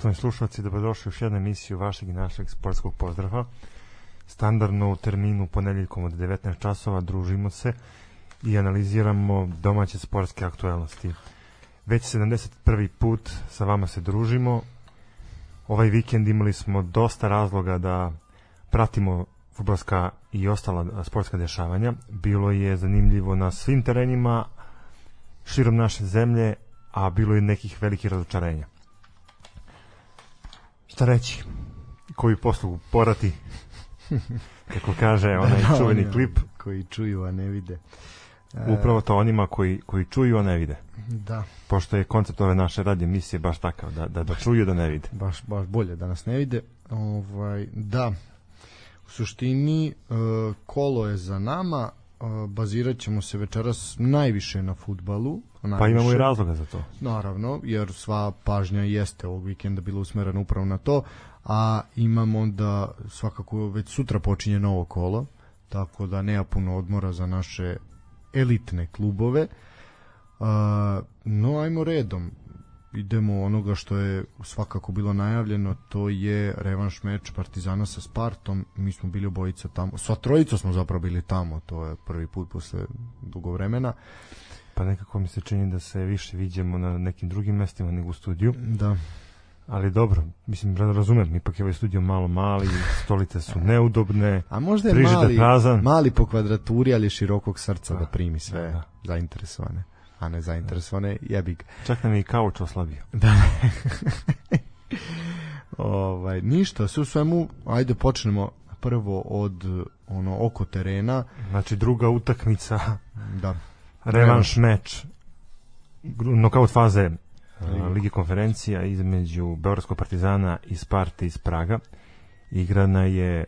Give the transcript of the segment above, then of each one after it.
Poštovani slušalci, dobrodošli u jednu emisiju vašeg i našeg sportskog pozdrava. Standardno u terminu ponedeljkom od 19 časova družimo se i analiziramo domaće sportske aktualnosti. Već 71. put sa vama se družimo. Ovaj vikend imali smo dosta razloga da pratimo futbolska i ostala sportska dešavanja. Bilo je zanimljivo na svim terenima širom naše zemlje, a bilo je nekih velikih razočarenja. Šta reći? Koju poslugu porati? Kako kaže onaj da, čuveni oni, klip. Koji čuju, a ne vide. Upravo to onima koji, koji čuju, a ne vide. Da. Pošto je koncept ove naše radije emisije baš takav, da, da, da čuju, da ne vide. Baš, baš bolje da nas ne vide. Ovaj, da, u suštini kolo je za nama, bazirat ćemo se večeras najviše na futbalu. Najviše. Pa imamo i razloga za to. Naravno, jer sva pažnja jeste ovog vikenda bila usmerena upravo na to, a imamo da svakako već sutra počinje novo kolo, tako da nema puno odmora za naše elitne klubove. Uh, no, ajmo redom idemo onoga što je svakako bilo najavljeno, to je revanš meč Partizana sa Spartom. Mi smo bili obojica tamo. Sva trojica smo zapravo bili tamo, to je prvi put posle dugo vremena. Pa nekako mi se čini da se više viđemo na nekim drugim mestima nego u studiju. Da. Ali dobro, mislim, razumem, ipak je ovaj studio malo mali, stolice su neudobne, A možda je mali, prazan. mali po kvadraturi, ali širokog srca da, da primi sve da, da. zainteresovane a ne zainteresovane, jebi ga. Čak nam je i kauč oslabio. Da. ovaj, ništa, sve u svemu, ajde počnemo prvo od ono oko terena. Znači druga utakmica. Da. Revanš meč. Nokaut faze Ligi konferencija između Beogradskog partizana i Sparte iz Praga. Igrana je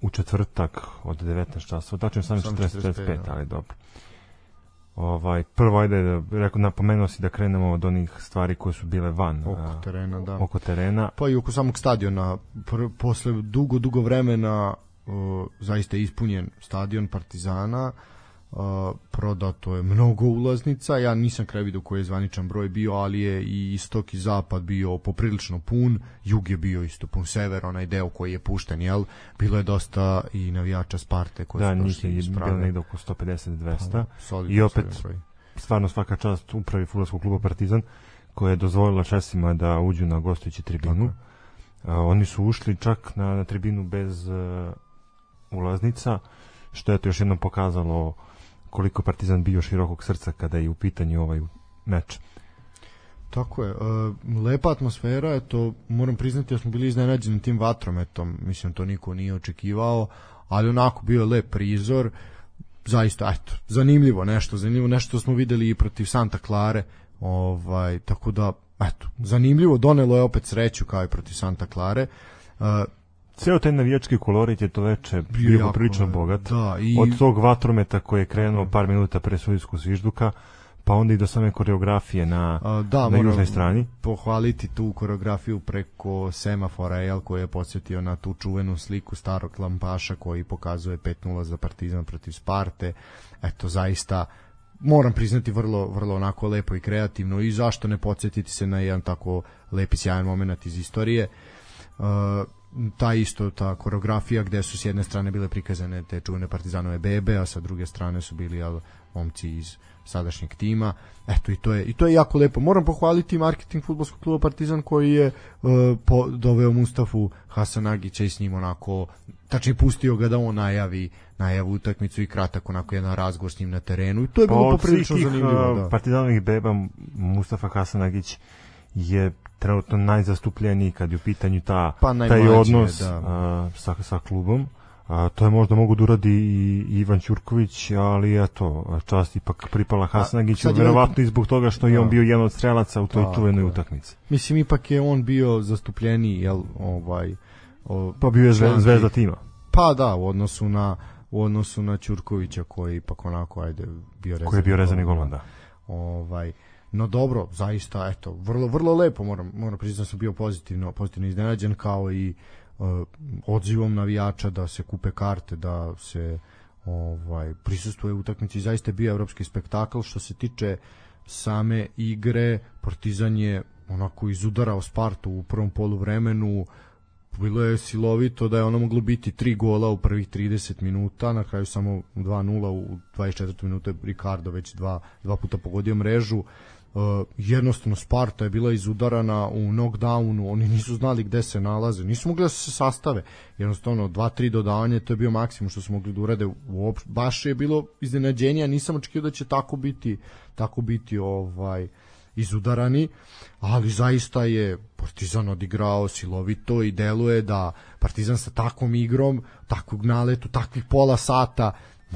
u četvrtak od 19 časova, tačno 18.45, ali dobro. Ovaj prvo ajde da rekao napomenuo si da krenemo od onih stvari koje su bile van oko terena, da. Oko terena. Pa i oko samog stadiona. Pr posle dugo dugo vremena uh, zaista ispunjen stadion Partizana. Uh, prodato je mnogo ulaznica, ja nisam kraj vidio koji je zvaničan broj bio, ali je i istok i zapad bio poprilično pun, jug je bio isto pun, sever, onaj deo koji je pušten, jel? Bilo je dosta i navijača Sparte koji da, su došli iz. Da, je bilo negde oko 150-200 pa, i opet stvarno svaka čast upravi futbolskog kluba Partizan koja je dozvolila Česima da uđu na gostujući tribinu. A, oni su ušli čak na, na tribinu bez uh, ulaznica, što je to još jednom pokazalo koliko Partizan bio širokog srca kada je u pitanju ovaj meč. Tako je, e, lepa atmosfera, eto, moram priznati da smo bili iznenađeni tim vatrometom, mislim to niko nije očekivao, ali onako bio je lep prizor, zaista, eto, zanimljivo nešto, zanimljivo nešto smo videli i protiv Santa Clare, ovaj, tako da, eto, zanimljivo, donelo je opet sreću kao i protiv Santa Clare, uh, ceo taj navijački kolorit je to veče bio, bio prilično bogat. Da, i... Od tog vatrometa koji je krenuo par minuta pre sudijskog zvižduka, pa onda i do same koreografije na, A, da, na južnoj strani. pohvaliti tu koreografiju preko semafora jel, koji je podsjetio na tu čuvenu sliku starog lampaša koji pokazuje 5-0 za Partizan protiv Sparte. Eto, zaista moram priznati vrlo vrlo onako lepo i kreativno i zašto ne podsjetiti se na jedan tako lepi sjajan moment iz istorije. Uh, ta isto ta koreografija gde su s jedne strane bile prikazane te čuvene partizanove bebe, a sa druge strane su bili jel, momci iz sadašnjeg tima. Eto i to je i to je jako lepo. Moram pohvaliti marketing fudbalskog kluba Partizan koji je uh, po, doveo Mustafu Hasanagića i s njim onako tačnije pustio ga da on najavi najavu utakmicu i kratak onako jedan razgovor s njim na terenu i to je bilo pa poprilično zanimljivo. Da. Partizanovih beba Mustafa Hasanagić je trenutno najzastupljeniji kad je u pitanju ta, pa taj odnos da. a, sa, sa klubom. A, to je možda mogu da uradi i Ivan Ćurković, ali eto, čast ipak pripala Hasanagiću, verovatno i zbog toga što da. je on bio jedan od strelaca u toj čuvenoj utakmici. Mislim, ipak je on bio zastupljeniji, jel, ovaj... O, pa bio je zvezda, zvezda tima. Pa da, u odnosu na u odnosu na Ćurkovića koji ipak onako ajde bio rezani. Koji je bio rezani golman, da. Ovaj no dobro, zaista, eto, vrlo, vrlo lepo, moram, moram priznati da sam bio pozitivno, pozitivno iznenađen, kao i uh, odzivom navijača da se kupe karte, da se ovaj prisustuje utakmici, zaista je bio evropski spektakl. Što se tiče same igre, Partizan je onako izudarao Spartu u prvom poluvremenu, bilo je silovito da je ono moglo biti tri gola u prvih 30 minuta, na kraju samo 2-0 u 24 minute Ricardo već dva, dva puta pogodio mrežu. Uh, jednostavno Sparta je bila izudarana u knockdownu, oni nisu znali gde se nalaze, nisu mogli da se sastave. Jednostavno 2-3 dodavanje, to je bio maksimum što su mogli da urade. Uopšte, baš je bilo iznenađenje, nisam očekivao da će tako biti, tako biti ovaj izudarani, ali zaista je Partizan odigrao silovito i deluje da Partizan sa takvom igrom, takvog naletu, takvih pola sata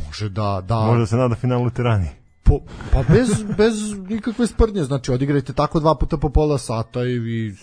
može da... da može da se nada finalu tirani. Po, pa bez, bez nikakve sprdnje, znači odigrajte tako dva puta po pola sata i vi,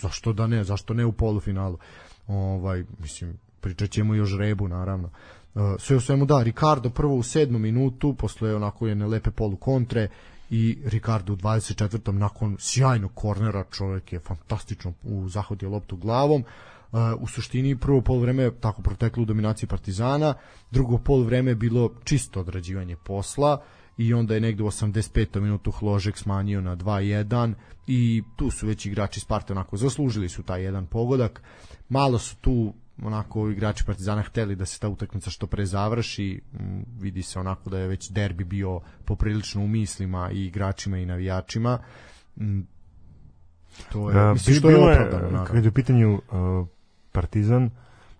zašto da ne, zašto ne u polufinalu. Ovaj, mislim, pričat ćemo još rebu, naravno. Uh, sve u svemu da, Ricardo prvo u sedmu minutu, posle onako jedne lepe polu kontre, i Ricardo u 24. nakon sjajnog kornera čovjek je fantastično u zahodio loptu glavom Uh, u suštini prvo poluvreme tako proteklo u dominaciji Partizana, drugo poluvreme je bilo čisto odrađivanje posla i onda je negde u 85. minutu Hložek smanjio na 2-1 i tu su već igrači Sparta onako zaslužili su taj jedan pogodak. Malo su tu onako igrači Partizana hteli da se ta utakmica što pre završi mm, vidi se onako da je već derbi bio poprilično u mislima i igračima i navijačima mm, to je, uh, mislim što je opravdano kad je u pitanju uh, Partizan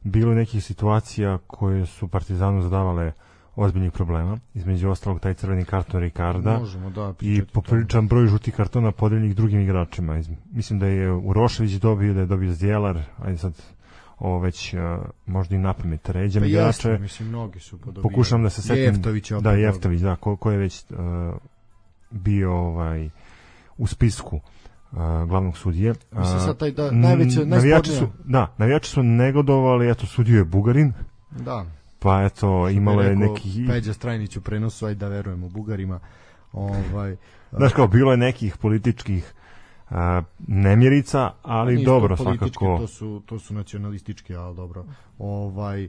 bilo nekih situacija koje su Partizanu zadavale ozbiljnih problema, između ostalog taj crveni karton Ricarda Možemo, da, i popriličan broj žutih kartona podeljenih drugim igračima. Mislim da je Urošević dobio, da je dobio Zdjelar, ajde sad ovo već uh, možda i napamet ređam pa igrače. Jeste, mislim, mnogi su podobili. Pokušam da se setim. Jeftović da, Jeftović, da, ko, ko je već uh, bio ovaj u spisku uh, glavnog sudije. Uh, mislim sad taj da, najveće, navijači su, da, navijači su negodovali, eto, sudio je Bugarin. Da. Pa eto, imalo je neki... Peđa Strajnić u prenosu, ajde da verujemo Bugarima. Ovaj, Znaš kao, bilo je nekih političkih a, nemjerica, ali Nisu dobro svakako. To su, to su nacionalističke, ali dobro. Ovaj,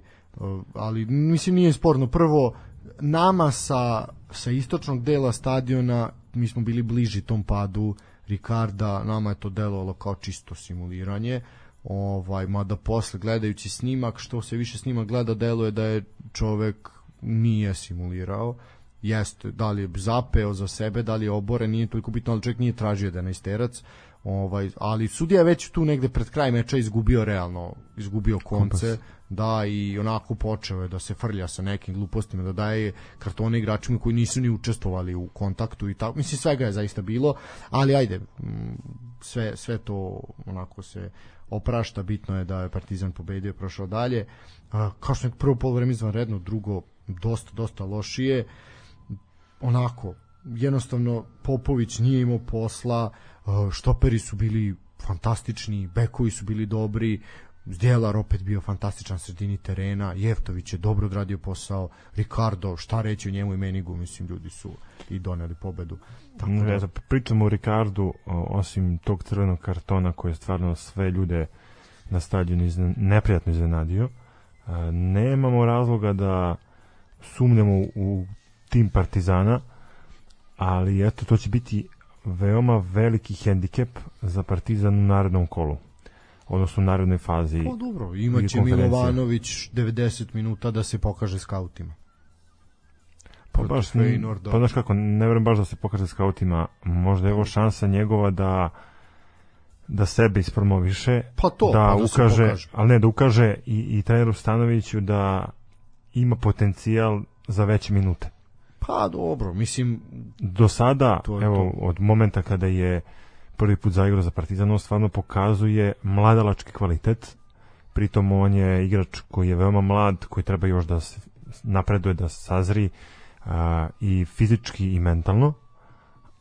ali mislim nije sporno. Prvo, nama sa, sa istočnog dela stadiona mi smo bili bliži tom padu Ricarda, nama je to delovalo kao čisto simuliranje ovaj mada posle gledajući snimak što se više snimak gleda deluje da je čovek nije simulirao. Jeste, da li je zapeo za sebe, da li je obore, nije toliko bitno, ali čovjek nije tražio da je isterac, ovaj, ali sudija je već tu negde pred kraj meča izgubio realno, izgubio konce, Kompas. da i onako počeo je da se frlja sa nekim glupostima, da daje kartone igračima koji nisu ni učestvovali u kontaktu i tako, mislim svega je zaista bilo, ali ajde, sve, sve to onako se oprašta, bitno je da je Partizan pobedio, prošao dalje, kao što je prvo polovreme izvanredno, drugo dosta, dosta lošije, onako jednostavno Popović nije imao posla štoperi su bili fantastični bekovi su bili dobri Zdjelar opet bio fantastičan sredini terena, Jeftović je dobro odradio posao, Ricardo, šta reći o njemu i Menigu, mislim, ljudi su i doneli pobedu. Tako da... Ja, pričamo o Ricardu, osim tog crvenog kartona koji je stvarno sve ljude na stadionu izne, neprijatno iznenadio, nemamo razloga da sumnjamo u tim Partizana, ali eto, to će biti veoma veliki hendikep za Partizan u narednom kolu odnosno u narednoj fazi. Pa dobro, imaće Milovanović 90 minuta da se pokaže skautima. Pa baš, pa znaš kako, ne verujem baš da se pokaže skautima, možda je ovo šansa njegova da da sebe ispromoviše, pa to, da, pa da ukaže, ali ne, da ukaže i, i treneru Stanoviću da ima potencijal za veće minute. Pa dobro, mislim... Do sada, to evo, to. od momenta kada je prvi put zaigrao za Partizan, on stvarno pokazuje mladalački kvalitet, pritom on je igrač koji je veoma mlad, koji treba još da se napreduje, da sazri a, i fizički i mentalno,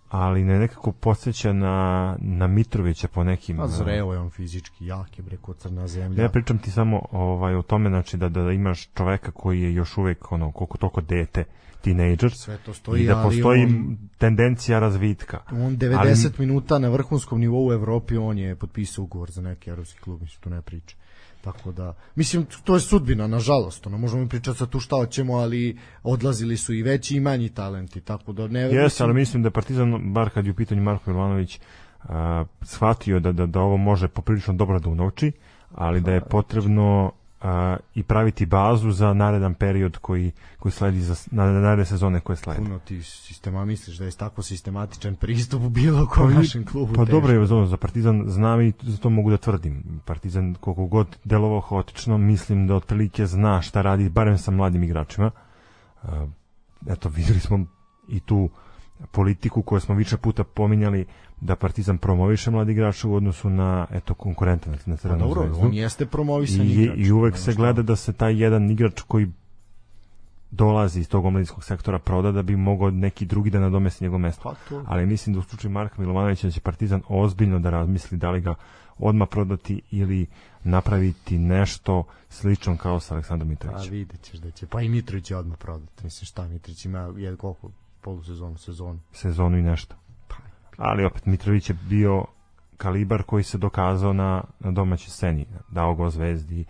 ali ne nekako podsjeća na, na Mitrovića po nekim... A zreo je on fizički, jak je breko crna zemlja. Ja pričam ti samo ovaj, o tome, znači da, da imaš čoveka koji je još uvek ono, koliko toliko dete, tinejdžer sve to stoji, i da postoji on, tendencija razvitka. On 90 ali, minuta na vrhunskom nivou u Evropi on je potpisao ugovor za neki evropski klub, mislim to ne priča. Tako da, mislim, to je sudbina, nažalost, ono, možemo pričati sa tu šta hoćemo, ali odlazili su i veći i manji talenti, tako da ne... Jes, mislim... ali mislim da Partizan, bar kad je u pitanju Marko Milanović, a, shvatio da, da, da ovo može poprilično dobro da unovči, ali da je potrebno a, i praviti bazu za naredan period koji, koji sledi za na, naredne sezone koje slede. Puno ti sistema misliš da je tako sistematičan pristup u bilo kom našem klubu. Pa dobro je za Partizan znam i za to mogu da tvrdim. Partizan koliko god delovao haotično, mislim da otprilike zna šta radi, barem sa mladim igračima. A, eto, videli smo i tu politiku koju smo više puta pominjali da Partizan promoviše mladi igrača u odnosu na eto konkurenta na Crvenom pa dobro, zvezdu. on jeste promovisan I, igrač. I uvek se gleda da se taj jedan igrač koji dolazi iz tog omladinskog sektora proda da bi mogao neki drugi da nadomesti njegovo mesto. Pa. Ali mislim da u slučaju Marka Milovanovića da će Partizan ozbiljno da razmisli da li ga odma prodati ili napraviti nešto slično kao sa Aleksandrom A Mitrovićem. vidjet ćeš da će. Pa i Mitrović je odmah prodati. Mislim šta, Mitrović ima je koliko polusezonu, sezonu. Sezonu i nešto. Pa, Ali opet Mitrović je bio kalibar koji se dokazao na, na domaćoj sceni. Dao go zvezdi,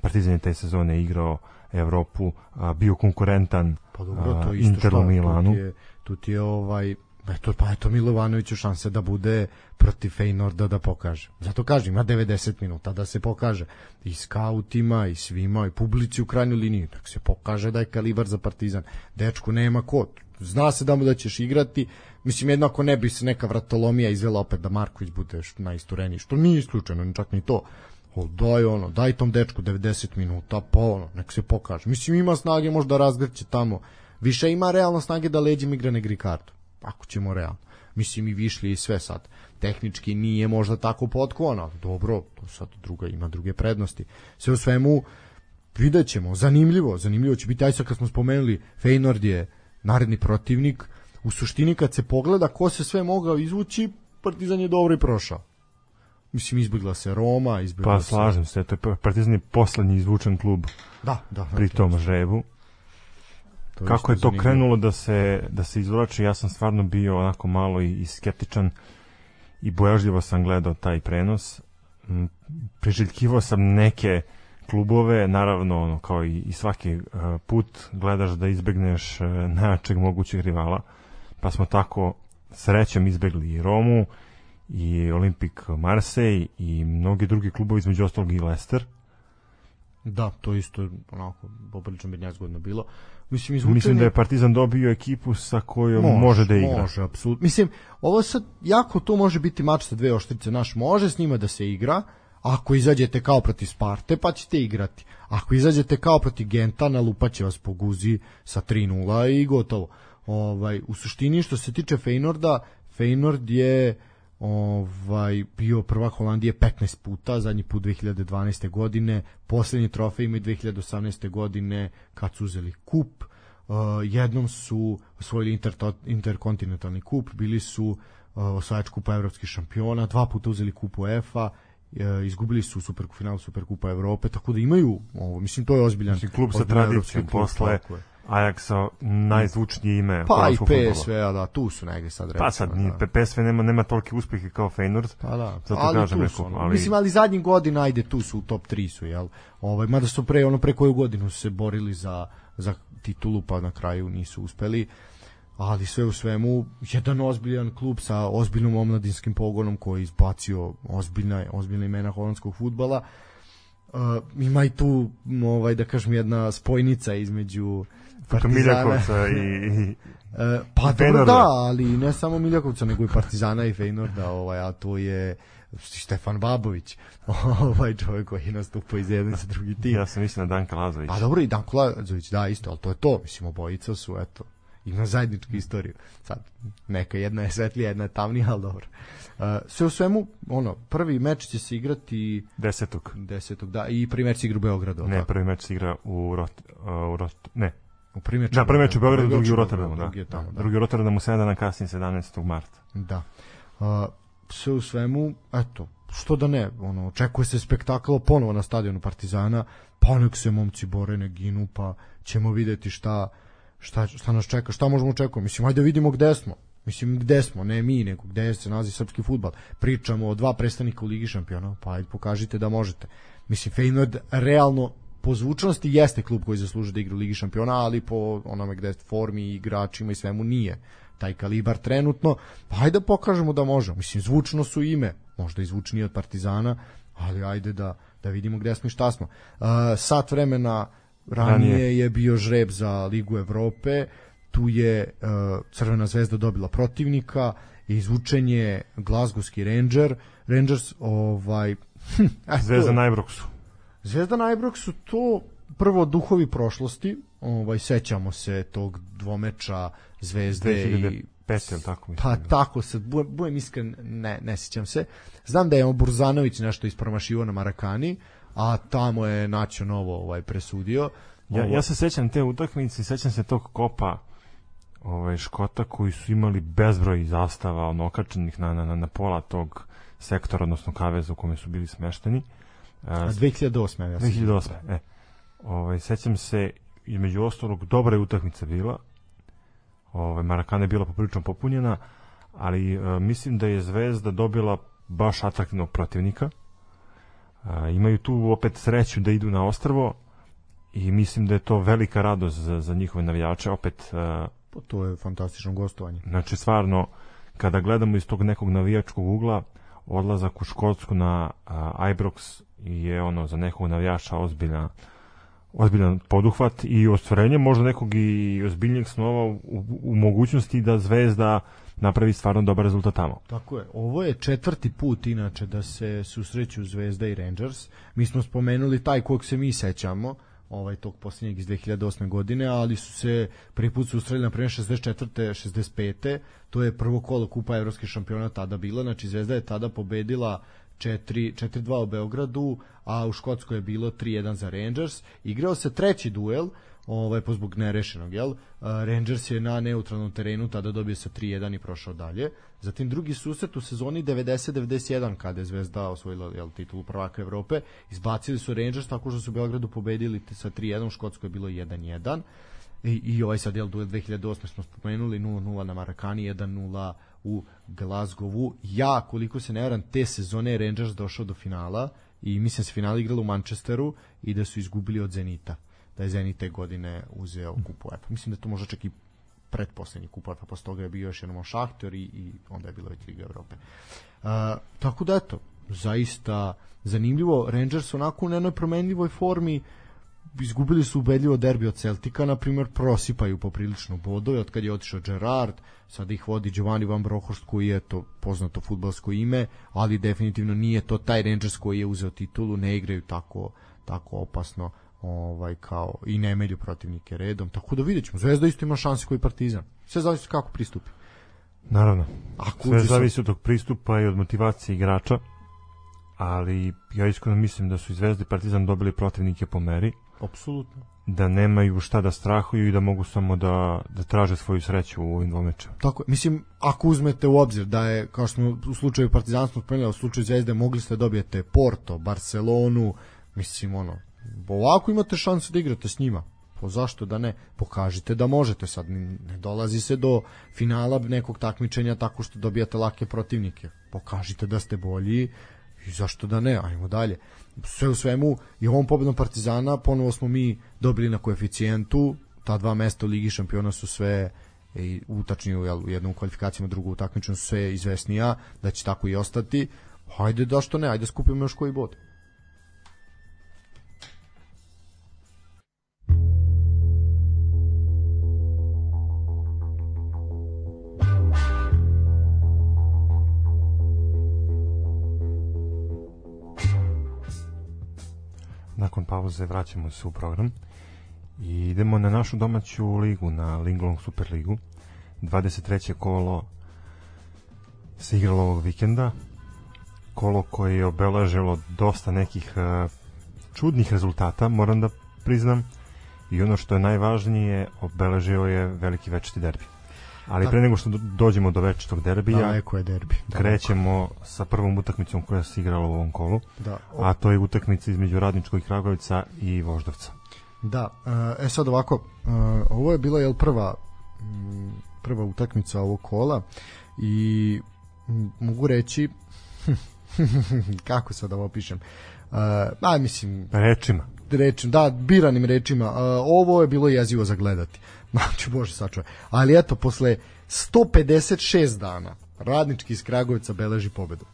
Partizan je te sezone igrao Evropu, a, bio konkurentan Pa dobro, to isto Interu Milanu. Tu ti je, tu ti je ovaj, eto, pa eto Milovanoviću šanse da bude protiv Feynorda da pokaže. Zato kažem, ima 90 minuta da se pokaže. I skautima, i svima, i publici u krajnjoj liniji. Da se pokaže da je kalibar za Partizan. Dečku nema kod. Zna se da mu da ćeš igrati. Mislim, jednako ne bi se neka vratolomija izvela opet da Marković bude najistureniji. Što nije isključeno, čak ni to. O, daj ono, daj tom dečku 90 minuta, pa ono, nek se pokaže. Mislim, ima snage možda razgrće tamo. Više ima realno snage da leđem igra nego Ricardo. Ako ćemo realno. Mislim, i višli i sve sad. Tehnički nije možda tako potkovan, ali dobro, to sad druga, ima druge prednosti. Sve u svemu, vidjet ćemo, zanimljivo, zanimljivo će biti, aj sad kad smo spomenuli, Feynord je naredni protivnik, u suštini kad se pogleda ko se sve mogao izvući, Partizan je dobro i prošao. Mislim, izbjegla se Roma, izbjegla Pa se... slažem se, to je Partizan je poslednji izvučen klub Da, da. da, pri to tom je- žrebu. To Kako je to zanimljivo. krenulo da se da se izvlači, ja sam stvarno bio onako malo i, i skeptičan i bojažljivo sam gledao taj prenos. Mm, Priželjkivao sam neke klubove, naravno ono, kao i, i svaki uh, put gledaš da izbegneš uh, najjačeg mogućeg rivala, pa smo tako srećom izbegli i Romu i Olimpik Marseille i mnogi drugi klubovi između ostalog i Leicester. Da, to isto onako poprilično bi nezgodno bilo. Mislim, izvučen Mislim da je Partizan dobio ekipu sa kojom može, može da igra. Može, apsolutno. Mislim, ovo sad, jako to može biti mač sa dve oštrice. Naš može s njima da se igra, ako izađete kao protiv Sparte, pa ćete igrati. Ako izađete kao protiv Genta, nalupaće vas po guzi sa 3-0 i gotovo. Ovaj, u suštini, što se tiče Feynorda, Feynord je ovaj bio prvak Holandije 15 puta, zadnji put 2012. godine, poslednji trofej imaju 2018. godine kad su uzeli kup. Uh, jednom su osvojili inter, interkontinentalni kup, bili su uh, osvajač kupa evropskih šampiona, dva puta uzeli kup UEFA, uh, izgubili su super finalu Superkupa Evrope, tako da imaju, ovo, mislim to je ozbiljan Mislim, klub sa tradicijom posle tako je. Ajaxa najzvučnije ime Pa i. PSV, a da, tu su negde sad recimo. Pa sad, ni da. PSV nema, nema tolike uspehe kao Feyenoord. Pa da, Zato ali kažem, tu su, ono, ali- mislim, ali zadnjih godina, ajde, tu su, u top 3 su, jel? Ovaj, mada su pre, ono, pre koju godinu su se borili za, za titulu, pa na kraju nisu uspeli, ali sve u svemu, jedan ozbiljan klub sa ozbiljnom omladinskim pogonom koji je izbacio ozbiljna, ozbiljna imena holandskog futbala, Uh, ima i tu, ovaj, da kažem, jedna spojnica između Partizana. Miljakovca i, i E, pa dobro Feynorda. da, ali ne samo Miljakovca, nego i Partizana i Feynorda, ovaj, a to je Štefan Babović, ovaj čovjek koji nastupa iz jedne sa drugi tim. ja sam mislio na Danka Lazović. A dobro i Danko Lazović, da, isto, ali to je to, mislim, obojica su, eto, ima zajedničku istoriju. Sad, neka jedna je svetlija, jedna je tamnija, ali dobro. Uh, sve u svemu, ono, prvi meč će se igrati Desetog. 10. da, i prvi meč se igra u Beogradu. Ne, tako? prvi meč se igra u Rot, uh, u Rot, ne. U prvi meč Da, prvi meč u Beogradu, drugi u Rotterdamu, da. drugi tamo, da. Drugi u Rotterdamu 7 dana kasnije 17. marta. Da. Uh, sve u svemu, eto, što da ne, ono, očekuje se spektakl ponovo na stadionu Partizana, pa nek se momci bore, ne ginu, pa ćemo videti šta, šta, šta nas čeka, šta možemo očekujemo. Mislim, ajde da vidimo gde smo. Mislim, gde smo, ne mi, nego gde se nalazi srpski futbal. Pričamo o dva predstavnika u Ligi šampiona, pa ajde pokažite da možete. Mislim, Feyenoord realno po zvučnosti jeste klub koji zaslužuje da igra u Ligi šampiona, ali po onome gde formi i igračima i svemu nije taj kalibar trenutno, pa ajde da pokažemo da možemo. Mislim, zvučno su ime, možda i zvučnije od Partizana, ali ajde da, da vidimo gde smo i šta smo. Uh, sat vremena ranije, ranije je bio žreb za Ligu Evrope, tu je uh, Crvena zvezda dobila protivnika, izvučenje Glasgowski Ranger, Rangers ovaj Zvezda na. Zvezda na Ibroxu to prvo duhovi prošlosti, ovaj sećamo se tog dvomeča Zvezde 2005, i Petel, tako mislim. Pa tako se, budem iskren, ne, ne sećam se. Znam da je Burzanović nešto ispromašivo na Marakani, a tamo je Naćo Novo ovaj, presudio. Ja, ja se sećam te utakmice, sećam se tog kopa ovaj, Škota koji su imali bezbroj zastava ono, okačenih na, na, na pola tog sektora, odnosno kaveza u kome su bili smešteni. A 2008. Ja 2008. E, ovaj, sećam se, između ostalog, dobra je utakmica bila. Ovaj, Marakana je bila poprilično popunjena, ali e, mislim da je Zvezda dobila baš atraktivnog protivnika. E, imaju tu opet sreću da idu na ostrvo i mislim da je to velika radost za, za njihove navijače. Opet e, Pa to je fantastično gostovanje. Znači, stvarno, kada gledamo iz tog nekog navijačkog ugla, odlazak u Škotsku na uh, Ibrox je ono za nekog navijača ozbiljna ozbiljan poduhvat i ostvarenje možda nekog i ozbiljnijeg snova u, u mogućnosti da Zvezda napravi stvarno dobar rezultat tamo. Tako je. Ovo je četvrti put inače da se susreću Zvezda i Rangers. Mi smo spomenuli taj kog se mi sećamo, ovaj tog posljednjeg iz 2008. godine, ali su se prvi put susreli na primjer 64. 65. To je prvo kolo Kupa Evropskih šampiona tada bila, znači Zvezda je tada pobedila 4-2 u Beogradu, a u Škotskoj je bilo 3-1 za Rangers. Igrao se treći duel, ovaj po zbog nerešenog, jel? Rangers je na neutralnom terenu tada dobio sa 3-1 i prošao dalje. Zatim drugi susret u sezoni 90-91 kada je Zvezda osvojila jel, titulu prvaka Evrope, izbacili su Rangers tako što su u Beogradu pobedili sa 3-1, u Škotskoj je bilo 1-1. I, i ovaj sad jel duel 2008 smo spomenuli 0-0 na Marakani 1-0 u Glasgowu ja koliko se ne varam te sezone Rangers došao do finala i mislim da se final igralo u Manchesteru i da su izgubili od Zenita da je Zenit te godine uzeo kupu UEFA. Mislim da to može čak i pretposlednji kup UEFA, posle toga je bio još jednom Šahter i, i onda je bilo već Liga Evrope. Uh, tako da eto, zaista zanimljivo, Rangers onako u nenoj promenljivoj formi izgubili su ubedljivo derbi od Celtika, na primjer prosipaju poprilično bodove, od kad je otišao Gerard, sada ih vodi Giovanni Van Brohorst koji je to poznato futbalsko ime, ali definitivno nije to taj Rangers koji je uzeo titulu, ne igraju tako, tako opasno ovaj kao i ne melju protivnike redom. Tako da vidjet Zvezda isto ima šanse koji Partizan. Sve zavisi kako pristupi. Naravno. Ako Sve zavisi od tog pristupa i od motivacije igrača. Ali ja iskreno mislim da su i Zvezda i Partizan dobili protivnike po meri. Apsolutno. Da nemaju šta da strahuju i da mogu samo da, da traže svoju sreću u ovim dvomečama. Tako Mislim, ako uzmete u obzir da je, kao što smo u slučaju Partizana smo spomenuli, u slučaju Zvezde mogli ste da dobijete Porto, Barcelonu, mislim, ono, ovako imate šansu da igrate s njima. Po zašto da ne? Pokažite da možete sad. Ne dolazi se do finala nekog takmičenja tako što dobijate lake protivnike. Pokažite da ste bolji i zašto da ne? Ajmo dalje. Sve u svemu i ovom pobedom Partizana ponovo smo mi dobili na koeficijentu. Ta dva mesta u Ligi šampiona su sve i utačniju jel, u jednom kvalifikacijama, drugu u takmičenju su sve izvesnija, da će tako i ostati. Hajde da što ne, ajde skupimo još koji bod. Nakon pauze vraćamo se u program i idemo na našu domaću ligu, na Linglong Super ligu. 23. kolo se igralo ovog vikenda. Kolo koje je obeležilo dosta nekih uh, čudnih rezultata, moram da priznam. I ono što je najvažnije, obeležio je veliki večiti derbi. Ali pre nego što dođemo do večitog derbija, Daleko je derbi. Krećemo sa prvom utakmicom koja se igrala u ovom kolu. Da. A to je utakmica između Radničkog Kragovica i Voždovca. Da, e sad ovako, e, ovo je bila jel prva prva utakmica ovog kola i mogu reći kako sad ovo pišem uh, a mislim rečima rečim, da, biranim rečima, uh, ovo je bilo jezivo za gledati. Znači, bože sačuvaj. Ali eto, posle 156 dana radnički iz Kragujevca beleži pobedu.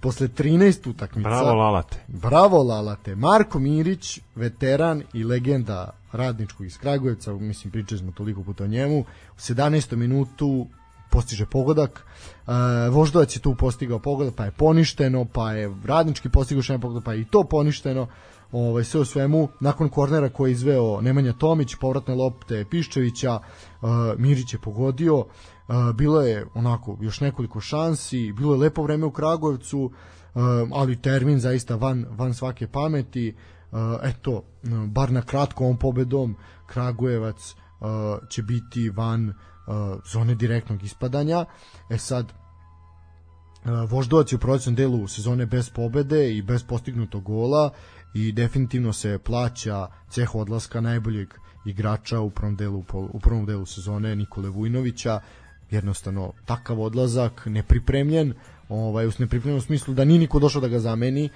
Posle 13 utakmica... Bravo Lalate. Bravo Lalate. Marko Mirić, veteran i legenda radničkog iz Kragujevca, mislim pričali smo toliko puta o njemu, u 17. minutu postiže pogodak. Uh, Voždovac je tu postigao pogodak, pa je poništeno, pa je radnički postigao še pogodak, pa je i to poništeno. Ovaj sve u svemu nakon kornera koji je izveo Nemanja Tomić, povratne lopte Piščevića, uh, Mirić je pogodio. Uh, bilo je onako još nekoliko šansi, bilo je lepo vreme u Kragujevcu, uh, ali termin zaista van, van svake pameti. Uh, eto, bar na kratko ovom pobedom Kragujevac uh, će biti van uh, zone direktnog ispadanja. E sad, uh, Voždovac je u prolećnom delu sezone bez pobede i bez postignutog gola i definitivno se plaća ceh odlaska najboljeg igrača u prvom delu u prvom delu sezone Nikole Vujnovića. Jednostavno takav odlazak nepripremljen ovaj, u nepripremljenom smislu da ni niko došao da ga zameni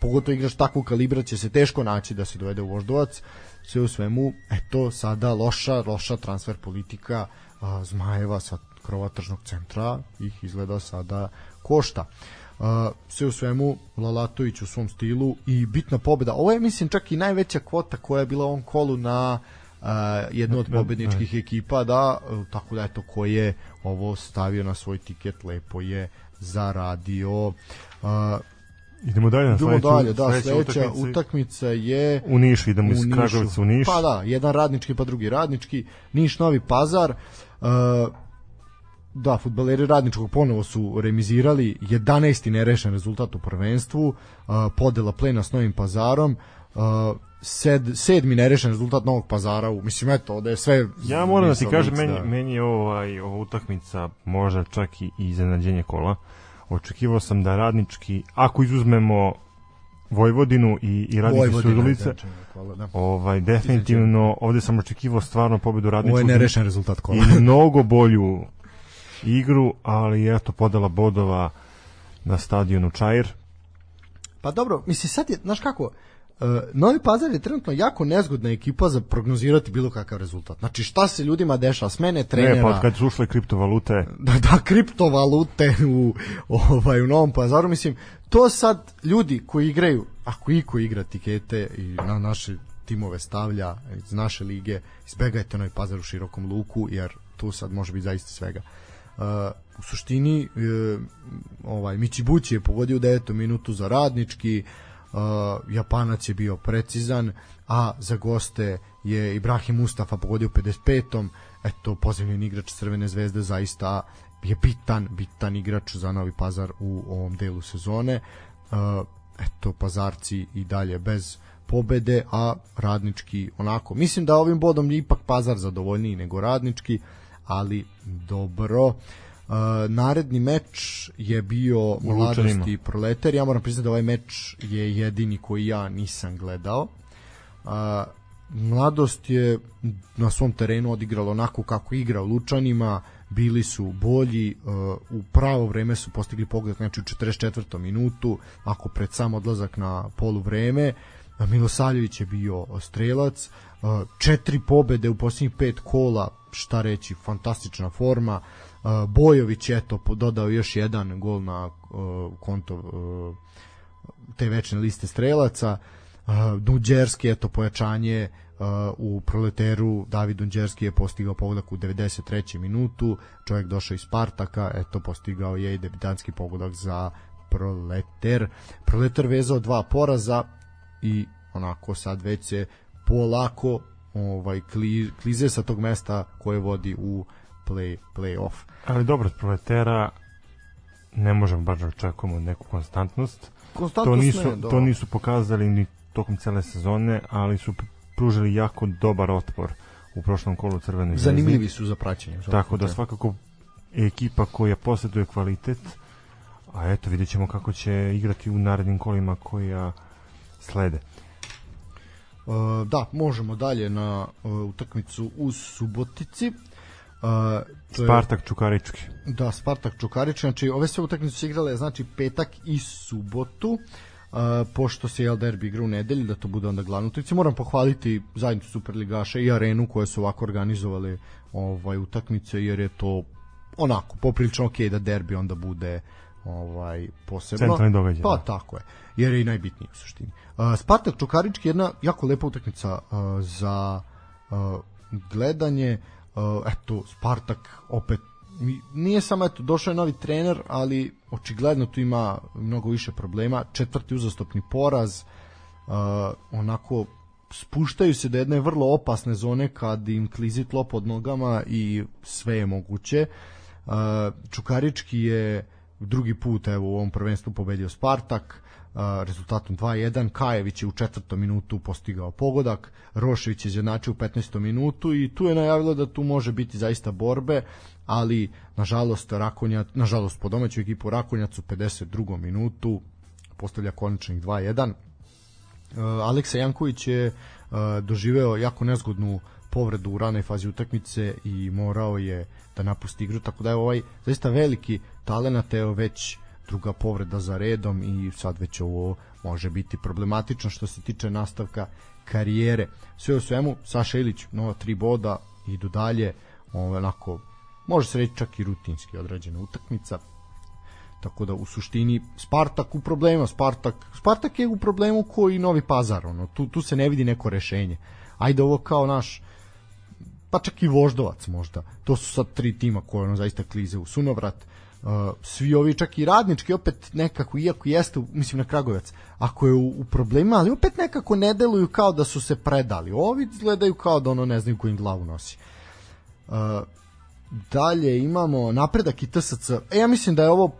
pogotovo igrač takvog kalibra će se teško naći da se dovede u voždovac. Sve u svemu, eto sada loša, loša transfer politika a, Zmajeva sa krova tržnog centra ih izgleda sada košta. Uh, sve u svemu Lalatović u svom stilu i bitna pobeda. Ovo je mislim čak i najveća kvota koja je bila u ovom kolu na uh, jednu od pobedničkih ekipa da tako da eto ko je ovo stavio na svoj tiket lepo je zaradio uh, Idemo dalje na Idemo sledeću, dalje, da, sledeća sledeća utakmica. utakmica je U Nišu, idemo iz. Kragujevca u Niš. Pa da, jedan radnički pa drugi radnički. Niš Novi Pazar. Uh, da, futbaleri radničkog ponovo su remizirali 11. nerešen rezultat u prvenstvu, podela plena s Novim Pazarom, sed, sedmi nerešen rezultat Novog Pazara, u, mislim eto, ovde je sve Ja moram da ti kažem, lic, meni, meni je ovaj, ova utakmica možda čak i iznenađenje kola. Očekivao sam da radnički, ako izuzmemo Vojvodinu i, i Vojvodina, Surdulice, hvala, da. ovaj, definitivno ovde sam očekivao stvarno pobedu Ovo radničkog je nerešen rezultat kola. i mnogo bolju igru, ali eto podela bodova na stadionu Čair. Pa dobro, mislim sad je, znaš kako, Uh, Novi Pazar je trenutno jako nezgodna ekipa za prognozirati bilo kakav rezultat. Znači šta se ljudima dešava, smene trenera. Ne, pa kad su ušle kriptovalute, da, da kriptovalute u, ovaj, u Novom pazaru, mislim, to sad ljudi koji igraju, ako iko igra tikete i na naše timove stavlja iz naše lige, izbegajte Novi pazar u širokom luku, jer tu sad može biti zaista svega. Uh, u suštini uh, ovaj Mićibući je pogodio u 9. minutu za radnički uh, Japanac je bio precizan a za goste je Ibrahim Mustafa pogodio u 55. eto pozivljen igrač Crvene zvezde zaista je bitan, bitan igrač za Novi Pazar u ovom delu sezone uh, eto Pazarci i dalje bez pobede, a radnički onako. Mislim da ovim bodom je ipak Pazar zadovoljniji nego radnički, ali dobro. Uh, naredni meč je bio Mladost i Proletar. Ja moram priznati da ovaj meč je jedini koji ja nisam gledao. Uh, Mladost je na svom terenu odigralo onako kako igra u Lučanima, bili su bolji, uh, u pravo vreme su postigli pogled, znači u 44. minutu, ako pred sam odlazak na polu vreme, Milosavljević je bio strelac, četiri pobede u posljednjih pet kola, šta reći, fantastična forma, uh, Bojović je to dodao još jedan gol na uh, konto uh, te večne liste strelaca, uh, Dunđerski, eto pojačanje uh, u proleteru. David Dunđerski je postigao pogodak u 93. minutu. Čovjek došao iz Spartaka eto postigao je i debitanski pogodak za proleter. Proleter vezao dva poraza i onako sad već se polako ovaj kli, klize sa tog mesta koje vodi u play, play-off. Ali dobro, proletera ne možemo baš da očekujemo neku konstantnost. Konstantnost to nisu, ne, da. to nisu pokazali ni tokom cele sezone, ali su pružili jako dobar otpor u prošlom kolu Crvene zvezde. Zanimljivi su za praćenje. Tako da svakako ekipa koja posjeduje kvalitet, a eto vidjet ćemo kako će igrati u narednim kolima koja slede. Uh, da, možemo dalje na uh, utakmicu u Subotici. Uh, to Spartak Čukarički. Da, Spartak Čukarički. Znači, ove sve utakmice su igrale znači petak i subotu. Uh, pošto se jel derbi igra u nedelju, da to bude onda glavno utakmica. Moram pohvaliti zajednicu Superligaša i arenu koje su ovako organizovali ovaj utakmice jer je to onako poprilično ok da derbi onda bude ovaj posebno. Centralni događaj. Pa da. tako je. Jer je i najbitniji u suštini. Uh, Spartak Čukarički je jedna jako lepa utakmica za gledanje. Eto, Spartak opet nije samo eto došao je novi trener, ali očigledno tu ima mnogo više problema. Četvrti uzastopni poraz. Onako spuštaju se do jedne vrlo opasne zone kad im klizi tlo pod nogama i sve je moguće. Čukarički je drugi put evo u ovom prvenstvu pobedio Spartak rezultatom 2-1 Kajević je u četvrtom minutu postigao pogodak Rošević je izjednačio u 15. minutu i tu je najavilo da tu može biti zaista borbe ali nažalost Rakonjac, nažalost po domaću ekipu Rakonjac u 52. minutu postavlja konačnih 2-1 Uh, Aleksa Janković je uh, doživeo jako nezgodnu povredu u ranoj fazi utakmice i morao je da napusti igru, tako da je ovaj zaista veliki talenat, evo već druga povreda za redom i sad već ovo može biti problematično što se tiče nastavka karijere. Sve u svemu, Saša Ilić, nova tri boda, idu dalje, onako, može se reći čak i rutinski odrađena utakmica, tako da u suštini Spartak u problemu, Spartak, Spartak je u problemu koji Novi Pazar, ono, tu, tu se ne vidi neko rešenje. Ajde ovo kao naš pa čak i Voždovac možda. To su sad tri tima koje ono zaista klize u sunovrat. Uh, svi ovi čak i radnički opet nekako iako jeste mislim na Kragovac ako je u, u problemima ali opet nekako ne deluju kao da su se predali. Ovi izgledaju kao da ono ne znaju kojim glavu nosi. Uh, dalje imamo napredak i TSC e, ja mislim da je ovo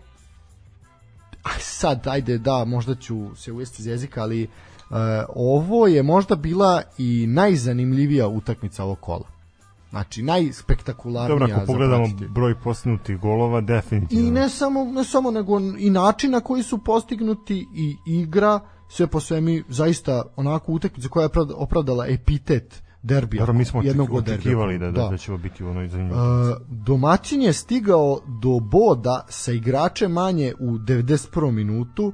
aj sad, ajde, da, možda ću se uvesti iz jezika, ali e, ovo je možda bila i najzanimljivija utakmica ovog kola. Znači, najspektakularnija Dobro, ako pogledamo pratiti. broj postignutih golova, definitivno. I ne samo, ne samo, nego i način na koji su postignuti i igra, sve po svemi, zaista onako utakmica koja je opravda- opravdala epitet derbija. Dobro, mi smo jednog očekivali da, da, da, će ovo biti u onoj zanimljivoj. E, domaćin je stigao do boda sa igračem manje u 91. minutu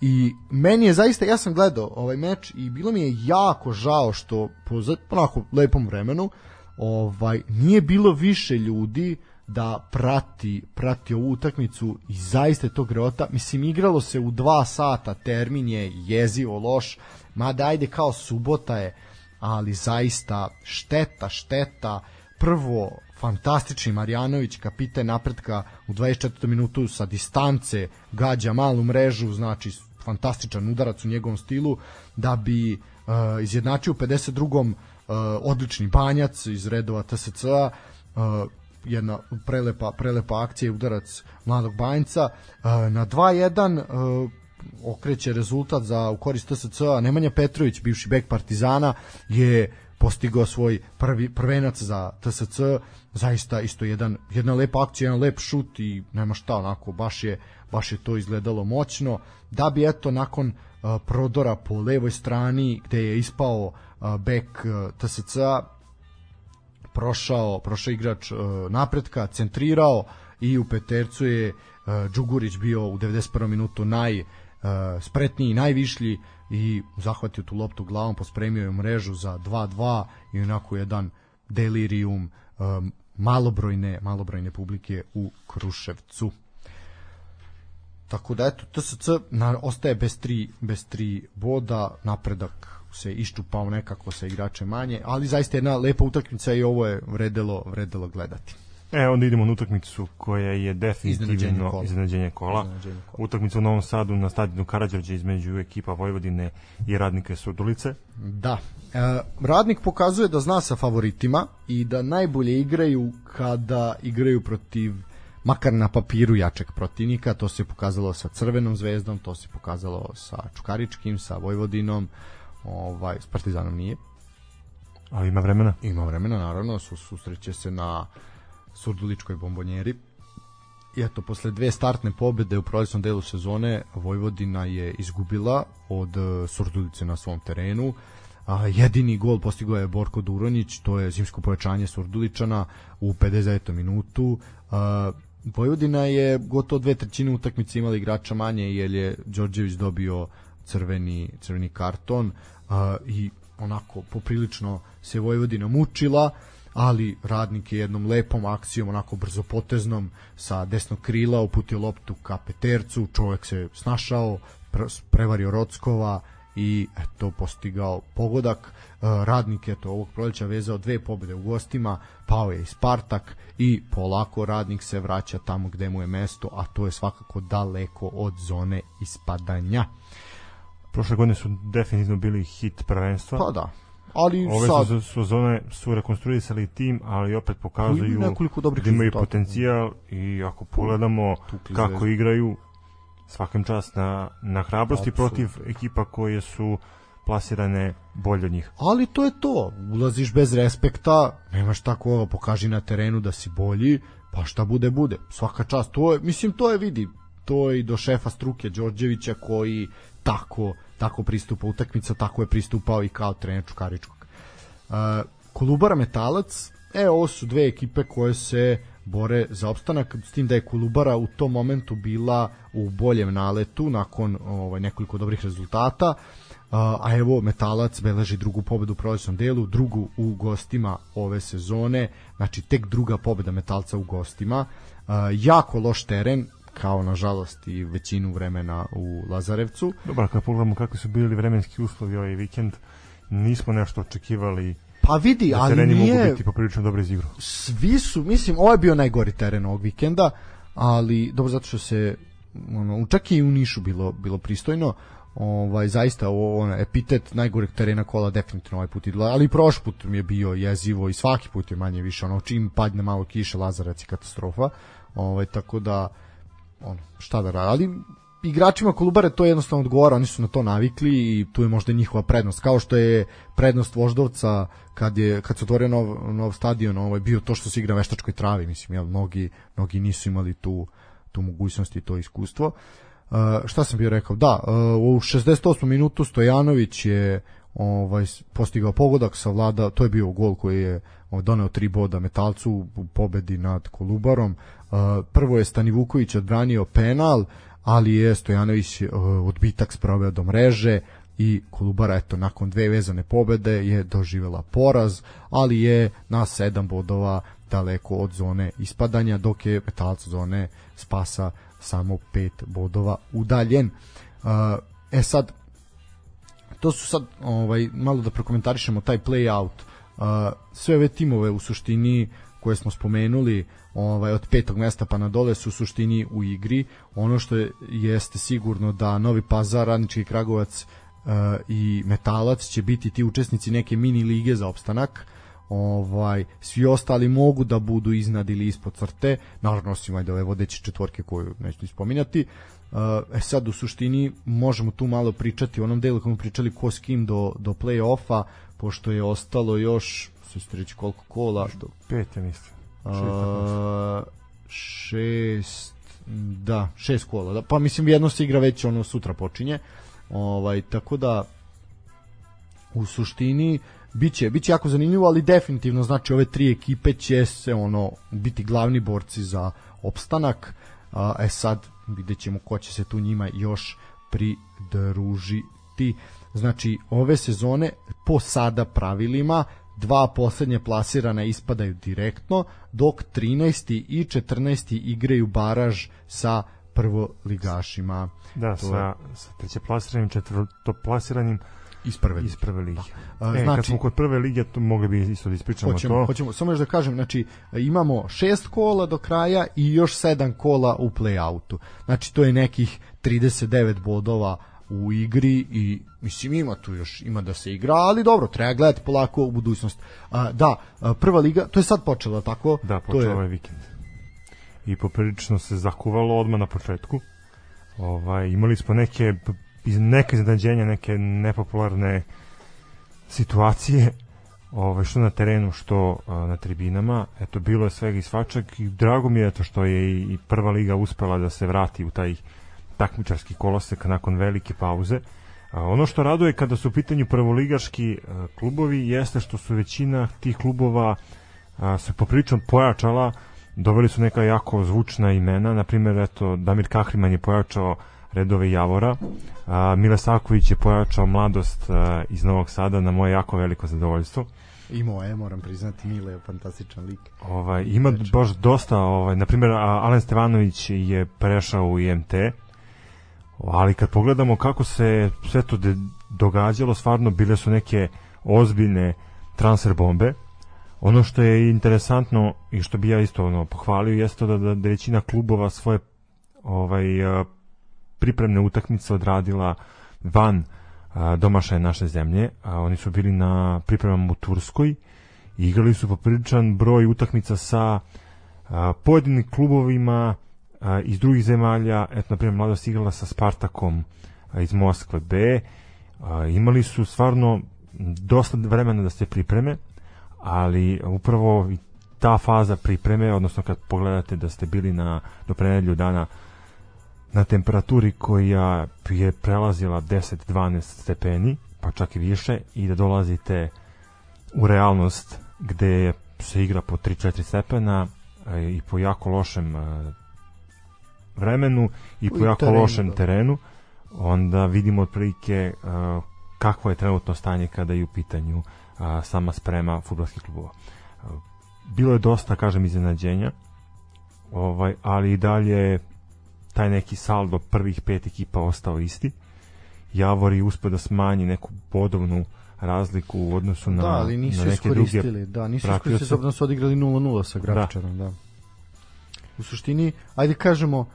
i meni je zaista, ja sam gledao ovaj meč i bilo mi je jako žao što po onako lepom vremenu ovaj nije bilo više ljudi da prati prati ovu utakmicu i zaista je to greota. Mislim, igralo se u dva sata, termin je jezivo loš, mada ajde kao subota je, ali zaista šteta, šteta. Prvo, fantastični Marjanović, kapiten napretka u 24. minutu sa distance gađa malu mrežu, znači fantastičan udarac u njegovom stilu, da bi uh, izjednačio u 52. Uh, odlični banjac iz redova TSC-a, uh, jedna prelepa, prelepa akcija i udarac mladog banjca. Uh, na 2-1 uh, okreće rezultat za u korist TSC-a. Nemanja Petrović, bivši bek Partizana, je postigao svoj prvi prvenac za TSC. Zaista isto jedan jedna lepa akcija, jedan lep šut i nema šta onako baš je baš je to izgledalo moćno. Da bi eto nakon prodora po levoj strani gde je ispao bek TSC-a prošao, prošao igrač napretka, centrirao i u petercu je Đugurić bio u 91. minutu naj spretniji, najvišlji i zahvatio tu loptu glavom, pospremio je mrežu za 2-2 i onako jedan delirium um, malobrojne, malobrojne publike u Kruševcu. Tako da eto TSC na, ostaje bez tri, bez tri boda, napredak se iščupao nekako sa igračem manje, ali zaista jedna lepa utakmica i ovo je vredelo, vredelo gledati. E, onda idemo na utakmicu koja je definitivno Iznenađenje kola. iznenađenje kola. Iznenađenje kola. Utakmica u Novom Sadu na stadionu Karadžorđe između ekipa Vojvodine i radnike Surdulice. Da. E, radnik pokazuje da zna sa favoritima i da najbolje igraju kada igraju protiv makar na papiru jačeg protivnika, to se pokazalo sa Crvenom zvezdom, to se pokazalo sa Čukaričkim, sa Vojvodinom, ovaj, s Partizanom nije. Ali ima vremena. Ima vremena, naravno, su, susreće se na Surduličkoj bombonjeri. I eto, posle dve startne pobede u prolećnom delu sezone, Vojvodina je izgubila od e, Surdulice na svom terenu. A, jedini gol postigao je Borko Duronjić, to je zimsko pojačanje Surduličana u 59. minutu. A, Vojvodina je gotovo dve trećine utakmice imala igrača manje jer je Đorđević dobio crveni, crveni karton a, i onako poprilično se Vojvodina mučila ali radnik je jednom lepom akcijom, onako brzopoteznom, sa desnog krila uputio loptu ka petercu, čovek se snašao, prevario Rockova i eto postigao pogodak. E, radnik je to ovog proleća vezao dve pobede u gostima, pao je i Spartak i polako radnik se vraća tamo gde mu je mesto, a to je svakako daleko od zone ispadanja. Prošle godine su definitivno bili hit prvenstva. Pa da, ali Ove sad... su, su zone su rekonstruisali tim, ali opet pokazuju nekoliko dobrih da imaju potencijal i ako pogledamo kako igraju svakim čast na, na hrabrosti Absolut. protiv ekipa koje su plasirane bolje od njih. Ali to je to, ulaziš bez respekta, nemaš tako, pokaži na terenu da si bolji, pa šta bude, bude. Svaka čast, to je, mislim, to je, vidi, to je i do šefa struke Đorđevića koji tako tako pristupa utakmica, tako je pristupao i kao trener Čukaričkog. Uh, Kolubara Metalac, e, ovo su dve ekipe koje se bore za opstanak, s tim da je Kolubara u tom momentu bila u boljem naletu nakon ovaj, nekoliko dobrih rezultata, a evo Metalac beleži drugu pobedu u prolećnom delu, drugu u gostima ove sezone, znači tek druga pobeda Metalca u gostima, jako loš teren, kao nažalost i većinu vremena u Lazarevcu. Dobro, kad pogledamo kakvi su bili vremenski uslovi ovaj vikend, nismo nešto očekivali Pa vidi, da ali nije... mogu biti poprilično dobro iz igru. Svi su, mislim, ovo je bio najgori teren ovog vikenda, ali dobro zato što se ono, čak i u Nišu bilo, bilo pristojno, ovaj zaista ovo on epitet najgoreg terena kola definitivno ovaj put idla, ali prošli put mi je bio jezivo i svaki put je manje više ono čim padne malo kiše Lazarac je katastrofa. Ovaj tako da ono, šta da radi, ali igračima Kolubare to jednostavno odgovara, oni su na to navikli i tu je možda njihova prednost, kao što je prednost Voždovca kad je kad se otvorio nov, nov stadion, ovaj bio to što se igra veštačkoj travi, mislim, jel, mnogi, mnogi nisu imali tu, tu mogućnost i to iskustvo. Uh, šta sam bio rekao? Da, uh, u 68. minutu Stojanović je ovaj postigao pogodak sa vlada, to je bio gol koji je doneo tri boda Metalcu u pobedi nad Kolubarom. Prvo je Stani Vuković odbranio penal, ali je Stojanović odbitak sproveo do mreže i Kolubara eto nakon dve vezane pobede je doživela poraz, ali je na sedam bodova daleko od zone ispadanja, dok je Metalac zone spasa samo pet bodova udaljen. E sad, to su sad ovaj malo da prokomentarišemo taj play out. Uh, sve ove timove u suštini koje smo spomenuli ovaj od petog mesta pa na dole su u suštini u igri. Ono što je, jeste sigurno da Novi Pazar, Radnički Kragovac uh, i Metalac će biti ti učesnici neke mini lige za opstanak. Ovaj svi ostali mogu da budu iznad ili ispod crte, naravno osim ajde ove vodeće četvorke koju neću spominjati. Uh, e sad u suštini možemo tu malo pričati u onom delu kako pričali ko s kim do, do play-offa, pošto je ostalo još se reći koliko kola do pete mislim. Uh, šest da, šest kola da, pa mislim jedno se igra već ono sutra počinje. Ovaj, tako da u suštini biće, biće jako zanimljivo, ali definitivno znači ove tri ekipe će se ono biti glavni borci za opstanak. A, e sad vidjet ćemo ko će se tu njima još pridružiti. Znači, ove sezone po sada pravilima dva poslednje plasirana ispadaju direktno, dok 13. i 14. igraju baraž sa prvoligašima. Da, to sa, sa treće plasiranim, četvrto plasiranim iz prve lige. Iz prve lige. Da. E, znači, kad smo kod prve lige, to mogli bi isto da ispričamo hoćemo, to. Hoćemo, samo još da kažem, znači, imamo šest kola do kraja i još sedam kola u play-outu. Znači, to je nekih 39 bodova u igri i mislim ima tu još ima da se igra, ali dobro, treba gledati polako u budućnost. A, da, prva liga, to je sad počela, tako? Da, počela to je ovaj vikend. I poprilično se zakuvalo odmah na početku. Ovaj, imali smo neke neke iznenađenja, neke nepopularne situacije ovaj, što na terenu, što a, na tribinama. Eto, bilo je svega i svačak i drago mi je to što je i, i prva liga uspela da se vrati u taj takmičarski kolosek nakon velike pauze. A, ono što raduje kada su u pitanju prvoligaški a, klubovi jeste što su većina tih klubova a, se poprilično pojačala, doveli su neka jako zvučna imena, na primjer eto Damir Kahriman je pojačao redove Javora. A, Mile Saković je pojačao mladost a, iz Novog Sada na moje jako veliko zadovoljstvo. I moje, moram priznati, Mile je fantastičan lik. Ovaj, ima baš dosta, ovaj, na primjer, Alen Stevanović je prešao u IMT, ali kad pogledamo kako se sve to događalo, stvarno bile su neke ozbiljne transfer bombe. Ono što je interesantno i što bi ja isto ono, pohvalio jeste da, da, da većina klubova svoje ovaj pripremne utakmice odradila van domašaje naše zemlje. A, oni su bili na pripremama u Turskoj i igrali su popriličan broj utakmica sa pojedinim klubovima iz drugih zemalja. Eto, na primjer, mladost igrala sa Spartakom iz Moskve B. Imali su stvarno dosta vremena da se pripreme, ali upravo ta faza pripreme, odnosno kad pogledate da ste bili na do pre dana na temperaturi koja je prelazila 10-12 stepeni, pa čak i više, i da dolazite u realnost gde se igra po 3-4 stepena e, i po jako lošem e, vremenu i po jako terenu, lošem da. terenu, onda vidimo otprilike e, kakvo je trenutno stanje kada je u pitanju sama sprema futbolskih klubova. Bilo je dosta, kažem, iznenađenja, ovaj, ali i dalje taj neki saldo prvih pet ekipa ostao isti. Javor je uspio da smanji neku bodovnu razliku u odnosu na, da, ali nisu na neke druge da, nisu iskoristili, s da su odigrali 0-0 sa Grafičarom, da. da. U suštini, ajde kažemo, uh,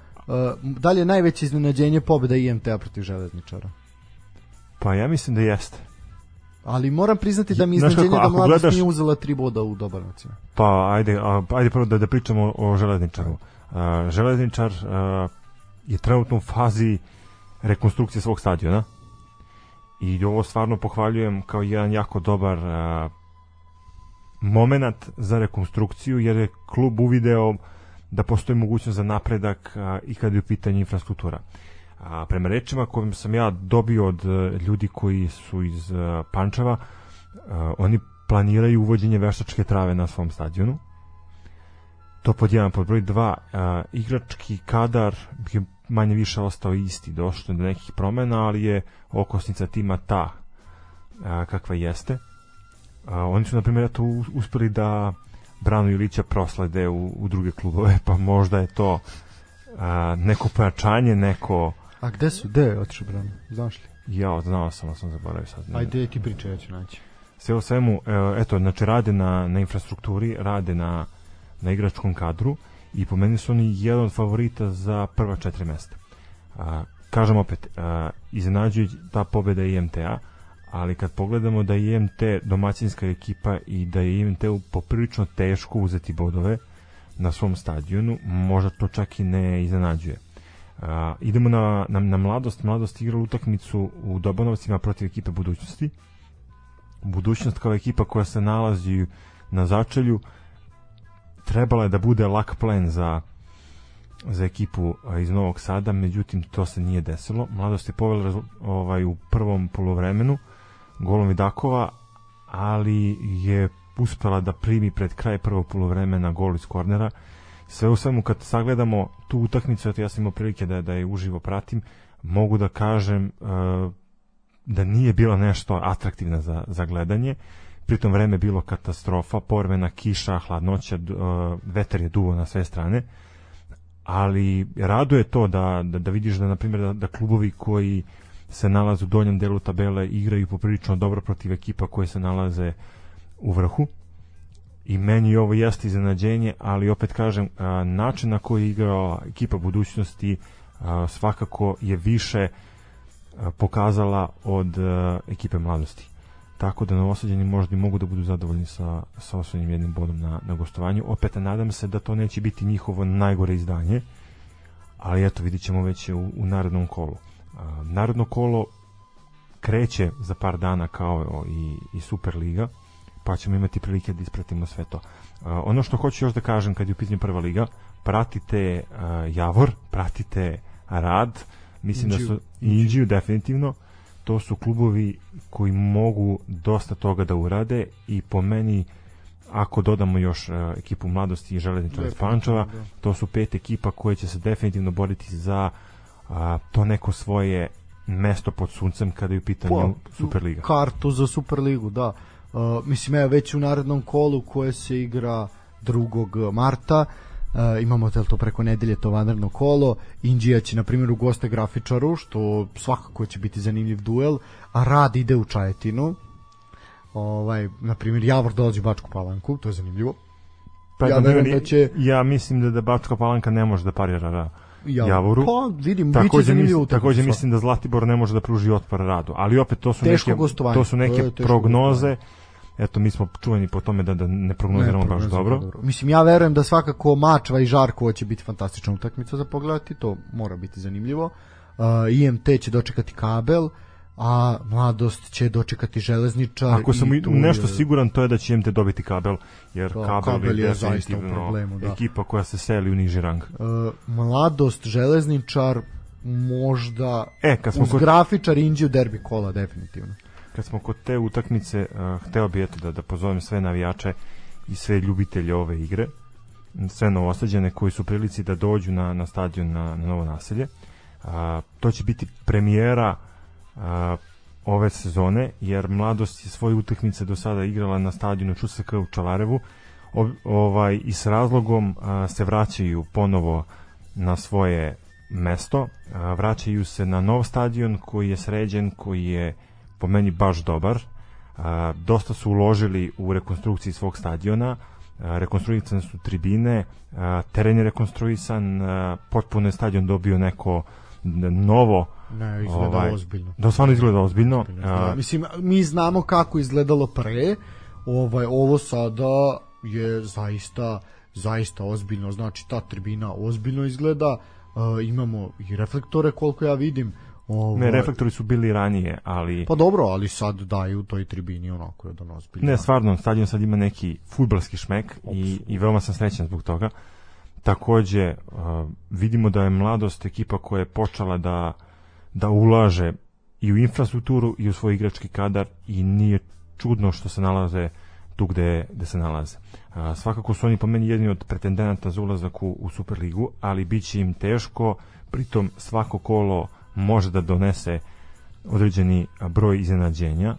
da li je najveće iznenađenje pobeda IMT-a protiv Železničara? Pa ja mislim da jeste. Ali moram priznati da mi iznenađenje da mladost gledaš... nije uzela tri boda u Dobanovcima. Pa ajde, a, ajde prvo da, da pričamo o Železničaru. Uh, železničar uh, je trenutno u fazi rekonstrukcije svog stadiona i ovo stvarno pohvaljujem kao jedan jako dobar moment za rekonstrukciju jer je klub uvideo da postoji mogućnost za napredak uh, i kada je u pitanju infrastruktura. A, prema rečima kojim sam ja dobio od uh, ljudi koji su iz uh, Pančeva, uh, oni planiraju uvođenje veštačke trave na svom stadionu. To pod jedan, pod broj dva, uh, igrački kadar je manje više ostao isti, došlo do nekih promena, ali je okosnica tima ta a, kakva jeste. A, oni su, na primjer, to uspeli da Branu Ilića proslede u, u druge klubove, pa možda je to a, neko pojačanje, neko... A gde su? Gde je otišao Branu? Znaš li? Ja, znao sam, sam zaboravio sad. Ne. Ajde, ti priče, ja ću naći. Sve o svemu, eto, znači rade na, na infrastrukturi, rade na, na igračkom kadru, i po meni su oni jedan od favorita za prva četiri mesta. A, kažem opet, a, iznenađuje ta pobeda IMT-a, ali kad pogledamo da je IMT domaćinska ekipa i da je IMT poprilično teško uzeti bodove na svom stadionu, možda to čak i ne iznenađuje. A, idemo na, na, na mladost. Mladost igra utakmicu u Dobanovcima protiv ekipe budućnosti. Budućnost kao ekipa koja se nalazi na začelju, trebala je da bude lak plen za za ekipu iz Novog Sada, međutim to se nije desilo. Mladost je povela ovaj, u prvom polovremenu golom Vidakova, ali je uspela da primi pred kraj prvog polovremena gol iz kornera. Sve u svemu kad sagledamo tu utakmicu, ja sam imao prilike da, da je uživo pratim, mogu da kažem uh, da nije bila nešto atraktivna za, za gledanje pritom vreme bilo katastrofa, porvena kiša, hladnoća, vetar je duvo na sve strane, ali raduje to da, da, da vidiš da, na primjer, da, da klubovi koji se nalaze u donjem delu tabele igraju poprilično dobro protiv ekipa koje se nalaze u vrhu. I meni ovo jeste iznenađenje, ali opet kažem, način na koji igra ekipa budućnosti svakako je više pokazala od ekipe mladosti tako da novosađeni možda i mogu da budu zadovoljni sa, sa osvojnim jednim bodom na, na gostovanju. Opet nadam se da to neće biti njihovo najgore izdanje, ali eto vidit ćemo već u, u narodnom kolu. A, narodno kolo kreće za par dana kao i, i Superliga, pa ćemo imati prilike da ispratimo sve to. A, ono što hoću još da kažem kad je u pitanju prva liga, pratite a, Javor, pratite Rad, mislim Inđiju. da su Inđiju definitivno, to su klubovi koji mogu dosta toga da urade i po meni ako dodamo još uh, ekipu mladosti i železničara iz Pančeva, da. to su pet ekipa koje će se definitivno boriti za uh, to neko svoje mesto pod suncem kada je u pitanju pa, Superliga. Kartu za Superligu, da. Uh, mislim, evo već u narednom kolu koje se igra 2. marta Uh, imamo tel to preko nedelje to vanredno kolo. Indija će na primjer u goste grafičaru što svakako će biti zanimljiv duel a Rad ide u Čajetinu. Ovaj, na primjer Javor dolazi u Bačku Palanku to je zanimljivo. Pa, ja, da će... ja mislim da, da Bačka Palanka ne može da parira ra, Javoru. Pa vidim, takođe, mislim, takođe mislim da Zlatibor ne može da pruži otpor radu, ali opet to su Teško neke to su neke to prognoze. Gostovanje eto mi smo čuveni po tome da da ne prognoziramo baš dobro. dobro. Mislim ja verujem da svakako Mačva i Žarkovo će biti fantastična utakmica za pogledati, to mora biti zanimljivo. Uh, IMT će dočekati Kabel, a mladost će dočekati železničar Ako sam tu nešto je... siguran to je da će IMT dobiti kabel jer to, kabel, kabel je, je zaista u problemu da. ekipa koja se seli u niži rang uh, mladost železničar možda e, kad smo uz kod... grafičar Inđi u derbi kola definitivno kad smo kod te utakmice, uh, hteo bih eto da, da pozovem sve navijače i sve ljubitelje ove igre, sve novosađene koji su prilici da dođu na, na stadion na, na novo naselje. Uh, to će biti premijera uh, ove sezone, jer mladost je svoje utakmice do sada igrala na stadionu ČSK u Čalarevu, o, ovaj, i s razlogom a, se vraćaju ponovo na svoje mesto, a, vraćaju se na nov stadion koji je sređen, koji je po meni baš dobar. A, dosta su uložili u rekonstrukciji svog stadiona, rekonstruisane su tribine, a, teren je rekonstruisan, a, potpuno je stadion dobio neko novo ne, izgleda ovaj, ozbiljno. Da, stvarno izgleda ozbiljno. ozbiljno a, mislim, mi znamo kako izgledalo pre, ovaj, ovo sada je zaista zaista ozbiljno, znači ta tribina ozbiljno izgleda, uh, imamo i reflektore koliko ja vidim, Ovo... Ne, reflektori su bili ranije, ali... Pa dobro, ali sad daju toj tribini onako je da ozbiljno. Ne, stvarno, stadion sad ima neki futbalski šmek i, i veoma sam srećan zbog toga. Takođe, uh, vidimo da je mladost ekipa koja je počela da, da ulaže i u infrastrukturu i u svoj igrački kadar i nije čudno što se nalaze tu gde, gde se nalaze. Uh, svakako su oni po meni jedni od pretendenata za ulazak u, u Superligu, ali bit će im teško, pritom svako kolo može da donese određeni broj iznenađenja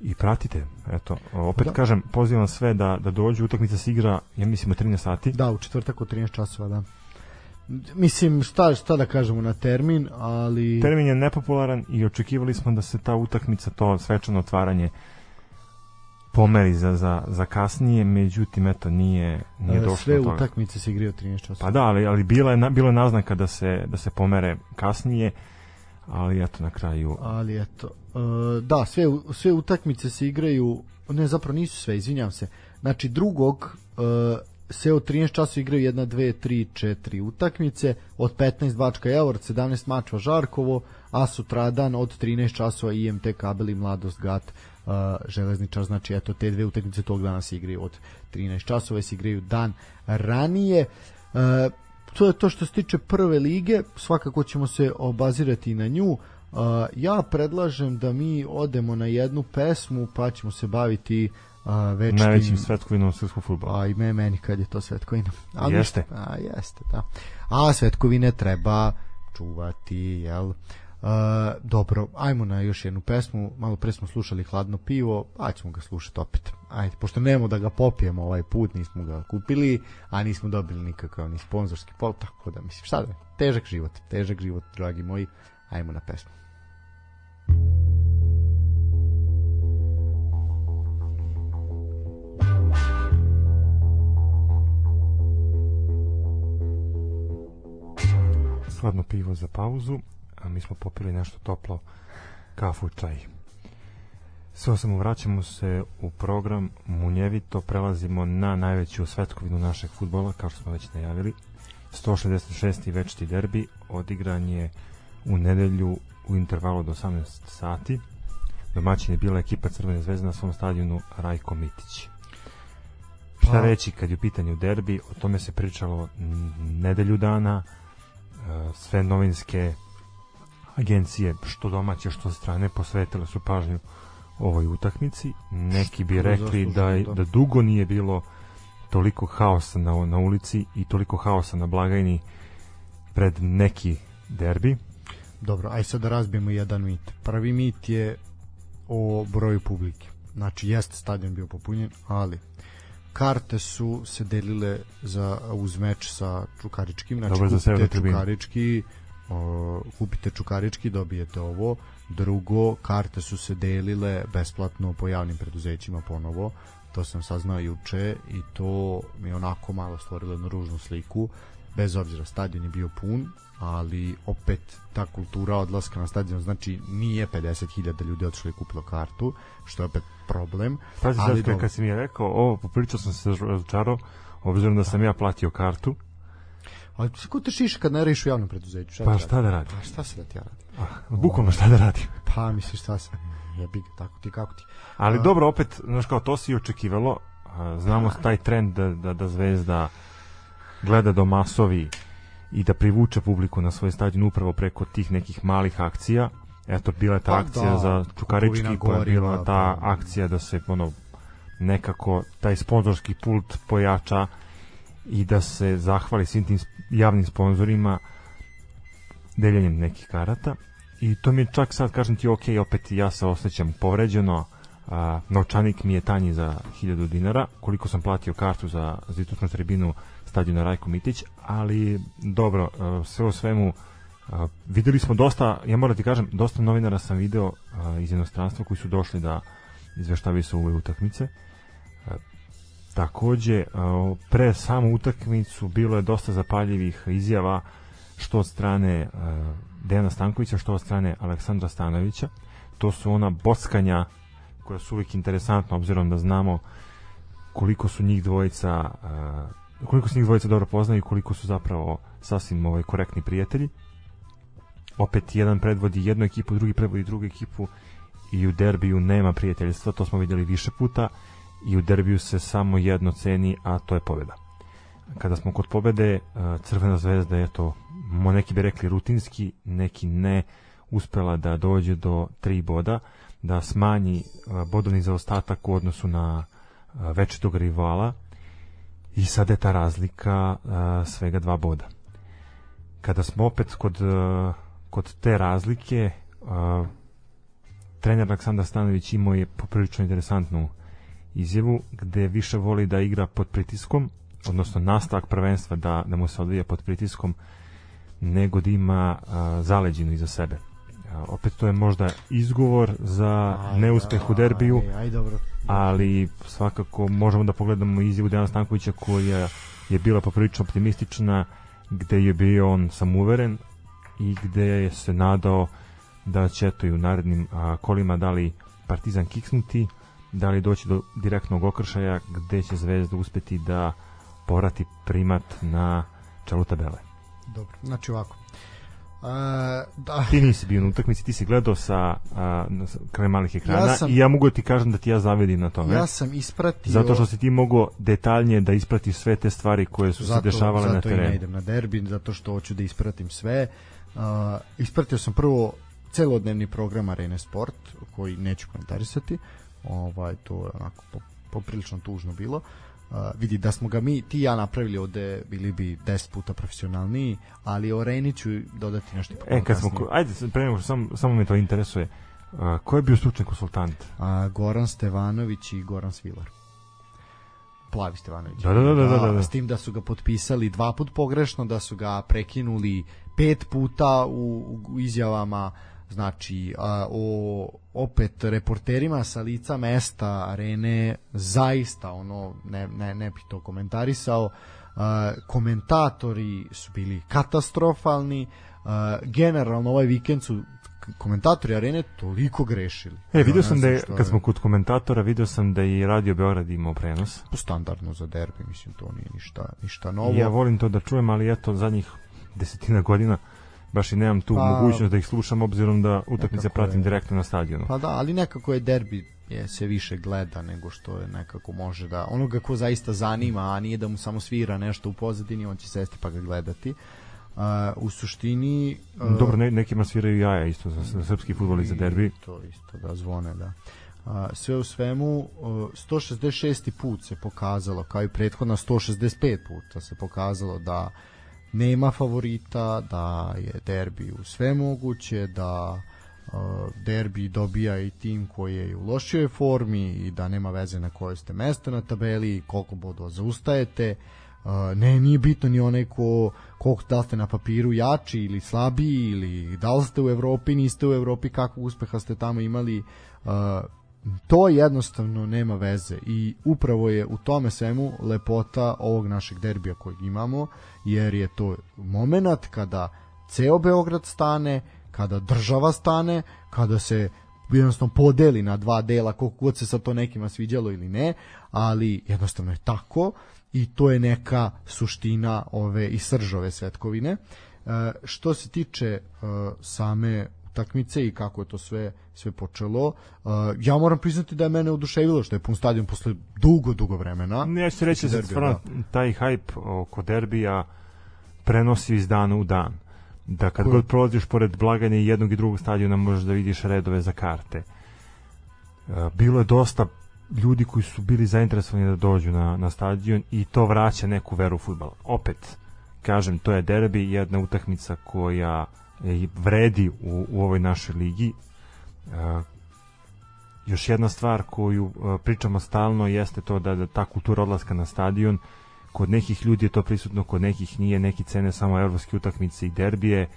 i pratite. Eto, opet da. kažem, pozivam sve da, da dođu, utakmica se igra, ja mislim, u 13 sati. Da, u četvrtak u 13 časova, da. Mislim, šta, šta da kažemo na termin, ali... Termin je nepopularan i očekivali smo da se ta utakmica, to svečano otvaranje, pomeri za, za, za kasnije, međutim, eto, nije, nije došlo Sve do toga. utakmice se igraju 13 časova. Pa da, ali, ali bila je, bilo je naznaka da se, da se pomere kasnije, ali eto na kraju ali eto uh, da sve sve utakmice se igraju ne zapravo nisu sve izvinjavam se. Znači drugog uh, se od 13 časova igraju 1 2 3 4 utakmice od 15 Bačka Javor 17 Mačva Žarkovo a sutradan od 13 časova IMT Kabel i Mladost Gat uh, železničar. Znači eto te dve utakmice tog dana se igraju od 13 časova se igraju dan ranije. Uh, to je to što se tiče prve lige, svakako ćemo se obazirati na nju. Uh, ja predlažem da mi odemo na jednu pesmu, pa ćemo se baviti uh, večnim... Najvećim svetkovinom srpskog futbola. A i me, meni kad je to svetkovina. Ali, jeste. A, jeste, da. A svetkovine treba čuvati, jel? Uh, dobro, ajmo na još jednu pesmu. Malo pre smo slušali Hladno pivo, a ćemo ga slušati opet. Ajde, pošto nemamo da ga popijemo ovaj put, nismo ga kupili, a nismo dobili nikakav ni sponzorski pol, tako da mislim, šta da, težak život, težak život, dragi moji. Ajmo na pesmu. Hladno pivo za pauzu a mi smo popili nešto toplo kafu čaj. Sve osim vraćamo se u program munjevito, prelazimo na najveću svetkovinu našeg futbola, kao što smo već najavili. 166. večiti derbi odigran je u nedelju u intervalu do 18 sati. Domaćin je bila ekipa Crvene zvezde na svom stadionu Rajko Mitić. Šta pa... reći kad je u pitanju derbi, o tome se pričalo nedelju dana, e, sve novinske agencije, što domaće, što strane, posvetile su pažnju ovoj utakmici. Neki bi rekli da, da, da dugo nije bilo toliko haosa na, na ulici i toliko haosa na blagajni pred neki derbi. dobro, aj sad da razbijemo jedan mit. Prvi mit je o broju publike. Znači, jeste stadion bio popunjen, ali karte su se delile za uz meč sa Čukaričkim, znači Dobro, za. Čukarički, kupite Čukarički, dobijete ovo. Drugo, karte su se delile besplatno po javnim preduzećima ponovo. To sam saznao juče i to mi onako malo stvorilo jednu ružnu sliku. Bez obzira, stadion je bio pun, ali opet ta kultura odlaska na stadion znači nije 50.000 ljudi otišlo i kupilo kartu, što je opet problem. Pazi, ali sad dobro. kad si mi je rekao, ovo, popričao sam se razočarao, obzirom da sam ja platio kartu, Ali ti ko te šiša kad ne radiš u javnom preduzeću? Šta pa da šta da radim? Pa šta se da ti ja radim? Ah, Bukvalno šta da radim. Pa misliš šta se? Jebi ga, tako ti, kako ti? Ali A- dobro, opet, znaš kao, to si i očekivalo. A, Znamo taj trend da, da, da Zvezda gleda do masovi i da privuče publiku na svoj stadion upravo preko tih nekih malih akcija. Eto, bila je ta Pa akcija da, za Čukarički, pa je bila ta pa- akcija da se ono, nekako taj sponzorski pult pojača i da se zahvali svim tim javnim sponzorima deljenjem nekih karata. I to mi je čak sad kažem ti ok, opet ja se osjećam povređeno a, novčanik mi je tanji za 1000 dinara koliko sam platio kartu za zitučnu tribinu stadiona Rajko Mitić ali dobro, a, sve o svemu a, videli smo dosta, ja moram ti kažem dosta novinara sam video a, iz inostranstva koji su došli da izveštavaju se ove utakmice takođe a, pre samu utakmicu bilo je dosta zapaljivih izjava što od strane uh, Dejana Stankovića, što od strane Aleksandra Stanovića. To su ona bockanja koja su uvijek interesantna obzirom da znamo koliko su njih dvojica uh, koliko se njih dvojica dobro poznaju i koliko su zapravo sasvim ovaj, korektni prijatelji. Opet jedan predvodi jednu ekipu, drugi predvodi drugu ekipu i u derbiju nema prijateljstva, to smo vidjeli više puta i u derbiju se samo jedno ceni, a to je pobjeda. Kada smo kod pobede e, Crvena zvezda je to neki bi rekli rutinski neki ne uspela da dođe do tri boda da smanji e, bodovni zaostatak u odnosu na e, večitog rivala. I sada je ta razlika svega dva boda. Kada smo opet kod, kod te razlike trener Aleksandar Stanović imao je poprilično interesantnu izjavu gde više voli da igra pod pritiskom odnosno nastavak prvenstva da, da mu se odvija pod pritiskom nego da ima a, zaleđinu iza sebe. A, opet to je možda izgovor za neuspeh u derbiju, Aj, aj, dobro. ali svakako možemo da pogledamo izjavu Dejana Stankovića koja je bila poprilično optimistična gde je bio on samuveren i gde je se nadao da će to i u narednim a, kolima da li Partizan kiksnuti, da li doći do direktnog okršaja gde će Zvezda uspeti da povrati primat na čelu tabele. Dobro, znači ovako. A, da, Ti nisi bio na utakmici, ti si gledao sa, sa kraj malih ekrana Ja sam- i ja mogu da ti kažem da ti ja zavidim na tome. ja sam ispratio... Zato što si ti mogao detaljnije da ispratiš sve te stvari koje su se dešavale na zato i ne terenu. idem na derbi, zato što hoću da ispratim sve. Uh, ispratio sam prvo celodnevni program Arene Sport, koji neću komentarisati. Ovaj, to je onako po, poprilično tužno bilo. Uh, vidi, da smo ga mi, ti ja napravili ovde, bili bi 10 puta profesionalniji, ali o Areni ću dodati nešto E, kad smo, ajde, pre nego samo, samo me to interesuje. A, ko je bio stručni konsultant? A, Goran Stevanović i Goran Svilar. Plavi Stevanović. Da, da, da, da, da, da. S tim da su ga potpisali dva put pogrešno, da su ga prekinuli pet puta u, u izjavama znači a, o opet reporterima sa lica mesta arene zaista ono ne, ne, ne bih to komentarisao a, komentatori su bili katastrofalni a, generalno ovaj vikend su komentatori arene toliko grešili E, vidio Ja sam da je, kad smo kod komentatora, vidio sam da je i Radio Beograd imao prenos. standardno za derbi, mislim to nije ništa ništa novo. Ja volim to da čujem, ali eto, zadnjih desetina godina baš i nemam tu Pa, mogućnost da ih slušam, obzirom da utakmice pratim je. direktno na stadionu. Pa da, ali nekako je derbi je se više gleda nego što je nekako može da onoga ko zaista zanima, a nije da mu samo svira nešto u pozadini, on će sesti pa ga gledati. Uh, u suštini uh, Dobro, ne, nekima sviraju jaja isto za, za srpski futbol i za derbi. To isto da zvone, da. A, sve u svemu, uh, 166. put se pokazalo, kao i prethodna 165 puta se pokazalo da nema favorita, da je derbi u sve moguće, da derbi dobija i tim koji je u lošoj formi i da nema veze na kojoj ste mesto na tabeli, koliko bodova zaustajete. Ne, nije bitno ni onaj ko, koliko da ste na papiru jači ili slabiji ili da li ste u Evropi, niste u Evropi, kakvog uspeha ste tamo imali. To jednostavno nema veze i upravo je u tome svemu lepota ovog našeg derbija kojeg imamo, jer je to moment kada ceo Beograd stane, kada država stane, kada se jednostavno podeli na dva dela, koliko god se sa to nekima sviđalo ili ne, ali jednostavno je tako i to je neka suština ove i sržove svetkovine. E, što se tiče e, same utakmice i kako je to sve sve počelo. Uh, ja moram priznati da je mene oduševilo što je pun stadion posle dugo, dugo vremena. Ne, ja ću reći da stvarno taj hype oko derbija prenosi iz dana u dan da kad god prolaziš pored blaganja jednog i drugog stadiona možeš da vidiš redove za karte. E, bilo je dosta ljudi koji su bili zainteresovani da dođu na, na stadion i to vraća neku veru u futbal. Opet, kažem, to je derbi, jedna utakmica koja vredi u, u ovoj našoj ligi. E, još jedna stvar koju e, pričamo stalno jeste to da, da ta kultura odlaska na stadion kod nekih ljudi je to prisutno, kod nekih nije, neki cene samo evropske utakmice i derbije,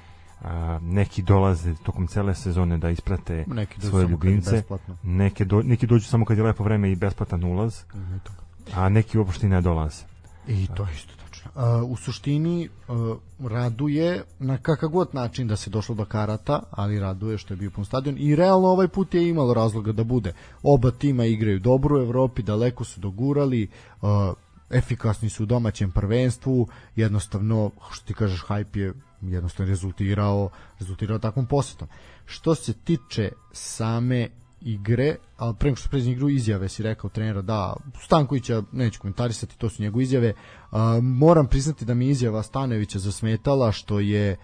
a, neki dolaze tokom cele sezone da isprate neki svoje ljubimce, neke do, neki dođu samo kad je lepo vreme i besplatan ulaz, a neki uopšte ne dolaze. I to je isto u suštini uh, raduje na kakav god način da se došlo do karata, ali raduje što je bio pun stadion i realno ovaj put je imalo razloga da bude. Oba tima igraju dobro u Evropi, daleko su dogurali, uh, efikasni su u domaćem prvenstvu, jednostavno, što ti kažeš, hype je jednostavno rezultirao, rezultirao takvom posetom. Što se tiče same igre, ali pre što pređe igru izjave si rekao trenera da Stankovića neću komentarisati, to su njegove izjave. A, moram priznati da mi izjava Stanovića zasmetala što je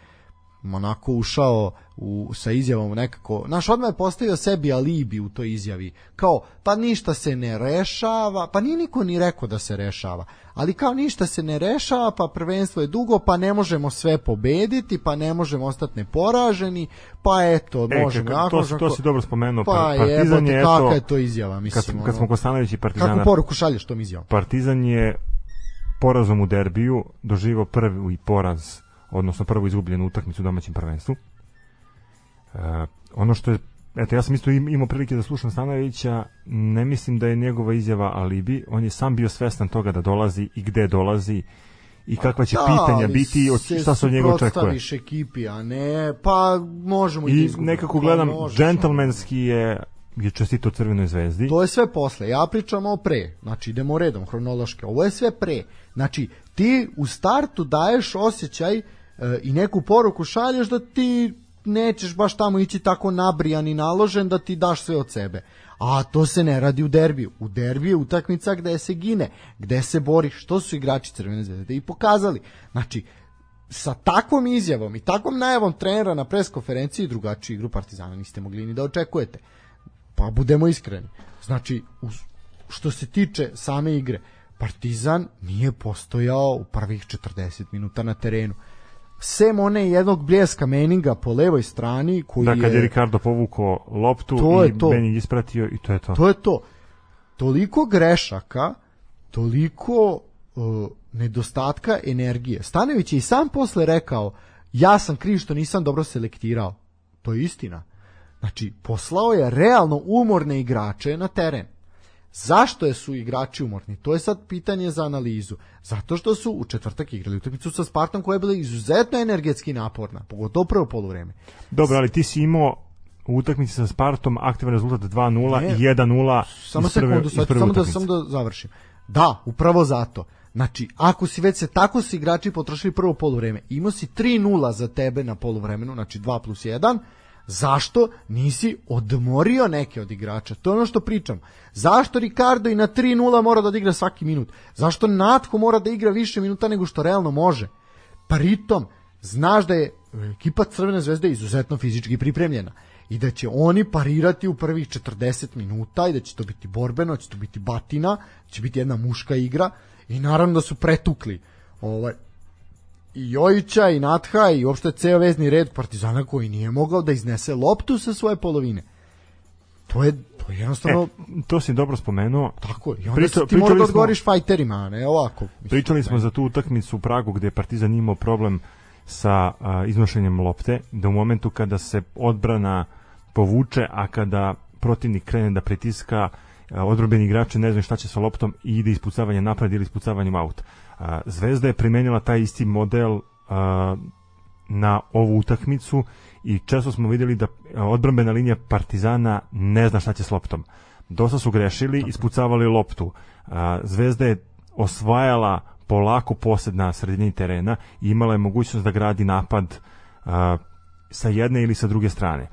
onako ušao u, sa izjavom nekako, naš odmah je postavio sebi alibi u toj izjavi, kao pa ništa se ne rešava, pa nije niko ni rekao da se rešava, ali kao ništa se ne rešava, pa prvenstvo je dugo, pa ne možemo sve pobediti, pa ne možemo ostati neporaženi, pa eto, e, možemo. Kako, to, možemo, to si dobro spomenuo, pa, partizan je, eto, je to izjava, mislim. Kad, kad smo Kostanović i Partizana... Kako poruku šalješ tom izjavom? Partizan je porazom u derbiju doživao prvi poraz odnosno prvo izgubljenu utakmicu u domaćem prvenstvu. E, ono što je Eto, ja sam isto imao prilike da slušam Stanovića, ne mislim da je njegova izjava alibi, on je sam bio svestan toga da dolazi i gde dolazi i kakva će da, pitanja biti i šta se od njega očekuje. ekipi, a ne, pa možemo i da nekako gledam, pa džentlmenski je je čestito Crvenoj zvezdi. To je sve posle. Ja pričam o pre. Znači, idemo redom, hronološki. Ovo je sve pre. Znači, ti u startu daješ osjećaj e, i neku poruku šalješ da ti nećeš baš tamo ići tako nabrijan i naložen da ti daš sve od sebe. A to se ne radi u derbiju. U derbiju je utakmica gde se gine, gde se bori, što su igrači Crvene zvezde i pokazali. Znači, sa takvom izjavom i takvom najavom trenera na preskonferenciji drugačiju igru Partizana niste mogli ni da očekujete. Pa budemo iskreni. Znači, što se tiče same igre, Partizan nije postojao u prvih 40 minuta na terenu sem one jednog bljeska Meninga po levoj strani koji da, kad je, je Ricardo povukao loptu to i to. Mening ispratio i to je to. To je to. Toliko grešaka, toliko uh, nedostatka energije. Stanović je i sam posle rekao ja sam kriv što nisam dobro selektirao. To je istina. Znači, poslao je realno umorne igrače na teren. Zašto je su igrači umorni? To je sad pitanje za analizu. Zato što su u četvrtak igrali utakmicu sa Spartom koja je bila izuzetno energetski naporna, pogotovo prvo poluvreme. Dobro, ali ti si imao u utakmici sa Spartom aktivan rezultat 2-0 i 1-0 samo sekundu, sad, samo da samo da završim. Da, upravo zato. Znači, ako si već se tako su igrači potrošili prvo poluvreme, imao si 3-0 za tebe na poluvremenu, znači 2 plus 1, Zašto nisi odmorio neke od igrača? To je ono što pričam. Zašto Ricardo i na 3-0 mora da odigra svaki minut? Zašto Natko mora da igra više minuta nego što realno može? Pritom, znaš da je ekipa Crvene zvezde izuzetno fizički pripremljena i da će oni parirati u prvih 40 minuta i da će to biti borbeno, da će to biti batina, da će biti jedna muška igra i naravno da su pretukli ovaj i Jojića i Natha i uopšte ceo vezni red Partizana koji nije mogao da iznese loptu sa svoje polovine. To je to je jednostavno e, to si dobro spomenuo. Tako je. I onda Priča, ti možeš da odgovoriš fajterima, a ne ovako. Mislim, pričali smo ne. za tu utakmicu u Pragu gde je Partizan imao problem sa a, iznošenjem lopte, da u momentu kada se odbrana povuče, a kada protivnik krene da pritiska odrobeni igrači ne znaju šta će sa loptom i ide ispucavanje napred ili ispucavanjem out. Zvezda je primenila taj isti model na ovu utakmicu i često smo videli da odbrambena linija Partizana ne zna šta će s loptom. Dosta su grešili, ispucavali loptu. Zvezda je osvajala polako posed na sredini terena i imala je mogućnost da gradi napad sa jedne ili sa druge strane.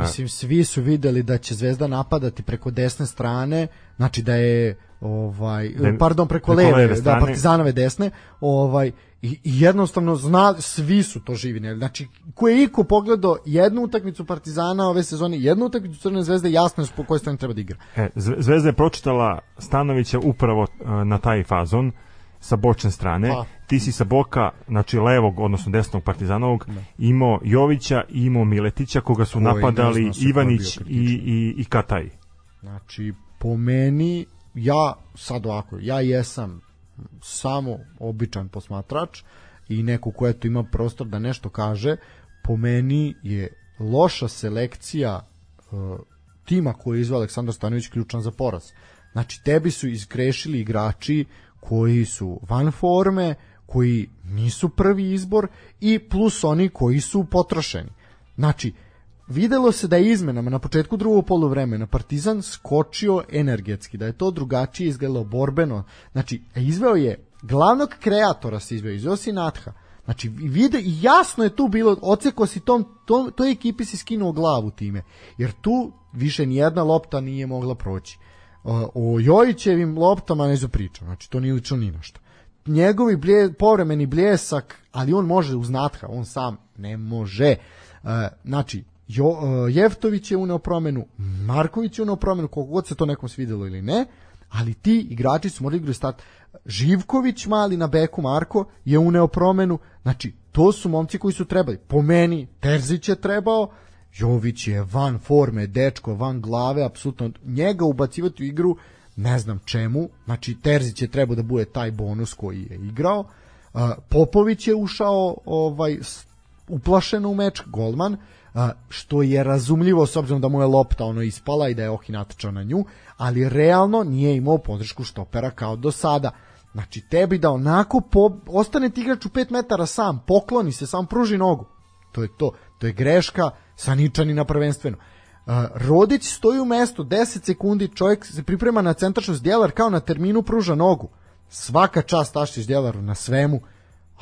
Mislim, svi su videli da će Zvezda napadati preko desne strane, znači da je ovaj da, pardon preko, leve, leve da Partizanove desne, ovaj i, i jednostavno zna svi su to živi, ne? Znači ko je iko pogledao jednu utakmicu Partizana ove sezone, jednu utakmicu Crvene zvezde, jasno je po kojoj strani treba da igra. E, Zvezda je pročitala Stanovića upravo uh, na taj fazon sa bočne strane. Pa. Ti si sa boka, znači levog, odnosno desnog partizanovog, da. imao Jovića i imao Miletića, koga su Koji napadali Ivanić i, i, i Kataj. Znači, po meni, ja sad ovako, ja jesam samo običan posmatrač i neko ko eto ima prostor da nešto kaže, po meni je loša selekcija uh, tima koji je izvao Aleksandar Stanović ključan za poraz. Znači, tebi su izgrešili igrači koji su van forme, koji nisu prvi izbor i plus oni koji su potrošeni. Znači, videlo se da je izmenama na početku drugog poluvremena Partizan skočio energetski, da je to drugačije izgledalo borbeno. Znači, izveo je glavnog kreatora se izveo, izveo si Natha. Znači, vide, jasno je tu bilo, oceko si tom, to, toj ekipi si skinuo glavu time, jer tu više nijedna lopta nije mogla proći o Jojićevim loptama ne priča, znači to nije lično ni na što. Njegovi blje, povremeni bljesak, ali on može uz natha, on sam ne može. E, znači, jo, e, Jeftović je uneo promenu, Marković je uneo promenu, koliko god se to nekom svidelo ili ne, ali ti igrači su morali igrati start. Živković mali na beku Marko je uneo promenu, znači to su momci koji su trebali. Po meni Terzić je trebao, Jović je van forme, dečko, van glave, apsolutno njega ubacivati u igru ne znam čemu, znači Terzić je trebao da bude taj bonus koji je igrao, Popović je ušao ovaj uplašeno u meč, golman, što je razumljivo s obzirom da mu je lopta ono ispala i da je Ohi natečao na nju, ali realno nije imao podršku štopera kao do sada. Znači tebi da onako po, ostane ti igrač u 5 metara sam, pokloni se, sam pruži nogu. To je to. To je greška Saničani na prvenstveno. Uh, Rodić stoji u mestu 10 sekundi, čovjek se priprema na centračnost Djelar kao na terminu pruža nogu. Svaka čast Aštić Djelaru na svemu,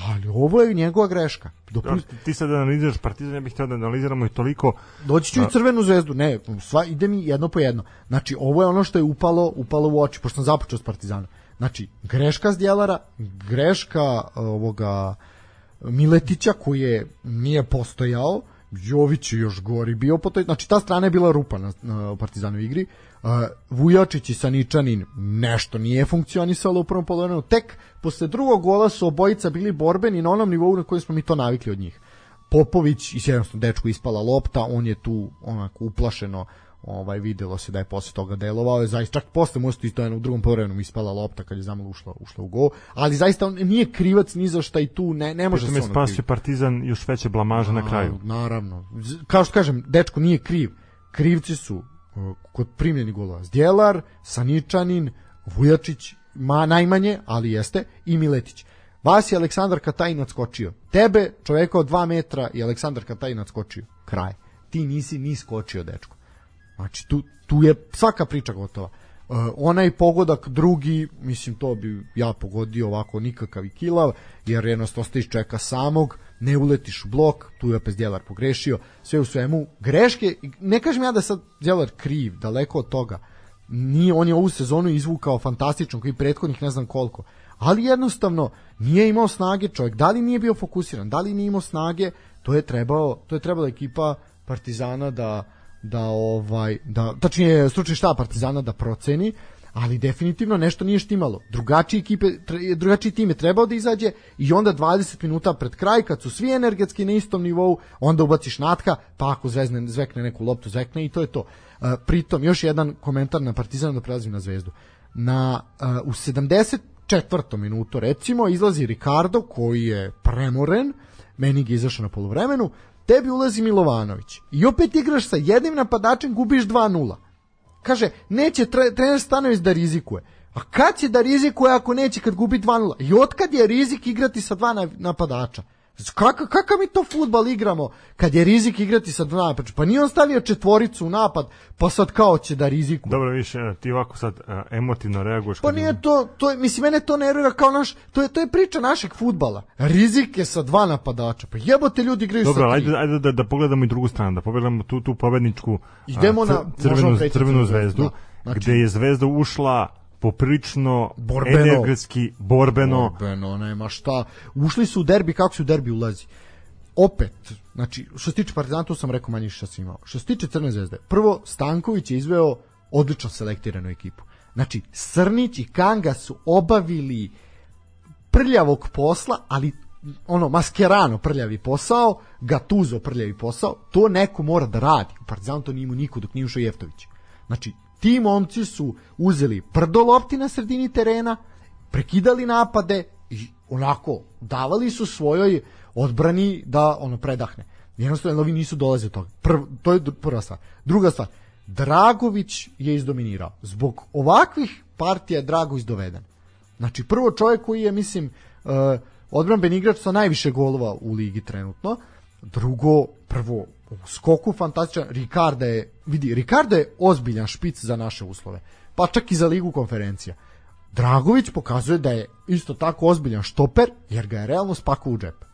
ali ovo je njegova greška. Dopust... Ti sad da analiziraš Partizan, ja bih htio da analiziramo i toliko... Doći ću i crvenu zvezdu, ne, sva, ide mi jedno po jedno. Znači, ovo je ono što je upalo, upalo u oči, pošto sam započeo s Partizanom. Znači, greška s Djelara, greška ovoga Miletića koji je nije postojao, Jović je još gori bio po toj, znači ta strana je bila rupa na, na Partizanu igri. Uh, Vujačić i Saničanin nešto nije funkcionisalo u prvom polovremenu. Tek posle drugog gola su obojica bili borbeni na onom nivou na kojem smo mi to navikli od njih. Popović i jednostavno dečku ispala lopta, on je tu onako uplašeno ovaj videlo se da je posle toga delovao je zaista čak posle možda isto u drugom povremenu ispala lopta kad je zamalo ušla ušla u gol ali zaista on nije krivac ni za šta i tu ne ne može se spasio Partizan još veće blamaže na kraju naravno kao što kažem dečko nije kriv krivci su kod primljenih golova Zdjelar Saničanin Vujačić ma najmanje ali jeste i Miletić Vas je Aleksandar Katajin odskočio. Tebe, čoveka od 2 metra, i Aleksandar Katajin odskočio. Kraj. Ti nisi ni skočio, dečko. Znači, tu, tu je svaka priča gotova. Uh, onaj pogodak drugi, mislim to bi ja pogodio ovako nikakav i kilav, jer jednostavno ostajiš čeka samog, ne uletiš u blok, tu je opet Djelar pogrešio, sve u svemu, greške, ne kažem ja da sad Djelar kriv, daleko od toga, nije, on je ovu sezonu izvukao fantastično, koji prethodnih ne znam koliko, ali jednostavno nije imao snage čovjek, da li nije bio fokusiran, da li nije imao snage, to je trebao, to je trebala ekipa Partizana da da ovaj da tačnije stručni štab Partizana da proceni ali definitivno nešto nije štimalo. Drugačiji, ekipe, drugačiji tim je trebao da izađe i onda 20 minuta pred kraj, kad su svi energetski na istom nivou, onda ubaciš natka, pa ako zvezne, zvekne neku loptu, zvekne i to je to. Uh, pritom, još jedan komentar na Partizan da prelazim na zvezdu. Na, uh, u 74. minutu, recimo, izlazi Ricardo, koji je premoren, meni je izašao na polovremenu, tebi ulazi Milovanović i opet igraš sa jednim napadačem, gubiš 2-0 Kaže, neće tre, trener Stanović da rizikuje. A kad će da rizikuje ako neće kad gubi 2-0? I otkad je rizik igrati sa dva napadača? Kakav, kakav mi to futbal igramo kad je rizik igrati sa dva napadača? Pa nije on stavio četvoricu u napad, pa sad kao će da riziku. Dobro, više, ti ovako sad uh, emotivno reaguješ. Pa nije to, to je, mislim, mene to nervira kao naš, to je, to je priča našeg futbala. Rizik je sa dva napadača. Pa jebote ljudi igraju Dobro, sa tri. Dobro, ajde, ajde da, da pogledamo i drugu stranu, da pogledamo tu, tu pobedničku Idemo na, crvenu, crvenu zvezdu, da, znači, gde je zvezda ušla poprično borbeno. energetski borbeno. Borbeno, nema šta. Ušli su u derbi, kako su u derbi ulazi? Opet, znači, što se tiče Partizana, tu sam rekao manje šta sam imao. Što se tiče Crne zvezde, prvo, Stanković je izveo odlično selektiranu ekipu. Znači, Srnić i Kanga su obavili prljavog posla, ali ono maskerano prljavi posao, Gatuzo prljavi posao, to neko mora da radi. U Partizanu to nije imao niko dok nije ušao Jeftović. Znači, ti momci su uzeli prdo lopti na sredini terena, prekidali napade i onako davali su svojoj odbrani da ono predahne. Jednostavno ovi nisu dolaze od toga. Prv, to je prva stvar. Druga stvar, Dragović je izdominirao. Zbog ovakvih partija je Dragović doveden. Znači, prvo čovjek koji je, mislim, uh, odbranben igrač sa najviše golova u ligi trenutno. Drugo, prvo, u skoku fantastičan. Ricarda je, vidi, Ricarda je ozbiljan špic za naše uslove. Pa čak i za ligu konferencija. Dragović pokazuje da je isto tako ozbiljan štoper, jer ga je realno spakao u džep.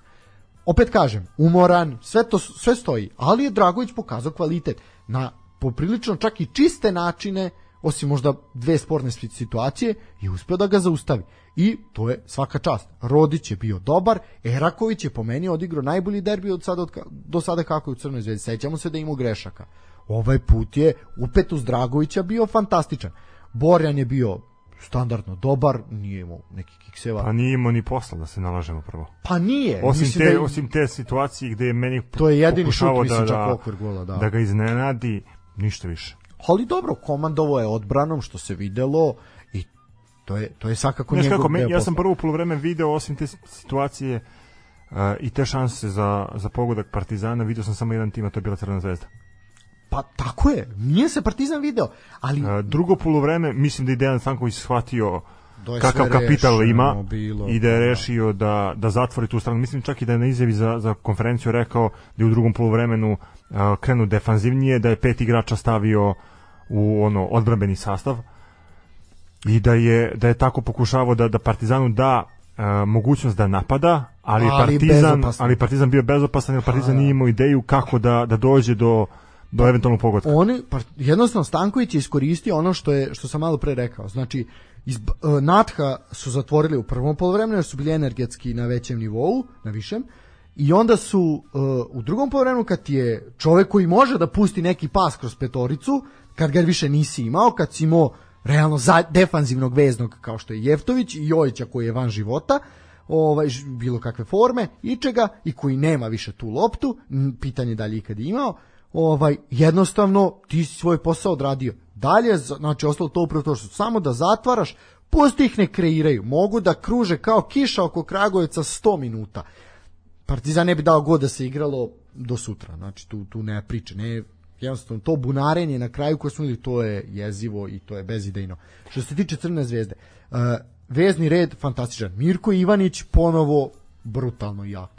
Opet kažem, umoran, sve to sve stoji, ali je Dragović pokazao kvalitet na poprilično čak i čiste načine, osim možda dve sporne situacije, i uspeo da ga zaustavi i to je svaka čast. Rodić je bio dobar, Eraković je po meni odigrao najbolji derbi od sada, od, do sada kako je u Crnoj zvezdi. Sećamo se da ima grešaka. Ovaj put je upet uz Dragovića bio fantastičan. Borjan je bio standardno dobar, nije imao neki kikseva. Pa nije imao ni posla da se nalažemo prvo. Pa nije. Osim te, da je, osim te situacije gde je meni to je jedini šut, da, mislim, da, okvir gola, da. da ga iznenadi, ništa više. Ali dobro, komandovo je odbranom, što se videlo, To je, to je svakako Znaš njegov kako, me, Ja sam prvo polovreme video, osim te situacije uh, i te šanse za, za pogodak Partizana, video sam samo jedan tim, a to je bila Crna zvezda. Pa tako je, nije se Partizan video, ali... Uh, drugo polovreme, mislim da je Dejan Stanković shvatio da kakav kapital ima bilo, i da je da. rešio da, da zatvori tu stranu. Mislim čak i da je na izjavi za, za konferenciju rekao da je u drugom polovremenu uh, krenu defanzivnije, da je pet igrača stavio u ono odbrambeni sastav i da je da je tako pokušavao da da Partizanu da uh, mogućnost da napada, ali, ali Partizan ali Partizan bio bezopasan, jer Partizan nije imao ideju kako da da dođe do do eventualnog pogotka. Oni pa, jednostavno Stanković je iskoristio ono što je što sam malo pre rekao. Znači iz uh, Natha su zatvorili u prvom poluvremenu jer su bili energetski na većem nivou, na višem. I onda su uh, u drugom poluvremenu kad je čovek koji može da pusti neki pas kroz petoricu, kad ga više nisi imao, kad si imao realno za, defanzivnog veznog kao što je Jeftović i Jojića koji je van života, ovaj bilo kakve forme i čega i koji nema više tu loptu, pitanje da li ikad imao, ovaj jednostavno ti si svoj posao odradio. Dalje znači ostalo to upravo to što samo da zatvaraš, pusti ih ne kreiraju, mogu da kruže kao kiša oko Kragujevca 100 minuta. Partizan ne bi dao god da se igralo do sutra, znači tu, tu nema priče, ne jednostavno to bunarenje na kraju koje smo to je jezivo i to je bezidejno. Što se tiče Crne zvezde, uh, vezni red fantastičan. Mirko Ivanić ponovo brutalno jak.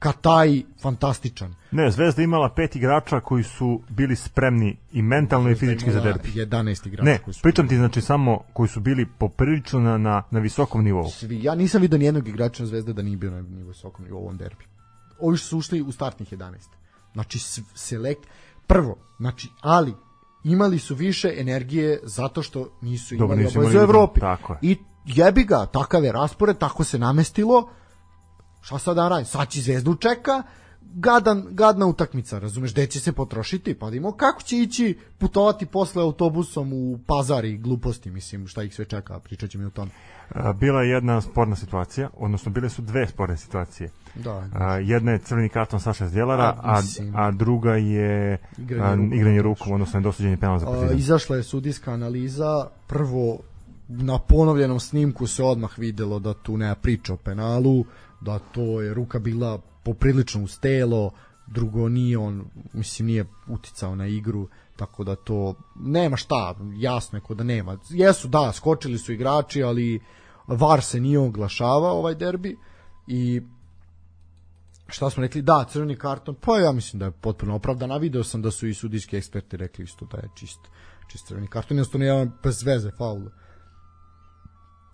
Kataj fantastičan. Ne, Zvezda imala pet igrača koji su bili spremni i mentalno i fizički za derbi. 11 igrača ne, koji su pričam ti znači samo koji su bili poprilično na, na, na visokom nivou. Svi, ja nisam vidio ni jednog igrača Zvezde da nije bio na visokom nivou u ovom derbi. Ovi su ušli u startnih 11. Znači selekt Prvo, znači, ali imali su više energije zato što nisu imali Dobro, nisu u Evropi. Tako je. I jebi ga, takav je raspored, tako se namestilo. Šta sad da radim? Sad će zvezdu čeka, gadan, gadna utakmica, razumeš, gde će se potrošiti, pa da imamo kako će ići putovati posle autobusom u pazar i gluposti, mislim, šta ih sve čeka, pričat ćemo i o tome. Bila je jedna sporna situacija, odnosno bile su dve sporne situacije. Da, A, jedna je crveni karton Saša Zdjelara, A, a, druga je Igranje igranje rukom, odnosno nedosuđenje penala za partizan. izašla je sudijska analiza, prvo na ponovljenom snimku se odmah videlo da tu nema priča o penalu, da to je ruka bila poprilično uz telo, drugo nije on, mislim nije uticao na igru, tako da to nema šta, jasno je ko da nema. Jesu, da, skočili su igrači, ali VAR se nije oglašavao ovaj derbi i šta smo rekli, da, crveni karton, pa ja mislim da je potpuno opravdan, a video sam da su i sudijski eksperti rekli isto da je čist, čist crveni karton, jednostavno jedan bez veze faul.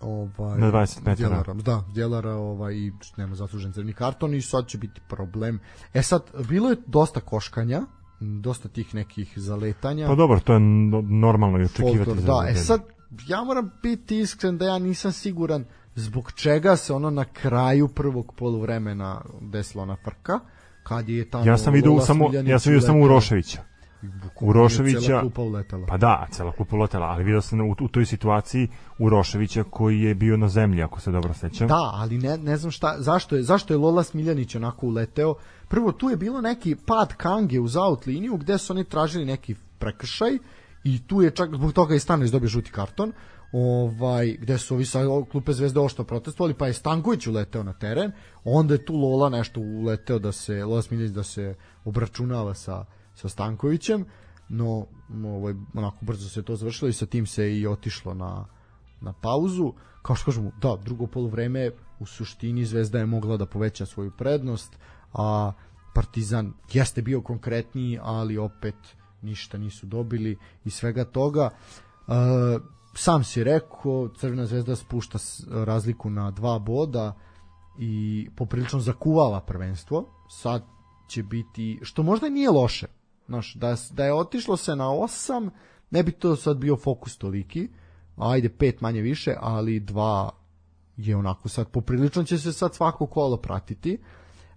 Ovaj, Na 20 metara. Djelara, da, Djelara ovaj, i nema zaslužen crveni karton i sad će biti problem. E sad, bilo je dosta koškanja, dosta tih nekih zaletanja. Pa dobro, to je no- normalno i očekivati Folklor, da, e sad ja moram biti iskren da ja nisam siguran zbog čega se ono na kraju prvog poluvremena desila ona frka kad je tamo Ja sam Lola samo ja sam vidio samo. Uroševića. Uroševića- cela klupa uletela. Pa da, cela klupa uletela, ali vidio sam u, u toj situaciji Uroševića koji je bio na zemlji, ako se dobro sećam. Da, ali ne, ne znam šta, zašto je, zašto je Lola Smiljanić onako uleteo. Prvo, tu je bilo neki pad Kange uz out liniju gde su oni tražili neki prekršaj i tu je čak zbog toga i Stanović dobio žuti karton ovaj, gde su ovi sa klupe Zvezde ošto protestovali, pa je Stanković uleteo na teren, onda je tu Lola nešto uleteo da se, Lola Smiljanić da se obračunava sa, sa Stankovićem, no ovaj, onako brzo se to završilo i sa tim se i otišlo na, na pauzu. Kao što kažemo, da, drugo poluvreme u suštini Zvezda je mogla da poveća svoju prednost, a Partizan jeste bio konkretniji, ali opet ništa nisu dobili i svega toga. E, sam si rekao, Crvena zvezda spušta razliku na dva boda i poprilično zakuvala prvenstvo. Sad će biti, što možda nije loše, Znaš, da, da je otišlo se na osam, ne bi to sad bio fokus toliki, ajde pet manje više, ali dva je onako sad poprilično će se sad svako kolo pratiti.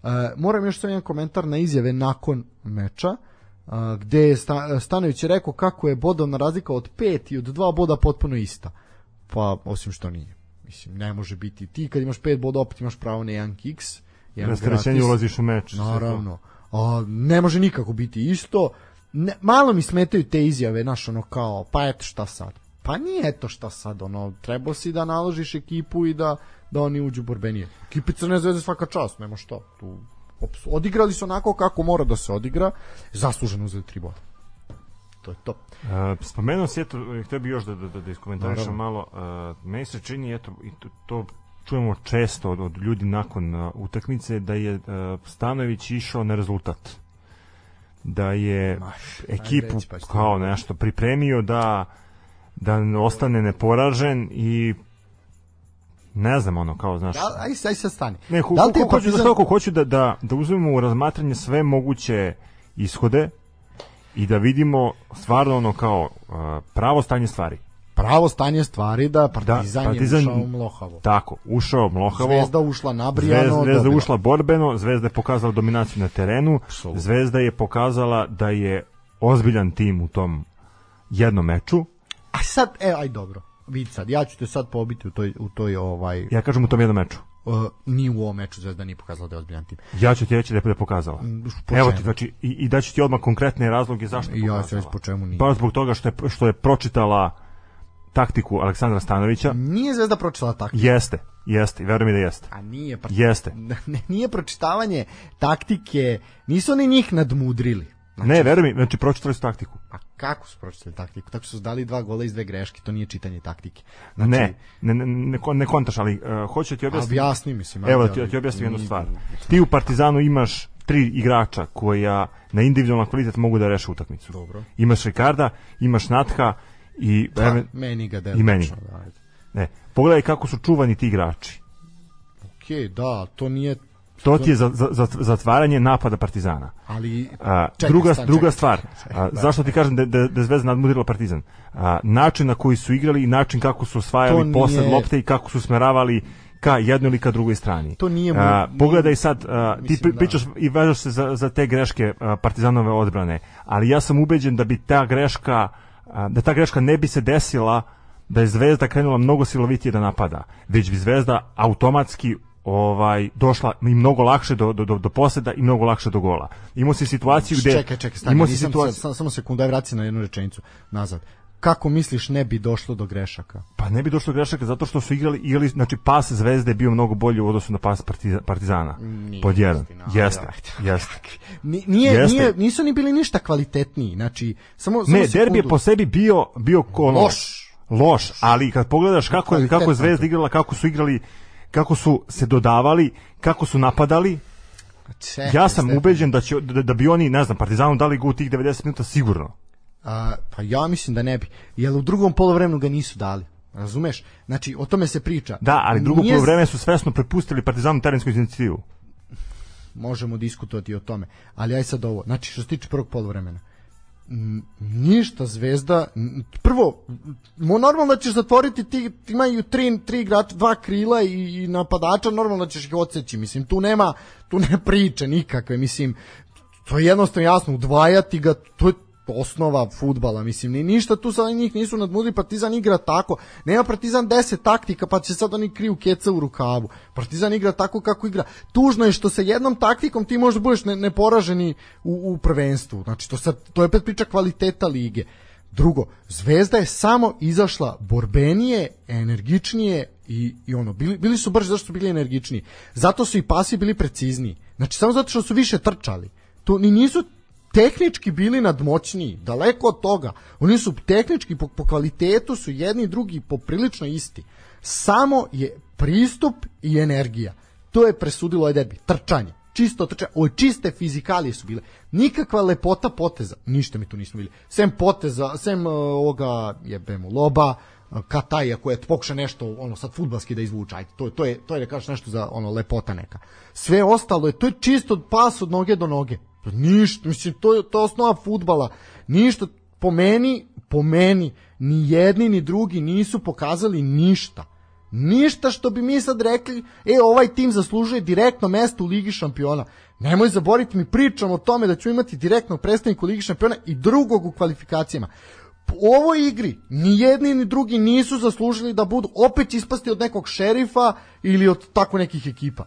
E, moram još samo jedan komentar na izjave nakon meča, e, gde je Sta, Stanović rekao kako je bodovna razlika od pet i od dva boda potpuno ista. Pa, osim što nije. Mislim, ne može biti. Ti kad imaš pet boda, opet imaš pravo na jedan kiks. jedan Rasterećenje ulaziš u meč. sve to. A, ne može nikako biti isto. Ne, malo mi smetaju te izjave, naš ono kao, pa eto šta sad. Pa nije eto šta sad, ono, trebao si da naložiš ekipu i da, da oni uđu borbenije. Ekipi Crne zvezde svaka čast, nema šta. Tu, ops, odigrali su onako kako mora da se odigra, zasluženo uzeli tri boda. To je to. Uh, spomenuo si, eto, htio bi još da, da, da, iskomentarišem Naravno. malo. Uh, meni se čini, eto, i to, to čujemo često od, od ljudi nakon uh, utakmice, da je uh, Stanović išao na rezultat. Da je ekipu reći, pa kao vidjeti. nešto pripremio da da ostane neporažen i ne znam ono kao znaš Da, aj, aj sad stani. Ne, ho, da li ti hoću, Partizan- da, hoću da, da, da uzmemo u razmatranje sve moguće ishode i da vidimo stvarno ono kao uh, pravo stanje stvari. Pravo stanje stvari da Partizan, Partizan- je ušao mlohavo. Tako, ušao Mlohavo. Zvezda ušla nabrijano, Zvezda, Zvezda dobila. ušla borbeno, Zvezda je pokazala dominaciju na terenu, Apsolutno. Zvezda je pokazala da je ozbiljan tim u tom jednom meču. A sad, e, aj dobro. Vidi sad, ja ću te sad pobiti u toj, u toj ovaj, Ja kažem u tom jednom meču. uh, ni u ovom meču Zvezda nije pokazala da je ozbiljan tim. Ja ću ti reći da je da pokazala. po Evo ti, znači, i, i daću ti odmah konkretne razloge zašto je I ja ću pokazala. reći po čemu nije. Baš zbog toga što je, što je pročitala taktiku Aleksandra Stanovića. Nije Zvezda pročitala tako. Jeste, jeste, i veruj mi da jeste. A nije, pa, Jeste. nije pročitavanje taktike, nisu oni njih nadmudrili. Znači, Ne, veruj mi, znači pročitali su taktiku. A kako su pročitali taktiku? Tako su dali dva gola iz dve greške, to nije čitanje taktike. Znači, ne, ne, ne, ne, kon- ne kontaš, ali uh, hoću da ti objasniti. Objasni, mislim. Evo da ti, da ti objasnim jednu stvar. Ti u Partizanu imaš tri igrača koja na individualan kvalitet mogu da reše utakmicu. Dobro. Imaš Ricarda, imaš Natha i Pa, even- meni ga i meni. Da, ne, pogledaj kako su čuvani ti igrači. Okej, da, to nije... To ti je za, za, za zatvaranje napada Partizana. Ali, A, Čekaj, druga stan, druga čekaj, stvar, čekaj, a, da. zašto ti kažem da da da Zvezda nadmudrila Partizan? A, način na koji su igrali i način kako su osvajali nije- lopte i kako su smeravali ka jednoj ili ka drugoj strani. To nije mu, a, pogledaj sad, a, ti mislim, pri, pričaš da. i vežaš se za, za te greške a, Partizanove odbrane, ali ja sam ubeđen da bi ta greška a, da ta greška ne bi se desila da je Zvezda krenula mnogo silovitije da napada, već bi Zvezda automatski ovaj došla i mnogo lakše do do do, poseda i mnogo lakše do gola. Imao si situaciju gde Čekaj, čekaj, stani, imao si situaciju se, samo, daj vraci na jednu rečenicu nazad. Kako misliš ne bi došlo do grešaka? Pa ne bi došlo do grešaka zato što su igrali igrali znači pas Zvezde je bio mnogo bolji u odnosu na pas Partiza, Partizana. Nije Pod jedan. istina, Jeste. ajde, Jeste. Ni- Nije, Jeste. nije, nisu ni bili ništa kvalitetniji. Znači, samo, samo Ne, derbi je sekundu. po sebi bio bio ono, Loš. Loš, ali kad pogledaš kako je kako je. Zvezda igrala, kako su igrali, kako su se dodavali, kako su napadali, Čekaj, ja sam ubeđen da će da, da bi oni, ne znam, Partizanu dali go u tih 90 minuta sigurno. A, pa ja mislim da ne bi. Jer u drugom polovremenu ga nisu dali. Razumeš? Znači, o tome se priča. Da, ali drugo Nije- poluvreme su svesno prepustili Partizanu terensku inicijativu. možemo diskutovati o tome. Ali aj sad ovo. Znači, što se tiče prvog polovremena. ništa zvezda prvo mo normalno ćeš zatvoriti ti imaju tri, tri igrača dva krila i, i napadača normalno ćeš ih odseći mislim tu nema tu ne priče nikakve mislim to je jednostavno jasno udvajati ga to je osnova fudbala mislim ni ništa tu sa njih nisu nadmudri Partizan igra tako nema Partizan 10 taktika pa će sad oni kriju keca u rukavu. Partizan igra tako kako igra. Tužno je što se jednom taktikom ti možda budeš ne, neporaženi u, u prvenstvu znači to sad to je opet priča kvaliteta lige. Drugo Zvezda je samo izašla borbenije energičnije i, i ono bili, bili su brži zašto su bili energičniji. Zato su i pasi bili precizniji. Znači samo zato što su više trčali. Tu ni nisu tehnički bili nadmoćniji, daleko od toga. Oni su tehnički po, po kvalitetu su jedni i drugi poprilično isti. Samo je pristup i energija. To je presudilo ovaj derbi. Trčanje. Čisto trčanje. Ove čiste fizikalije su bile. Nikakva lepota poteza. Ništa mi tu nismo bili. Sem poteza, sem uh, ovoga jebemu loba, Kataja koja je pokuša nešto ono sad fudbalski da izvuče. Ajde, to, to je to je da kažeš nešto za ono lepota neka. Sve ostalo je to je čisto pas od noge do noge. Pa Ništa, mislim, to je, to je osnova futbala. Ništa, po meni, po meni, ni jedni ni drugi nisu pokazali ništa. Ništa što bi mi sad rekli, e, ovaj tim zaslužuje direktno mesto u Ligi šampiona. Nemoj zaboriti, mi pričamo o tome da ćemo imati direktnog predstavnika u Ligi šampiona i drugog u kvalifikacijama. U ovoj igri ni jedni ni drugi nisu zaslužili da budu opet ispasti od nekog šerifa ili od tako nekih ekipa.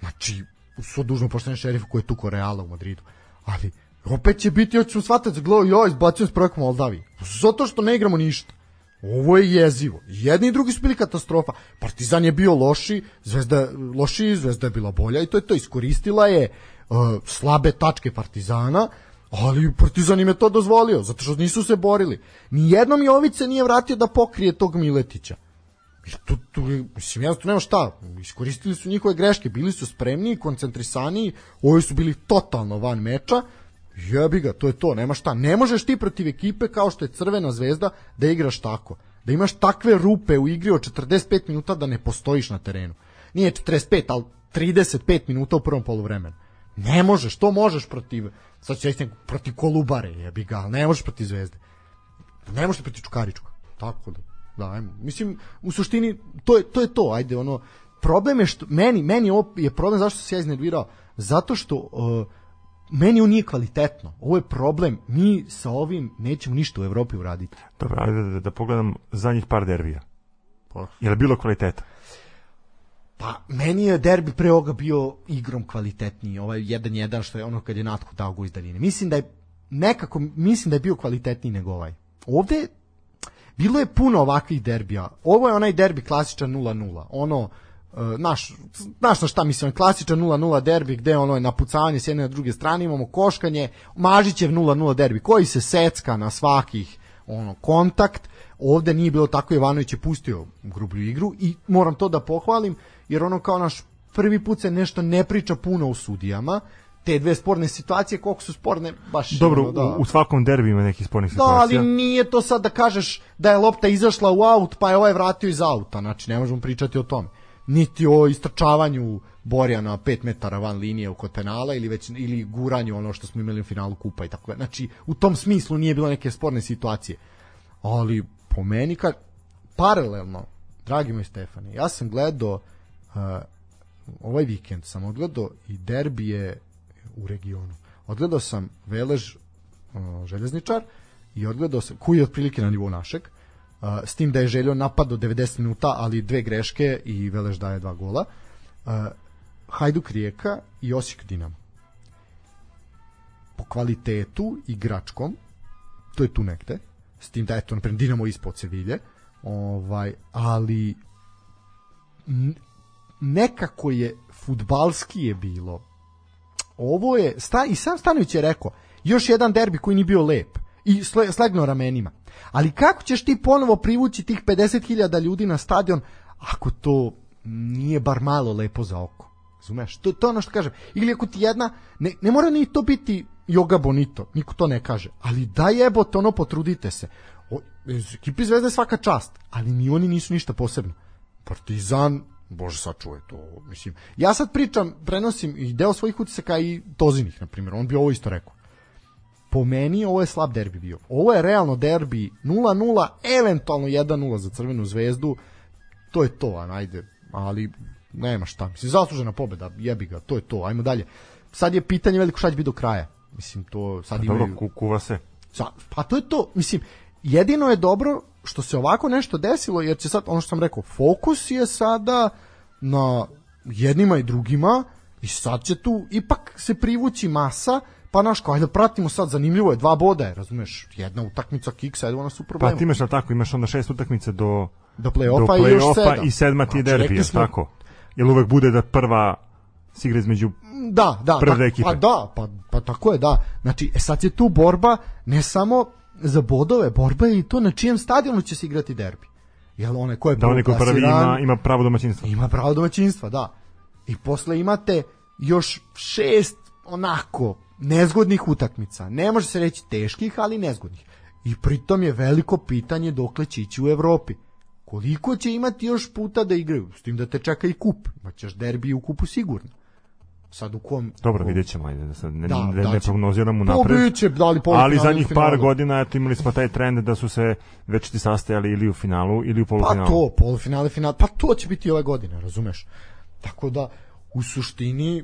Znači, svo dužno poštenje šerifu koji je tuko Reala u Madridu. Ali, opet će biti, hoćemo shvatati, gledao, joj, izbacujem s projekom Moldavi. Zato što ne igramo ništa. Ovo je jezivo. Jedni i drugi su bili katastrofa. Partizan je bio loši, Zvezda loši, Zvezda je bila bolja i to je to iskoristila je uh, slabe tačke Partizana, ali Partizan im je to dozvolio, zato što nisu se borili. Nijednom Jovice nije vratio da pokrije tog Miletića. Tu, tu, mislim, jednostavno nema šta, iskoristili su njihove greške, bili su spremni, koncentrisani, ovi su bili totalno van meča, jebi ga, to je to, nema šta. Ne možeš ti protiv ekipe kao što je Crvena zvezda da igraš tako. Da imaš takve rupe u igri od 45 minuta da ne postojiš na terenu. Nije 45, ali 35 minuta u prvom poluvremenu. Ne možeš, to možeš protiv, sad ću reći protiv Kolubare, jebi ga, ne možeš protiv zvezde. Ne možeš protiv Čukarička. Tako da, da, ajmo. Mislim, u suštini, to je to, je to ajde, ono, problem je što, meni, meni ovo je problem zašto se ja iznervirao, zato što uh, meni ovo nije kvalitetno. Ovo je problem. Mi sa ovim nećemo ništa u Evropi uraditi. Dobro, ajde da, da pogledam zadnjih par derbija. Pa. Je li bilo kvaliteta? Pa, meni je derbi pre ovoga bio igrom kvalitetniji. Ovaj 1-1 što je ono kad je Natko dao go iz daljine. Mislim da je nekako, mislim da je bio kvalitetniji nego ovaj. Ovde bilo je puno ovakvih derbija. Ovo je onaj derbi klasičan 0-0. Ono, uh, naš, znaš na šta mislim, klasičan 0-0 derbi gde ono je napucavanje s jedne na druge strane, imamo koškanje, Mažićev 0-0 derbi koji se secka na svakih ono kontakt. Ovde nije bilo tako, Ivanović je pustio grublju igru i moram to da pohvalim, jer ono kao naš prvi put se nešto ne priča puno o sudijama, te dve sporne situacije, koliko su sporne, baš Dobro, ono, da. u, u svakom derbiju ima nekih spornih Da, situacija. ali nije to sad da kažeš da je lopta izašla u aut, pa je ovaj vratio iz auta. Znači, ne možemo pričati o tome. Niti o istrčavanju Borjana 5 metara van linije kod penala ili već ili guranju ono što smo imali u finalu kupa i tako dalje. Znači, u tom smislu nije bilo neke sporne situacije. Ali po meni kad paralelno, dragi moj Stefane, ja sam gledao uh, ovaj vikend sam odgledao i derbije u regionu. Odgledao sam Velež uh, željezničar i odgledao sam, koji je otprilike na nivou našeg, uh, s tim da je želio napad do 90 minuta, ali dve greške i Velež daje dva gola. Uh, Hajduk Rijeka i Osijek Dinamo. Po kvalitetu igračkom, to je tu negde, s tim da eto, naprimjer, Dinamo ispod Sevilje, ovaj, ali nekako je futbalski je bilo. Ovo je, sta, i sam Stanović je rekao, još jedan derbi koji nije bio lep i sle, slegnuo ramenima. Ali kako ćeš ti ponovo privući tih 50.000 ljudi na stadion ako to nije bar malo lepo za oko? Razumeš? To, to je ono što kažem. Ili ako ti jedna, ne, ne mora ni to biti Joga Bonito, niko to ne kaže, ali da jebote, ono potrudite se. O, ekipi Zvezda je svaka čast, ali ni oni nisu ništa posebno. Partizan, bože sačuvaj to, mislim. Ja sad pričam, prenosim i deo svojih utisaka i Tozinih, na primjer, on bi ovo isto rekao. Po meni ovo je slab derbi bio. Ovo je realno derbi 0-0, eventualno 1-0 za Crvenu zvezdu. To je to, a najde, ali nema šta. Mislim, zaslužena pobeda, jebi ga, to je to, ajmo dalje. Sad je pitanje veliko šta će biti do kraja. Mislim, to sad pa, imaju... Dobro, kuva se. Sa, pa to je to, mislim, jedino je dobro što se ovako nešto desilo, jer će sad, ono što sam rekao, fokus je sada na jednima i drugima i sad će tu ipak se privući masa, pa naš kao, ajde pratimo sad, zanimljivo je, dva boda je, razumeš, jedna utakmica kiksa, evo nas u problemu. Pa ti imaš na tako, imaš onda šest utakmice do, do play-offa, play i još sedam. I sedma ti znači, derbi, smo... tako? Jel uvek bude da prva se igra između da, da, prve da, ekipe? Pa da, pa, pa tako je, da. Znači, e, sad je tu borba ne samo za bodove, borba je i to na čijem stadionu će se igrati derbi. Jel one ko je da onaj ko prvi ima, ima pravo domaćinstva. Ima pravo domaćinstva, da. I posle imate još šest onako nezgodnih utakmica. Ne može se reći teških, ali nezgodnih. I pritom je veliko pitanje dokle će ići u Evropi. Koliko će imati još puta da igraju? S tim da te čeka i kup. Imaćeš derbi u kupu sigurno sad u kom Dobro, vidjet ćemo, ajde, da sad ne, da, ne, da ne prognoziramo napred. Biće, da li ali zadnjih par godina eto, imali smo taj trend da su se već ti sastajali ili u finalu ili u polufinalu. Pa to, polufinale, final, pa to će biti ove godine, razumeš? Tako da, u suštini,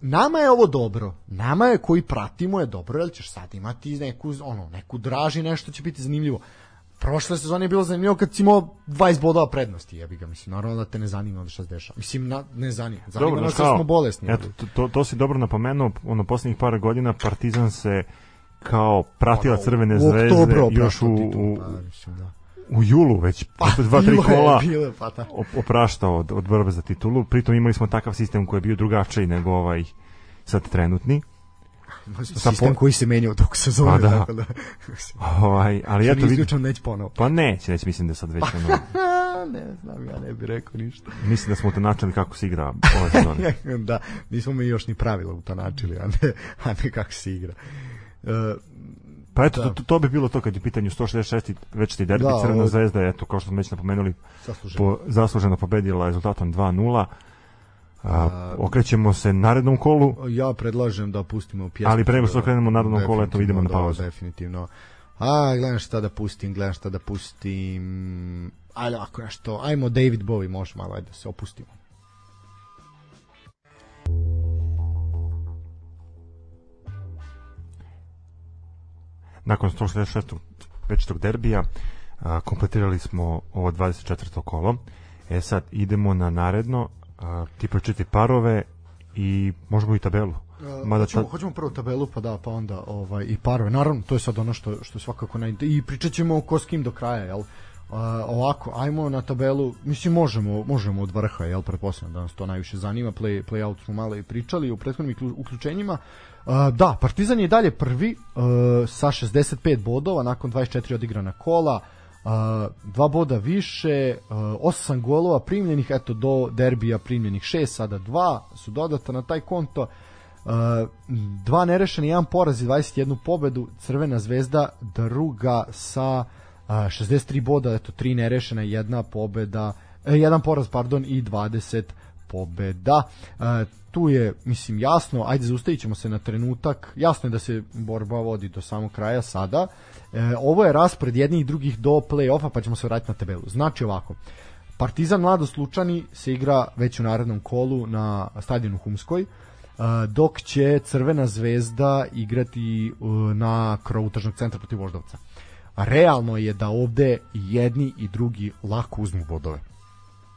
nama je ovo dobro. Nama je koji pratimo je dobro, jer ćeš sad imati neku, ono, neku draži, nešto će biti zanimljivo prošle sezone je bilo zanimljivo kad si imao 20 bodova prednosti, jebi ga, mislim, naravno da te ne zanima šta se dešava. Mislim, na, ne zanima, zanima dobro, nas da smo bolesni. Eto, to, to, to si dobro napomenuo, ono, poslednjih par godina Partizan se kao pratila ono, Crvene zvezde još u, u, pa, mislim, da u julu već pa, dva tri kola bile, pa, da. opraštao od, od borbe za titulu pritom imali smo takav sistem koji je bio drugačiji nego ovaj sad trenutni sistem po... koji se menja u toku sezone. Pa da. Tako da ovaj, ali eto vidim. neće ponovo. Pa neće, neće, mislim da sad već ono... ne znam, ja ne bih rekao ništa. Mislim da smo to načeli kako se igra ove sezone. da, nismo mi još ni pravila u to načeli, a ne, a ne kako se igra. Uh, Pa eto, da. to, to, bi bilo to kad je pitanju 166. večeti derbi da, Crvena ovo... zvezda, eto, kao što smo već napomenuli, zasluženo, po, zasluženo pobedila rezultatom 2-0. A, okrećemo se narednom kolu. Ja predlažem da pustimo pjesmu. Ali pre nego što krenemo narednom kolu, eto idemo na da, pauzu. definitivno. A, gledam šta da pustim, gledam šta da pustim. Ajde, ako nešto, ajmo David Bowie, može malo, ajde da se opustimo. Nakon 166. večetog derbija a, kompletirali smo ovo 24. kolo. E sad idemo na naredno a, ti pročiti parove i možemo i tabelu. Mada hoćemo, ta... hoćemo prvo tabelu pa da pa onda ovaj i parove. Naravno, to je sad ono što što je svakako naj i pričaćemo ko s kim do kraja, jel? Uh, ovako, ajmo na tabelu, mislim možemo, možemo od vrha, jel, pretpostavljam da nas to najviše zanima, play, play out smo malo i pričali u prethodnim uključenjima. Uh, da, Partizan je dalje prvi uh, sa 65 bodova nakon 24 odigrana kola. Uh, dva boda više, osam golova primljenih, eto do derbija primljenih šest, sada dva su dodata na taj konto. dva nerešeni, jedan poraz i 21 pobedu, Crvena zvezda druga sa 63 boda, eto tri nerešena, jedna pobeda, e, jedan poraz, pardon, i 20 pobeda. tu je, mislim, jasno, ajde zaustavit ćemo se na trenutak, jasno je da se borba vodi do samog kraja sada, E, ovo je raspored jednih i drugih do play-offa, pa ćemo se vratiti na tabelu. Znači ovako, Partizan Mladost Lučani se igra već u narednom kolu na stadionu Humskoj, dok će Crvena zvezda igrati na krovu tržnog centra protiv Voždovca. Realno je da ovde jedni i drugi lako uzmu bodove.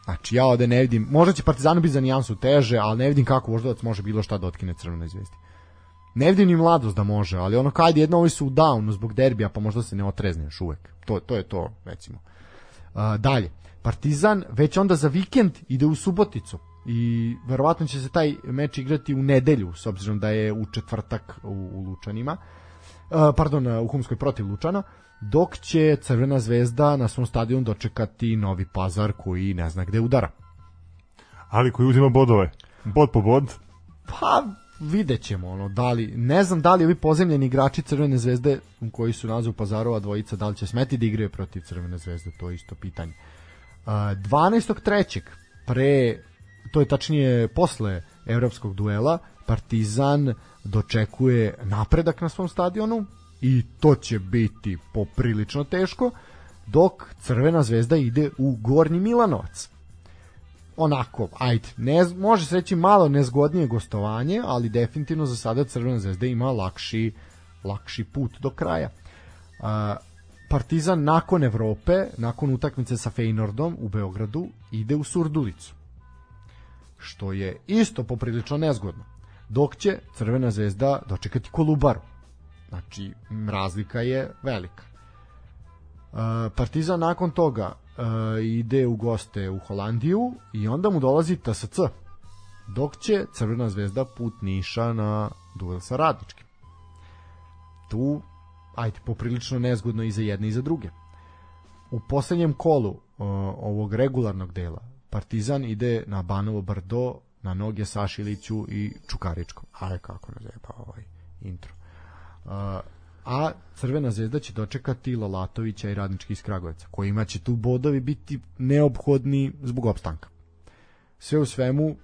Znači ja ovde ne vidim, možda će Partizanu biti za nijansu teže, ali ne vidim kako Voždovac može bilo šta da otkine Crvenoj zvezdi. Ne vidim ni mladost da može, ali ono kad jedno ovi su u downu zbog derbija, pa možda se ne otrezne još uvek. To, to je to, recimo. Uh, dalje, Partizan već onda za vikend ide u Suboticu i verovatno će se taj meč igrati u nedelju s obzirom da je u četvrtak u, u Lučanima uh, pardon, u Humskoj protiv Lučana dok će Crvena zvezda na svom stadionu dočekati Novi Pazar koji ne zna gde udara ali koji uzima bodove bod po bod pa vidjet ćemo ono, da li, ne znam da li ovi pozemljeni igrači Crvene zvezde koji su nazu Pazarova dvojica, da li će smeti da igraju protiv Crvene zvezde, to je isto pitanje. Uh, 12.3. pre, to je tačnije posle evropskog duela, Partizan dočekuje napredak na svom stadionu i to će biti poprilično teško, dok Crvena zvezda ide u Gornji Milanovac onako, ajde, ne, može se reći malo nezgodnije gostovanje, ali definitivno za sada Crvena zvezda ima lakši, lakši put do kraja. Uh, Partizan nakon Evrope, nakon utakmice sa Feynordom u Beogradu, ide u Surdulicu. Što je isto poprilično nezgodno. Dok će Crvena zvezda dočekati Kolubaru. Znači, razlika je velika. Uh, Partizan nakon toga uh, ide u goste u Holandiju i onda mu dolazi TSC dok će Crvena zvezda put Niša na duel sa Radničkim. Tu ajde poprilično nezgodno i za jedne i za druge. U poslednjem kolu uh, ovog regularnog dela Partizan ide na Banovo Brdo na noge Sašiliću i Čukaričkom. Aj kako ne zeba ovaj intro a Crvena zvezda će dočekati Lalatovića i Radnički iz Kragujevca, kojima će tu bodovi biti neophodni zbog opstanka. Sve u svemu,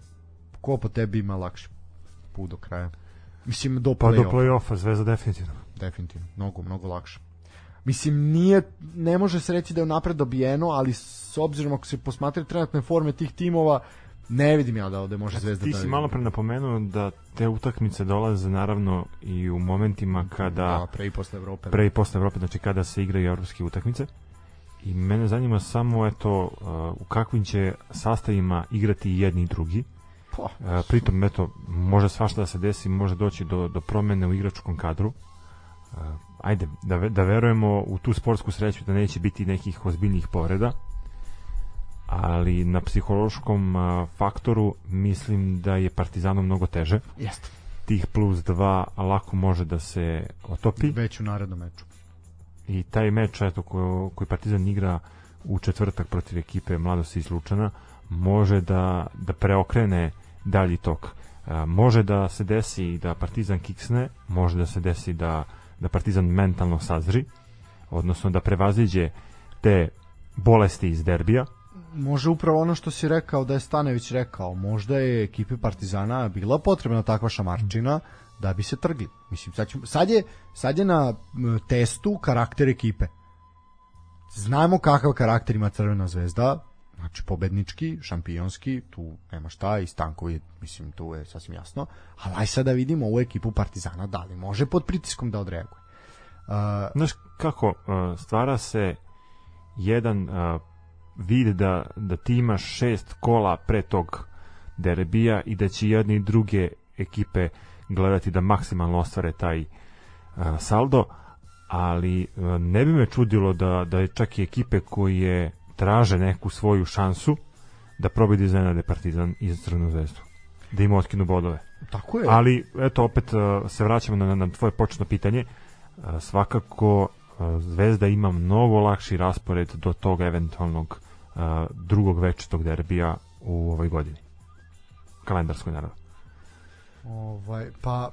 ko po tebi ima lakši put do kraja? Mislim, do play-offa. Pa do play-offa, Zvezda definitivno. Definitivno, mnogo, mnogo lakše. Mislim, nije, ne može se reći da je napred dobijeno, ali s obzirom ako se posmatra trenutne forme tih timova, Ne vidim ja da ovde može Zvezda Ti da si malo pre napomenuo da te utakmice dolaze naravno i u momentima kada da, pre i posle Evrope. Pre i posle Evrope, znači kada se igraju evropske utakmice. I mene zanima samo eto u kakvim će sastavima igrati jedni i drugi. Uh, pritom eto može svašta da se desi, može doći do do promene u igračkom kadru. Ajde da da verujemo u tu sportsku sreću da neće biti nekih ozbiljnih povreda ali na psihološkom faktoru mislim da je Partizanu mnogo teže. Jeste. Tih plus 2 lako može da se otopi. Već u narednom meču. I taj meč eto, koji, koji Partizan igra u četvrtak protiv ekipe Mladosti iz Lučana može da, da preokrene dalji tok. A, može da se desi da Partizan kiksne, može da se desi da, da Partizan mentalno sazri, odnosno da prevaziđe te bolesti iz derbija, može upravo ono što si rekao da je Stanević rekao, možda je ekipi Partizana bila potrebna takva šamarčina da bi se trgli. Mislim, sad, ću, sad, je, sad je na testu karakter ekipe. Znamo kakav karakter ima Crvena zvezda, znači pobednički, šampionski, tu nema šta i Stankovi, mislim, tu je sasvim jasno, ali aj sad da vidimo ovu ekipu Partizana, da li može pod pritiskom da odreaguje. Uh, Znaš kako, uh, stvara se jedan uh, vide da, da ti imaš šest kola pre tog derbija i da će jedne i druge ekipe gledati da maksimalno ostvare taj a, saldo, ali a, ne bi me čudilo da, da je čak i ekipe koje traže neku svoju šansu da probaju da iznenade Partizan i Crvenu zvezdu da im otkinu bodove. Tako je. Ali, eto, opet se vraćamo na, na tvoje početno pitanje. Svakako, Zvezda ima mnogo lakši raspored do tog eventualnog drugog večetog derbija u ovoj godini. Kalendarskoj, naravno. Ovaj, pa,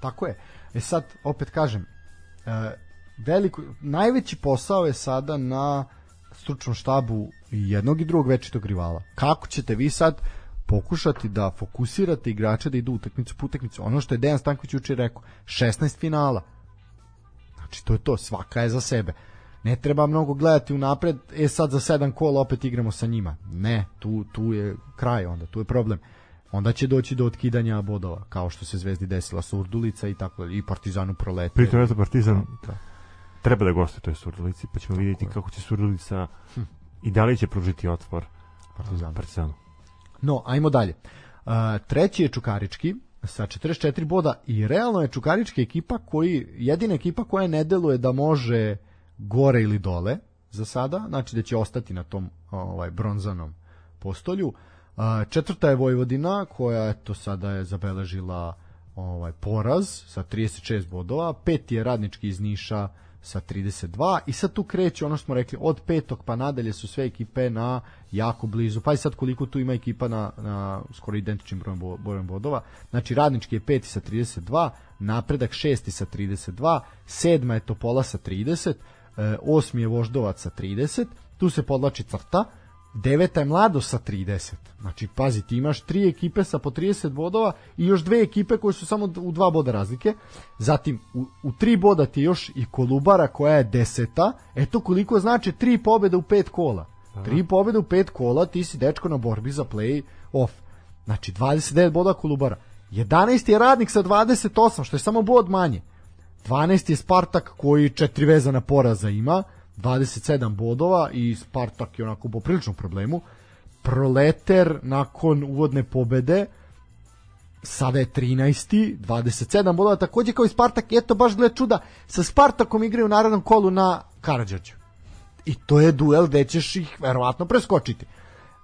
tako je. E sad, opet kažem, e, veliko, najveći posao je sada na stručnom štabu jednog i drugog večitog rivala. Kako ćete vi sad pokušati da fokusirate igrače da idu utakmicu po utakmicu? Ono što je Dejan Stanković juče rekao, 16 finala. Znači, to je to, svaka je za sebe. Ne treba mnogo gledati unapred, e sad za sedam kola opet igramo sa njima. Ne, tu, tu je kraj onda, tu je problem. Onda će doći do otkidanja bodova, kao što se Zvezdi desila Surdulica i tako i Partizanu prolete. Pritom eto Partizan da. treba da gostuje toj Surdulici, pa ćemo vidjeti kako će Surdulica hm. i da li će pružiti otpor Partizanu. Partizanu. No, ajmo dalje. Uh, treći je Čukarički, sa 44 boda i realno je Čukarička ekipa koji jedina ekipa koja ne deluje da može gore ili dole za sada, znači da će ostati na tom ovaj bronzanom postolju. Četvrta je Vojvodina koja eto sada je zabeležila ovaj poraz sa 36 bodova, peti je Radnički iz Niša sa 32 i sad tu kreće ono što smo rekli od petog pa nadalje su sve ekipe na jako blizu. Pa i sad koliko tu ima ekipa na, na skoro identičnim brojem, bodova. Znači radnički je peti sa 32 napredak šesti sa 32 sedma je Topola sa 30 e, osmi je Voždovac sa 30 tu se podlači crta deveta je Mlado sa 30. Znači, pazi, ti imaš tri ekipe sa po 30 bodova i još dve ekipe koje su samo u dva boda razlike. Zatim, u, u tri boda ti još i Kolubara koja je deseta. Eto koliko znači tri pobjede u pet kola. Aha. Tri pobjede u pet kola, ti si dečko na borbi za play off. Znači, 29 boda Kolubara. 11 je radnik sa 28, što je samo bod manje. 12 je Spartak koji četiri vezana poraza ima. 27 bodova i Spartak je onako po priličnom problemu. Proleter nakon uvodne pobede sada je 13. 27 bodova, takođe kao i Spartak, eto baš gled čuda, sa Spartakom igraju u narodnom kolu na Karadžađu. I to je duel gde ćeš ih verovatno preskočiti.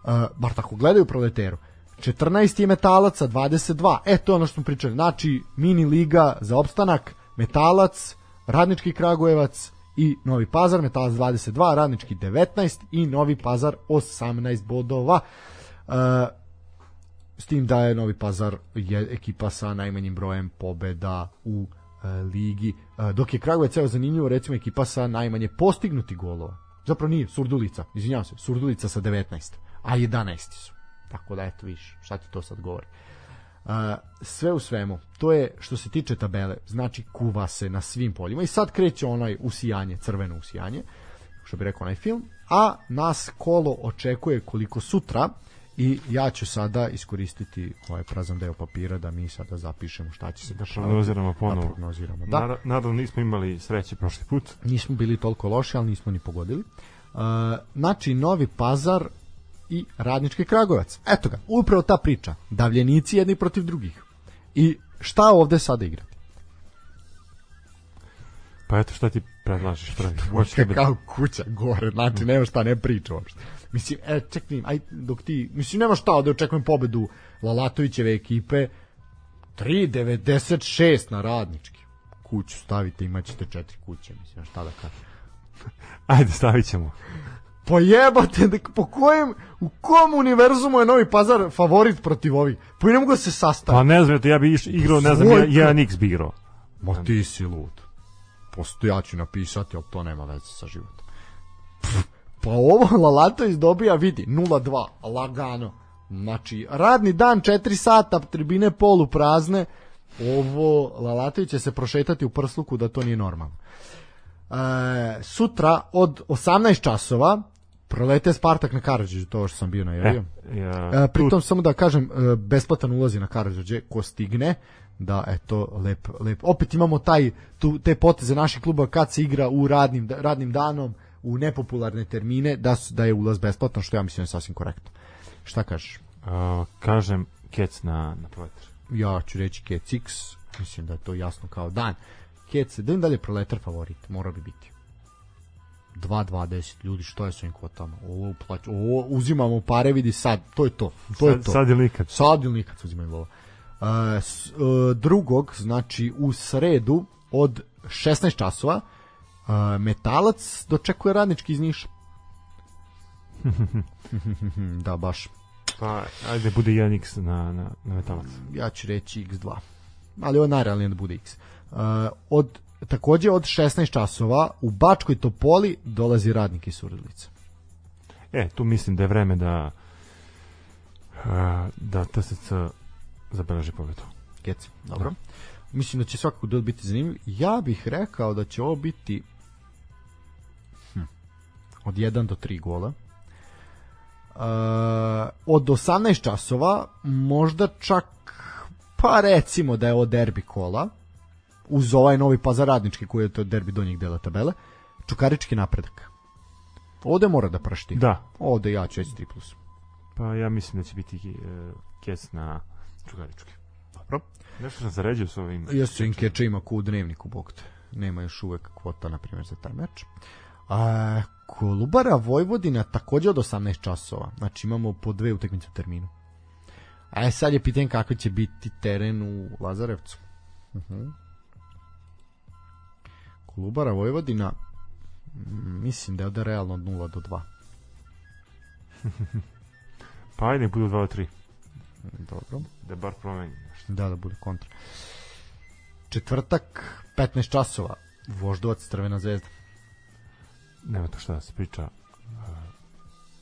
Uh, bar tako gledaju proleteru. 14 je metalaca, 22. E, to je ono što smo pričali. Znači, mini liga za opstanak, metalac, radnički Kragujevac, i Novi Pazar, Metalac 22, Radnički 19 i Novi Pazar 18 bodova. Uh, s tim da je Novi Pazar je ekipa sa najmanjim brojem pobeda u uh, ligi, uh, dok je Kragujevac evo zanimljivo recimo ekipa sa najmanje postignuti golova. Zapravo nije, Surdulica, izvinjavam se, Surdulica sa 19, a 11 su. Tako da eto viš, šta ti to sad govori. Uh, sve u svemu, to je što se tiče tabele, znači kuva se na svim poljima i sad kreće onaj usijanje, crveno usijanje, što bi rekao onaj film, a nas kolo očekuje koliko sutra i ja ću sada iskoristiti ovaj prazan deo papira da mi sada zapišemo šta će se da prognoziramo ponovo. Da prognoziramo. Da. Nadal nismo imali sreće prošli put. Nismo bili toliko loši, ali nismo ni pogodili. Uh, znači, Novi Pazar i Radnički Kragovac. Eto ga, upravo ta priča. Davljenici jedni protiv drugih. I šta ovde sada igrati? Pa eto šta ti predlažeš prvi? Kako kao kuća gore, znači nema šta ne priča uopšte. Mislim, e, čekaj, aj, dok ti, mislim, nema šta da očekujem pobedu Lalatovićeve ekipe, 3.96 na radnički. Kuću stavite, imaćete četiri kuće, mislim, šta da kažem. Ajde, stavit ćemo. Pa jebate, po kojem, u kom univerzumu je Novi Pazar favorit protiv ovih? Pa ne mogu da se sastaviti. Pa ne znam, ja bi igrao, ne znam, ja, 1x bi igrao. Ma ti si lud. Posto ja ću napisati, ali to nema veze sa životom. Pa ovo Lalatović dobija, vidi, 0-2, lagano. Znači, radni dan, 4 sata, tribine polu prazne, ovo Lalatović će se prošetati u prsluku da to nije normalno. E, sutra od 18 časova Prolete Spartak na Karadžiću, to što sam bio najavio. E, ja, e, pritom samo da kažem, e, besplatan ulazi na Karadžiće, ko stigne, da eto lep lep opet imamo taj tu te poteze naših kluba kad se igra u radnim radnim danom u nepopularne termine da su, da je ulaz besplatan što ja mislim je sasvim korektno. Šta kažeš? Uh, kažem Kec na na proletar. Ja ću reći Kec X, mislim da je to jasno kao dan. Kec, da im dalje proletar favorit, mora bi biti. 2.20 ljudi, što je s ovim kvotama? Ovo, plać, ovo uzimamo pare, vidi sad, to je to. To sad, je to. Sad ili nikad. Sad ili nikad uzimaju lova. Uh, s, uh, drugog, znači u sredu od 16 časova uh, Metalac dočekuje radnički iz Niša. da, baš. Pa, ajde, bude 1x na, na, na Metalac. Ja ću reći x2. Ali ovo najrealnije da bude x. Uh, od takođe od 16 časova u Bačkoj Topoli dolazi radnik iz Surdulice. E, tu mislim da je vreme da da TSC zabeleži pobedu. Keci, dobro. Da. Mislim da će svakako duel biti zanimljiv. Ja bih rekao da će ovo biti od 1 do 3 gola. Uh, od 18 časova možda čak pa recimo da je ovo derbi kola uz ovaj novi pazar radnički koji je to derbi donjeg dela tabele Čukarički napredak ovde mora da pršti Da, ovde ja ću reći 3 plus pa ja mislim da će biti e, kec na Čugarički. dobro Nešto sam zaređio s ovim. Jesu Inkeče ima ku u dnevniku bogte. Nema još uvek kvota, na primjer, za taj meč. A, Kolubara Vojvodina takođe od 18 časova. Znači imamo po dve utakmice u terminu. A e, sad je pitanje kako će biti teren u Lazarevcu. Uh -huh. Kolubara Vojvodina mm, mislim da je ovde realno od 0 do 2. Pa ajde, budu 2-3. Dobro. Da bar promeni nešto. Da, da bude kontra. Četvrtak, 15 časova. Voždovac Crvena zvezda. Nema to šta da se priča. E,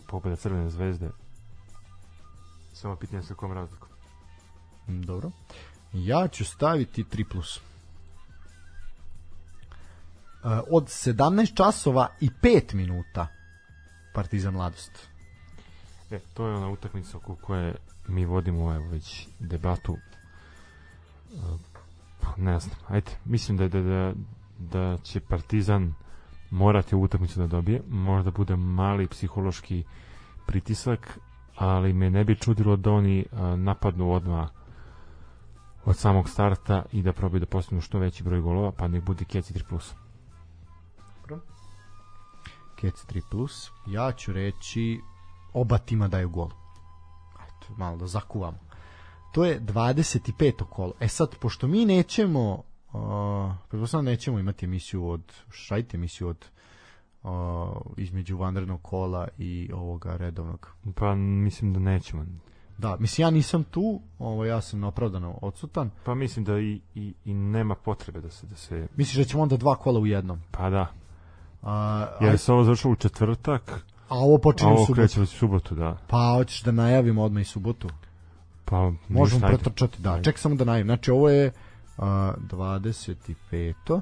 pobeda Crvene zvezde. Samo pitanje sa kom razlikom. Mm, Dobro. Ja ću staviti 3+. plus. E, Od 17 časova i 5 minuta Partizan Mladost. E, to je ona utakmica oko koje mi vodimo evo već debatu. E, pa, ne znam, ajde, mislim da, da, da, da će Partizan morati ovu utakmicu da dobije. Možda bude mali psihološki pritisak, ali me ne bi čudilo da oni e, napadnu odmah od samog starta i da probaju da postignu što veći broj golova, pa nek bude Keci 3+. Kec 3+. plus. Ja ću reći oba tima daju gol. Eto, malo da zakuvamo. To je 25. kolo. E sad, pošto mi nećemo uh, pretpostavljam da nećemo imati emisiju od šajte emisiju od uh, između vanrednog kola i ovoga redovnog. Pa mislim da nećemo. Da, mislim ja nisam tu, ovo ja sam opravdano odsutan. Pa mislim da i, i, i nema potrebe da se da se Misliš da ćemo onda dva kola u jednom? pa da. A, Jer a, se ovo zašlo u četvrtak, a ovo počinje u ovo subotu. kreće u subotu, da. Pa hoćeš da najavimo odmah i subotu? Pa Možemo pretrčati, da. Ček samo da najavim. Znači ovo je uh, 25.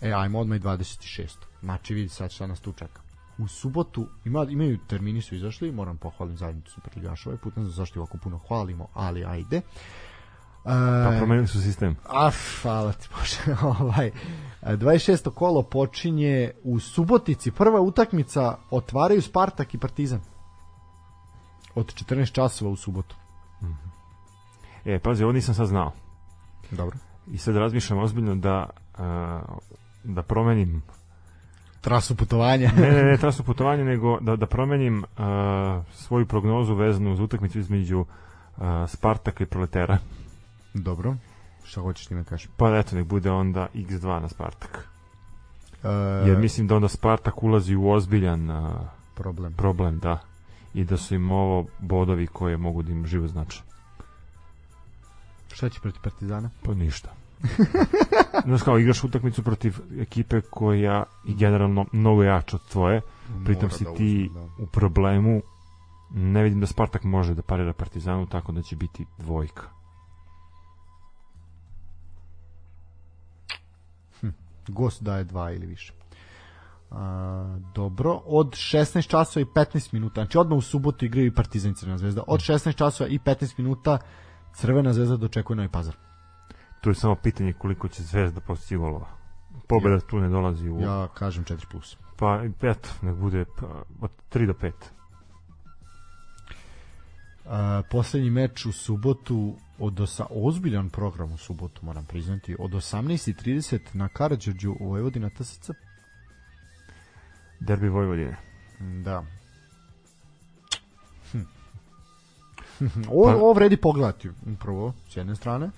E, ajmo odmah i 26. Znači vidi sad šta nas tu čeka. U subotu ima, imaju termini su izašli, moram pohvalim zajednicu Superligaša ovaj put, ne znam zašto ih ovako puno hvalimo, ali ajde. Uh, Pa promenili su sistem. A, hvala ti Bože. ovaj, 26. kolo počinje u Subotici. Prva utakmica otvaraju Spartak i Partizan. Od 14 časova u subotu. E, pazi, ovo nisam sad znao. Dobro. I sad razmišljam ozbiljno da a, da promenim Trasu putovanja. ne, ne, ne, trasu putovanja, nego da, da promenim a, svoju prognozu vezanu uz utakmicu između a, Spartaka i Proletera. Dobro. Šta hoćeš ti me kažeš? Pa eto, nek bude onda x2 na Spartak. E, Jer mislim da onda Spartak ulazi u ozbiljan a, problem. problem, da. I da su im ovo bodovi koje mogu da im živo znače. Šta će protiv Partizana? Pa ništa. Znaš kao, igraš utakmicu protiv ekipe koja je generalno mnogo jača od tvoje, pritom Mora si da ti uzme, u problemu, ne vidim da Spartak može da parira Partizanu, tako da će biti dvojka. Gost daje dva ili više. A, dobro, od 16 časova i 15 minuta, znači odmah u subotu igraju i Partizan i Crvena zvezda. Od 16 časova i 15 minuta Crvena zvezda dočekuje Novi Pazar. Tu je samo pitanje koliko će Zvezda postići golova. Pobeda tu ne dolazi u... Ja kažem 4+. Plus. Pa, eto, nek bude pa, od 3 do 5. A, poslednji meč u subotu od osa, ozbiljan program u subotu moram priznati. Od 18:30 na Karađorđu u Vojvodina TSC Derbi Vojvodine. da. Hm. ovo, Pa- ovo vredi pogledati upravo s jedne strane.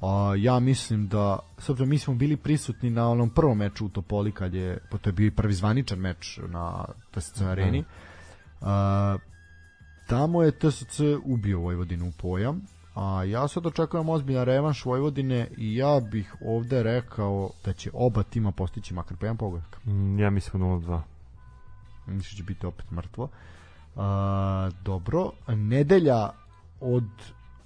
A ja mislim da s obzirom mi smo bili prisutni na onom prvom meču u Topoli kad je pa to je bio i prvi zvaničan meč na TSC areni. A, tamo je TSC ubio Vojvodinu u pojam a ja sad očekujem ozbiljan revanš Vojvodine i ja bih ovde rekao da će oba tima postići makar po jedan pogodak Mm, Ja mislim 0-2. mislim da će biti opet mrtvo a, dobro nedelja od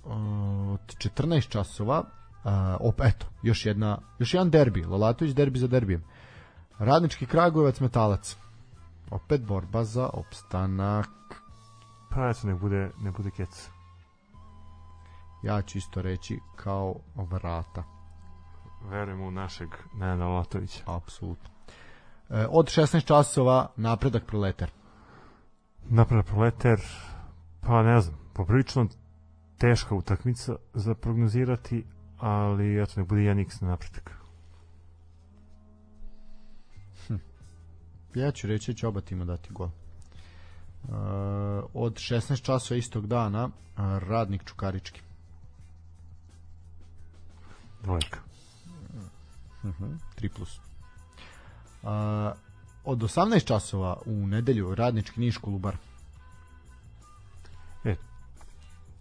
od 14 časova a, op, eto još jedna još jedan derbi Lalatović derbi za derbijem Radnički Kragujevac Metalac Opet borba za opstanak. Pa eto, nek bude, ne bude kec. Ja ću isto reći kao vrata. Verujem u našeg Nenada Latovića. Apsolutno. E, od 16 časova napredak proletar. Napredak proletar, pa ne znam, poprilično teška utakmica za prognozirati, ali eto, nek bude 1x na napredak. Hm. Ja ću reći će oba tima dati gol. Uh, od 16 časova istog dana uh, Radnik Čukarički. Dvojka. Uh -huh, 3 plus. Uh, od 18 časova u nedelju Radnički Niš Kolubar. E,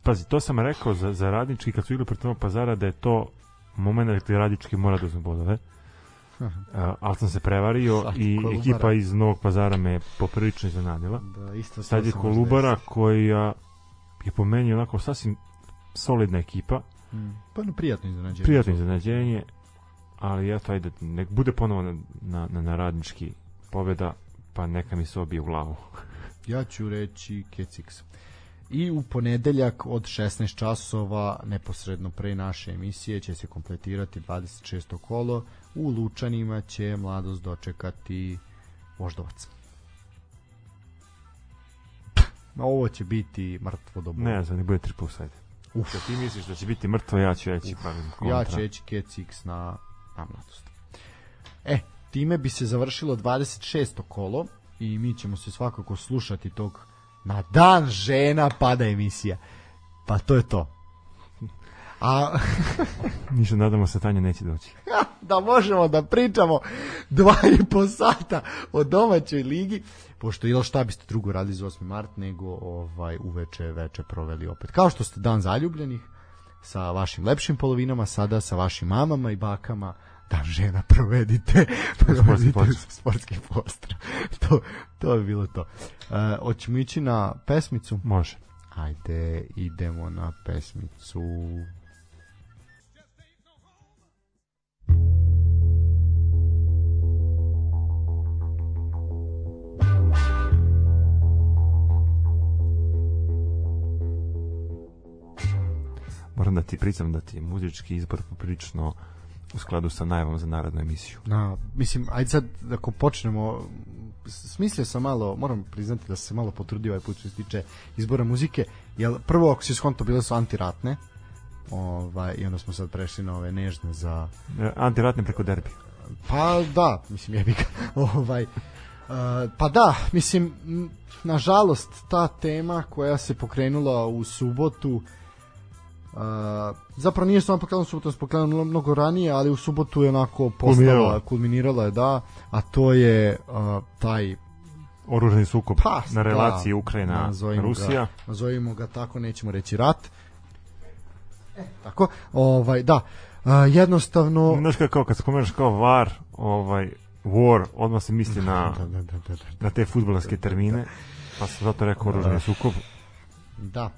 pazi, to sam rekao za, za Radnički kad su igrali protiv Novog pazara da je to moment gde Radnički mora da uzme bodove. Uh, ali sam se prevario Sad i Kolubara. ekipa iz Novog pazara me poprilično iznenadila. Da, isto Sad je Kolubara koja je po meni onako sasvim solidna ekipa. Mm. Pa no, prijatno iznenađenje. Prijatno iznenađenje, ali eto, ajde, nek bude ponovo na, na, na, na radnički pobeda, pa neka mi se obije u glavu. ja ću reći Kecix. I u ponedeljak od 16 časova, neposredno pre naše emisije, će se kompletirati 26. kolo. U Lučanima će mladost dočekati Voždovac. Ovo će biti mrtvo do Ne znam, ne bude 3 plus, ajde. Uf. Kad ti misliš da će biti mrtvo, ja ću reći pa kontra. Ja ću reći Kecix na, na mladost. E, time bi se završilo 26. kolo i mi ćemo se svakako slušati tog na dan žena pada emisija. Pa to je to. A ništa nadamo se Tanja neće doći. da možemo da pričamo dva i po sata o domaćoj ligi, pošto ili šta biste drugo radili za 8. mart nego ovaj uveče veče proveli opet. Kao što ste dan zaljubljenih sa vašim lepšim polovinama, sada sa vašim mamama i bakama, dan žena provedite, provedite sportski pozdrav. to, to bi bilo to. Uh, hoćemo ići na pesmicu? Može. Ajde, idemo na pesmicu. Moram da ti priznam da ti muzički izbor poprilično u skladu sa najavom za narodnu emisiju. Na, mislim, ajde sad, ako počnemo, smislio sam malo, moram priznati da se malo potrudio ovaj put što se tiče izbora muzike, jer prvo, ako si skonto, bile su antiratne, ovaj, i onda smo sad prešli na ove nežne za... E, antiratne preko derbi. Pa da, mislim, jebi ga. ovaj, uh, pa da, mislim, nažalost, ta tema koja se pokrenula u subotu, Uh, zapravo nije samo pokrenula subotom, se pokrenula mnogo ranije, ali u subotu je onako postala, kulminirala, kulminirala je, da, a to je uh, taj oružani sukob pa, na relaciji da, Ukrajina Rusija. Ga, nazovimo ga tako, nećemo reći rat. E, tako, ovaj, da, uh, jednostavno... Znaš kao kad spomenaš kao var, ovaj, war, odmah se misli na, da, da, da, da, da, na te futbolarske termine, pa sam zato rekao oružani sukob. Da.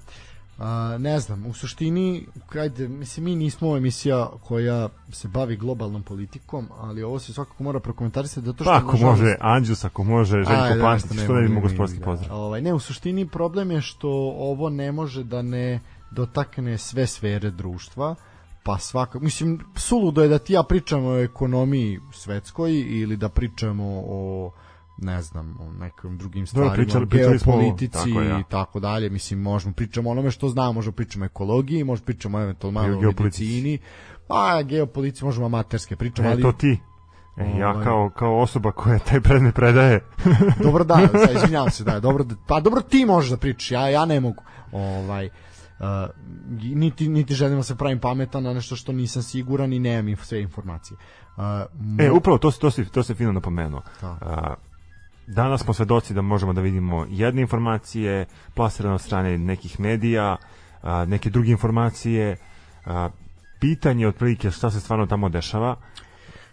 Uh, ne znam, u suštini, ajde, mislim, mi nismo emisija koja se bavi globalnom politikom, ali ovo se svakako mora prokomentarisati zato što... Pa, ako nažalost... može Anđus, ako može Željko Pantić, što ne bi mogo sportski pozdrav. Ovaj, ne, u suštini problem je što ovo ne može da ne dotakne sve sfere društva, pa svaka, mislim, suludo je da ti ja pričam o ekonomiji svetskoj ili da pričamo o ne znam, o nekim drugim stvarima, pričali, pričali geopolitici smo, tako, ja. i tako dalje. Mislim, možemo pričamo onome što znamo, možemo pričamo o ekologiji, možemo pričamo eventualno malo o medicini, pa geopolitici možemo amaterske pričamo, e, ali... to ti. E, ja ovaj- kao, kao osoba koja taj predmet predaje. dobro da, sad, izvinjavam se, da, dobro, da, pa dobro ti možeš da pričaš, ja, ja ne mogu. Ovaj, uh, niti, niti želim da se pravim pametan na nešto što nisam siguran i nemam sve informacije. Uh, e, upravo to, to, si, to se fino napomenuo. Da. Uh, danas smo svedoci da možemo da vidimo jedne informacije plasirane od strane nekih medija, a, neke druge informacije, a, pitanje otprilike šta se stvarno tamo dešava.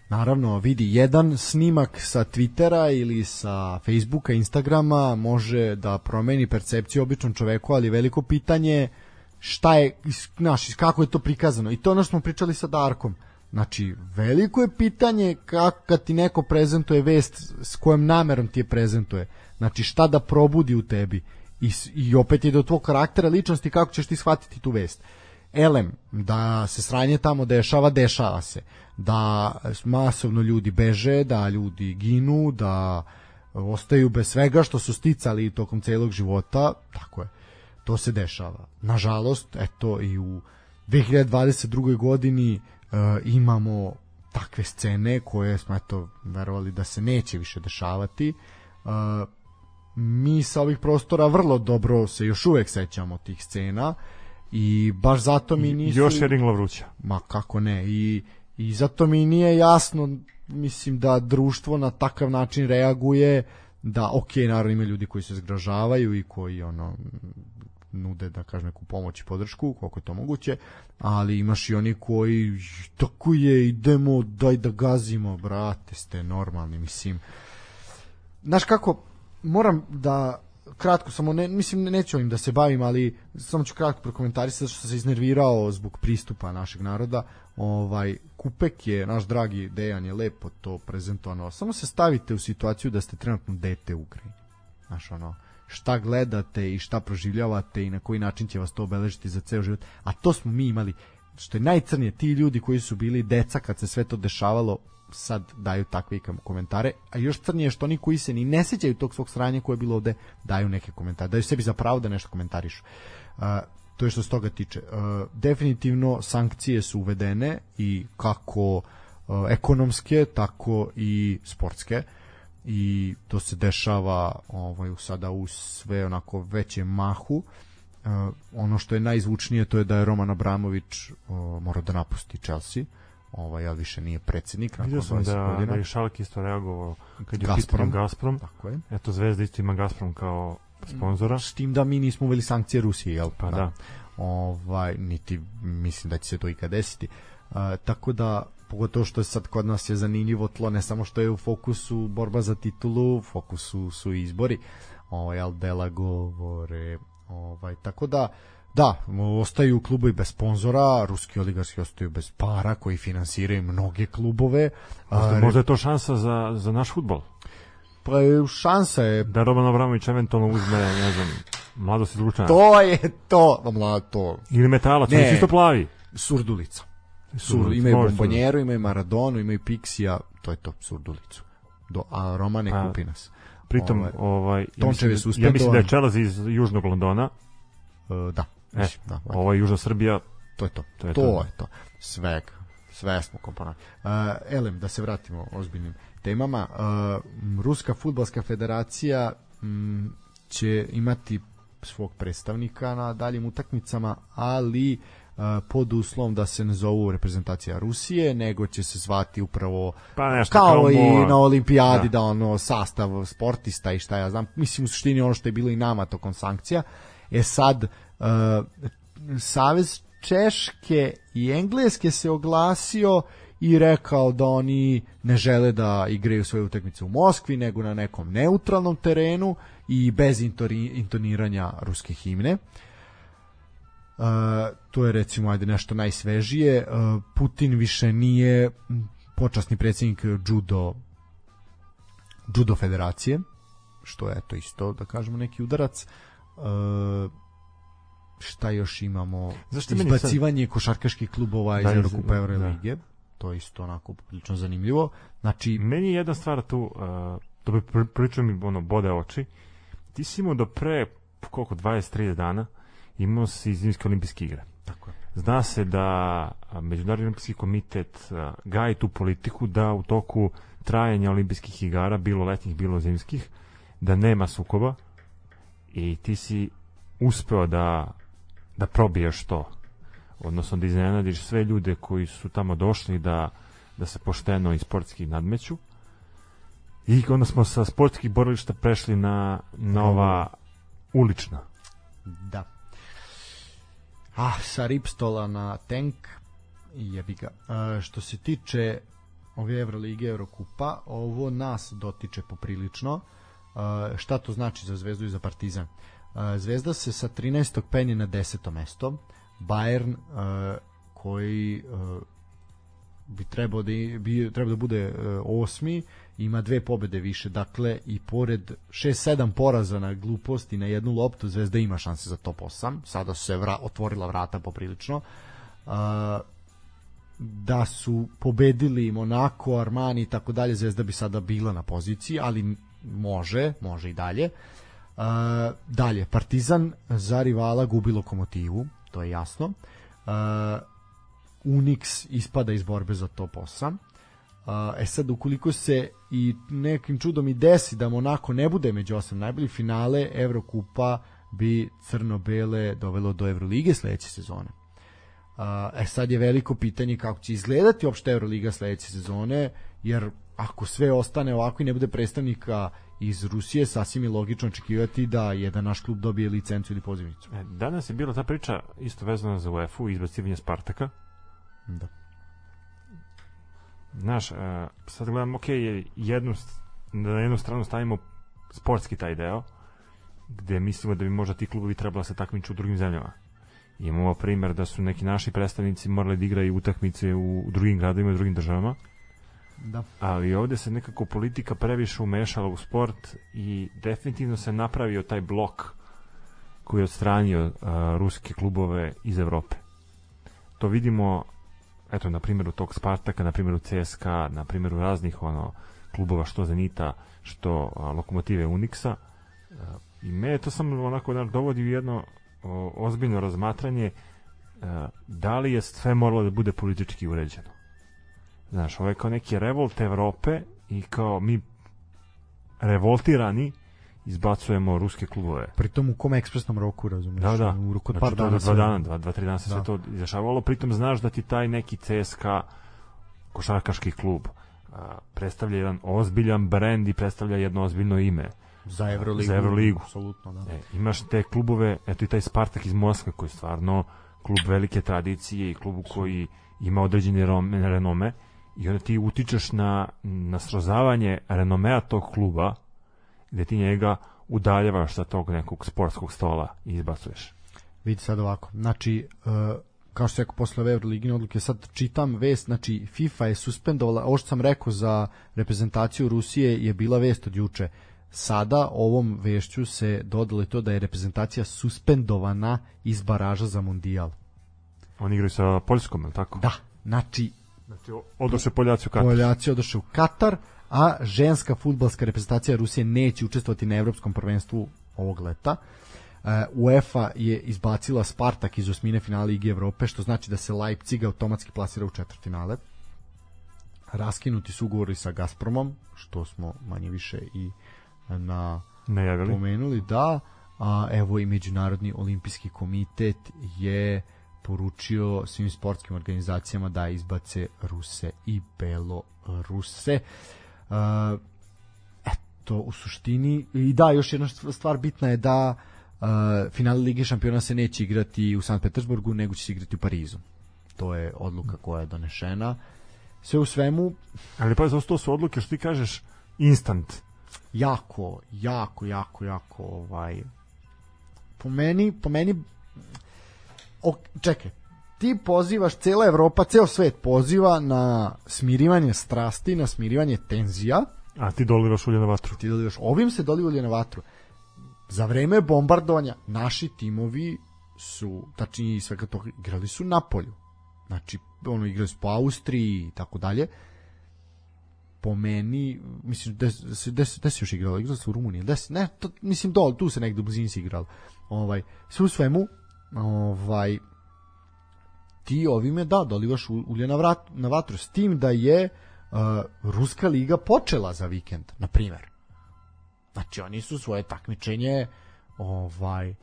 Naravno, vidi, jedan snimak sa Twittera ili sa Facebooka, Instagrama može da promeni percepciju običnom čoveku, ali veliko pitanje šta je, znaš, kako je to prikazano. I to ono što smo pričali sa Darkom Znači, veliko je pitanje kako kad ti neko prezentuje vest s kojom namerom ti je prezentuje. Znači, šta da probudi u tebi. I, i opet je do tvog karaktera, ličnosti, kako ćeš ti shvatiti tu vest. Elem, da se sranje tamo dešava, dešava se. Da masovno ljudi beže, da ljudi ginu, da ostaju bez svega što su sticali tokom celog života, tako je. To se dešava. Nažalost, eto i u 2022. godini uh, imamo takve scene koje smo eto verovali da se neće više dešavati. Uh, mi sa ovih prostora vrlo dobro se još uvek sećamo tih scena i baš zato mi nisu... Još je ringla vruća. Ma kako ne, i, i zato mi nije jasno, mislim da društvo na takav način reaguje, da ok, naravno ima ljudi koji se zgražavaju i koji ono nude da kažem neku pomoć i podršku koliko je to moguće ali imaš i oni koji tako je idemo daj da gazimo brate ste normalni mislim. Znaš kako moram da kratko samo ne mislim neću im da se bavim ali samo ću kratko prokomentarisati što se iznervirao zbog pristupa našeg naroda. Ovaj Kupek je naš dragi Dejan je lepo to prezentovano samo se stavite u situaciju da ste trenutno dete u Ukrajini. Znaš ono šta gledate i šta proživljavate i na koji način će vas to obeležiti za ceo život a to smo mi imali što je najcrnije ti ljudi koji su bili deca kad se sve to dešavalo sad daju takve komentare, a još crnije što oni koji se ni ne sećaju tog svog sranja koje je bilo ovde, daju neke komentare, daju sebi za pravo da nešto komentarišu. Uh, to je što se toga tiče. Uh, definitivno sankcije su uvedene i kako uh, ekonomske, tako i sportske i to se dešava ovaj sada u sve onako veće mahu. Uh, ono što je najzvučnije to je da je Roman Abramović uh, mora da napusti Chelsea ovaj, ja više nije predsednik Vidio sam da, godina. da je Šalk isto reagovao kad je Gazprom. Gazprom. Tako je. Eto, Zvezda isto ima Gazprom kao sponzora. S tim da mi nismo uveli sankcije Rusije, jel? Pa da. da. Ovaj, niti mislim da će se to ikad desiti. Uh, tako da, pogotovo što je sad kod nas je zanimljivo tlo, ne samo što je u fokusu borba za titulu, u fokusu su izbori, ovaj, al dela govore, ovaj, tako da, Da, ostaju klubovi bez sponzora, ruski oligarski ostaju bez para koji finansiraju mnoge klubove. Možda, možda je to šansa za, za naš futbol. Pa šansa je... Da Roman Abramović eventualno uzme, ne znam, mladost iz Lučana. To je to, mlad to. Ili metalac, ne, isto plavi. Surdulica. Sur, imaju Bombonjeru, imaju Maradonu, imaju Pixija, to je to, Surdulicu. Do, a Romane pa, Kupinas. Pritom, ovaj, ovaj ja, mislim, ja mislim da je Čelaz iz Južnog Londona. Uh, da. E, da, ovo je Južna Srbija. To je to. To je to. to. Je to. Sve, sve smo komponenti. Uh, elem, da se vratimo ozbiljnim temama. Uh, Ruska futbalska federacija m, će imati svog predstavnika na daljim utakmicama, ali uh, pod uslovom da se ne zovu reprezentacija Rusije, nego će se zvati upravo pa nešto, kao, kao i na olimpijadi da. da ono sastav sportista i šta ja znam. Mislim u suštini ono što je bilo i nama tokom sankcija. E sad uh, Savez Češke i Engleske se oglasio i rekao da oni ne žele da igraju svoje utakmice u Moskvi, nego na nekom neutralnom terenu i bez intoniranja ruske himne. Uh, to je recimo ajde nešto najsvežije. Uh, Putin više nije počasni predsjednik judo judo federacije, što je to isto da kažemo neki udarac. Uh, šta još imamo? Zašto izbacivanje sad... košarkaških klubova iz da, Eurokupa da, Euroligije to je isto onako prilično zanimljivo. Znači meni je jedna stvar tu uh, da bi pričao mi ono bode oči. Ti si imao do pre koliko 20-30 dana imao si zimske olimpijske igre. Tako je. Zna se da Međunarodni olimpijski komitet gaji tu politiku da u toku trajanja olimpijskih igara, bilo letnjih, bilo zimskih, da nema sukoba i ti si uspeo da da probiješ to. Odnosno da iznenadiš sve ljude koji su tamo došli da, da se pošteno i sportski nadmeću. I onda smo sa sportskih borilišta prešli na, na ova ulična. Da ah, sa ripstola na tank jebi ga uh, što se tiče ove Evrolige Eurokupa ovo nas dotiče poprilično uh, šta to znači za Zvezdu i za Partizan uh, Zvezda se sa 13. penje na 10. mesto. Bayern koji bi trebao da, bi, trebao da bude uh, osmi, ima dve pobede više, dakle i pored 6-7 poraza na gluposti na jednu loptu, Zvezda ima šanse za top 8, sada su se vra, otvorila vrata poprilično. Uh, da su pobedili Monako, Armani i tako dalje, Zvezda bi sada bila na poziciji, ali može, može i dalje. Uh, dalje, Partizan za rivala gubi lokomotivu, to je jasno. Uh, Unix ispada iz borbe za top 8. Uh, e sad, ukoliko se i nekim čudom i desi da Monako ne bude među osam najboljih finale, Evrokupa bi crno-bele dovelo do Evrolige sledeće sezone. Uh, e sad je veliko pitanje kako će izgledati uopšte Euroliga sledeće sezone, jer ako sve ostane ovako i ne bude predstavnika iz Rusije, sasvim je logično očekivati da jedan naš klub dobije licencu ili pozivnicu. E, danas je bila ta priča isto vezana za UEFA i izbacivanje Spartaka. Da. Znaš, uh, sad gledam, ok, jednu, na jednu stranu stavimo sportski taj deo, gde mislimo da bi možda ti klubovi trebalo se takmiču u drugim zemljama. Imamo primer da su neki naši predstavnici morali da igraju utakmice u drugim gradovima i drugim državama. Da. Ali ovde se nekako politika previše umešala u sport i definitivno se napravio taj blok koji je odstranio uh, ruske klubove iz Evrope. To vidimo eto na primjeru tog Spartaka, na primjeru CSKA, na primjeru raznih ono klubova što Zenita, što a, Lokomotive Unixa. A, I me to samo onako da dovodi u jedno o, ozbiljno razmatranje a, da li je sve moralo da bude politički uređeno. Znaš, ovo je kao neki revolt Evrope i kao mi revoltirani izbacujemo ruske klubove. Pritom u kom ekspresnom roku, razumiješ? Da, da. U roku od Znači, par dana. Dva, dana, dva, dva, tri dana se Da. sve to izdešavalo, pritom znaš da ti taj neki CSKA košarkaški klub a, predstavlja jedan ozbiljan brend i predstavlja jedno ozbiljno ime. Za Euroligu. Za Euroligu. Apsolutno, da. E, imaš te klubove, eto i taj Spartak iz Moskve koji je stvarno klub velike tradicije i klub koji ima određene renome i onda ti utičeš na, na srozavanje renomea tog kluba gde ti njega udaljavaš sa tog nekog sportskog stola i izbacuješ. Vidi sad ovako. Znači, uh, kao što se rekao posle ove Euroligine odluke, sad čitam vest, znači FIFA je suspendovala, ovo što sam rekao za reprezentaciju Rusije je bila vest od juče. Sada ovom vešću se dodalo i to da je reprezentacija suspendovana iz baraža za mundijal. Oni igraju sa Poljskom, je li tako? Da, znači Znači, odoše Poljaci u Katar. Poljaci odoše u Katar, a ženska futbalska reprezentacija Rusije neće učestvovati na evropskom prvenstvu ovog leta. E, UEFA je izbacila Spartak iz osmine finala Lige Evrope, što znači da se Leipzig automatski plasira u četvrtfinale. Raskinuti su ugovori sa Gazpromom, što smo manje više i na Najavili. pomenuli, da, a evo i Međunarodni olimpijski komitet je poručio svim sportskim organizacijama da izbace Ruse i Beloruse. Uh, eto, u suštini, i da, još jedna stvar bitna je da uh, finale Lige šampiona se neće igrati u Sankt Petersburgu, nego će se igrati u Parizu. To je odluka koja je donešena. Sve u svemu, Ali pa za to su odluke što ti kažeš instant. jako, jako, jako, jako ovaj po meni, po meni o, čekaj, ti pozivaš cela Evropa, ceo svet poziva na smirivanje strasti, na smirivanje tenzija, A ti doliraš ulje na vatru. ti dolivaš, ovim se doliva ulje na vatru. Za vreme bombardovanja naši timovi su, tačnije i svega toga, igrali su na polju. Znači, ono, igrali su po Austriji i tako dalje. Po meni, mislim, gde gde se- gde se još igralo? Igralo se u Rumuniji. Gde se, ne, to, mislim, dol, tu se negde u blizini se igralo. Ovaj, sve u svemu, ovaj, ti ovime, da, dolivaš ulje na, vrat, na vatru. S tim da je uh, Ruska liga počela za vikend, na primjer. Znači, oni su svoje takmičenje ovaj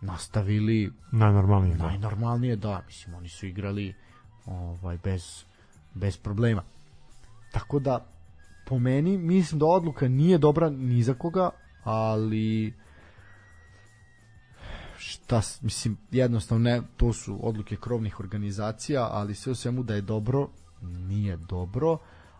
nastavili Najnormalnije, da. najnormalnije, da, mislim, oni su igrali ovaj bez, bez problema. Tako da, po meni, mislim da odluka nije dobra ni za koga, ali šta, mislim, jednostavno ne, to su odluke krovnih organizacija, ali sve u svemu da je dobro, nije dobro,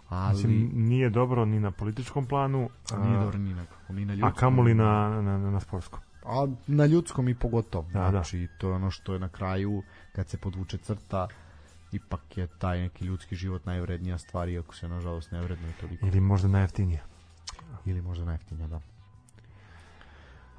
ali Mislim, nije dobro ni na političkom planu, a, nije a, dobro ni na, kako, ni na a ljudskom. kamoli na, na, na, na sportskom. A na ljudskom i pogotovo. Da, da. znači, to je ono što je na kraju, kad se podvuče crta, ipak je taj neki ljudski život najvrednija stvar, iako se nažalost ne vrednuje toliko. Ili možda najjeftinija. Ili možda najjeftinija, da.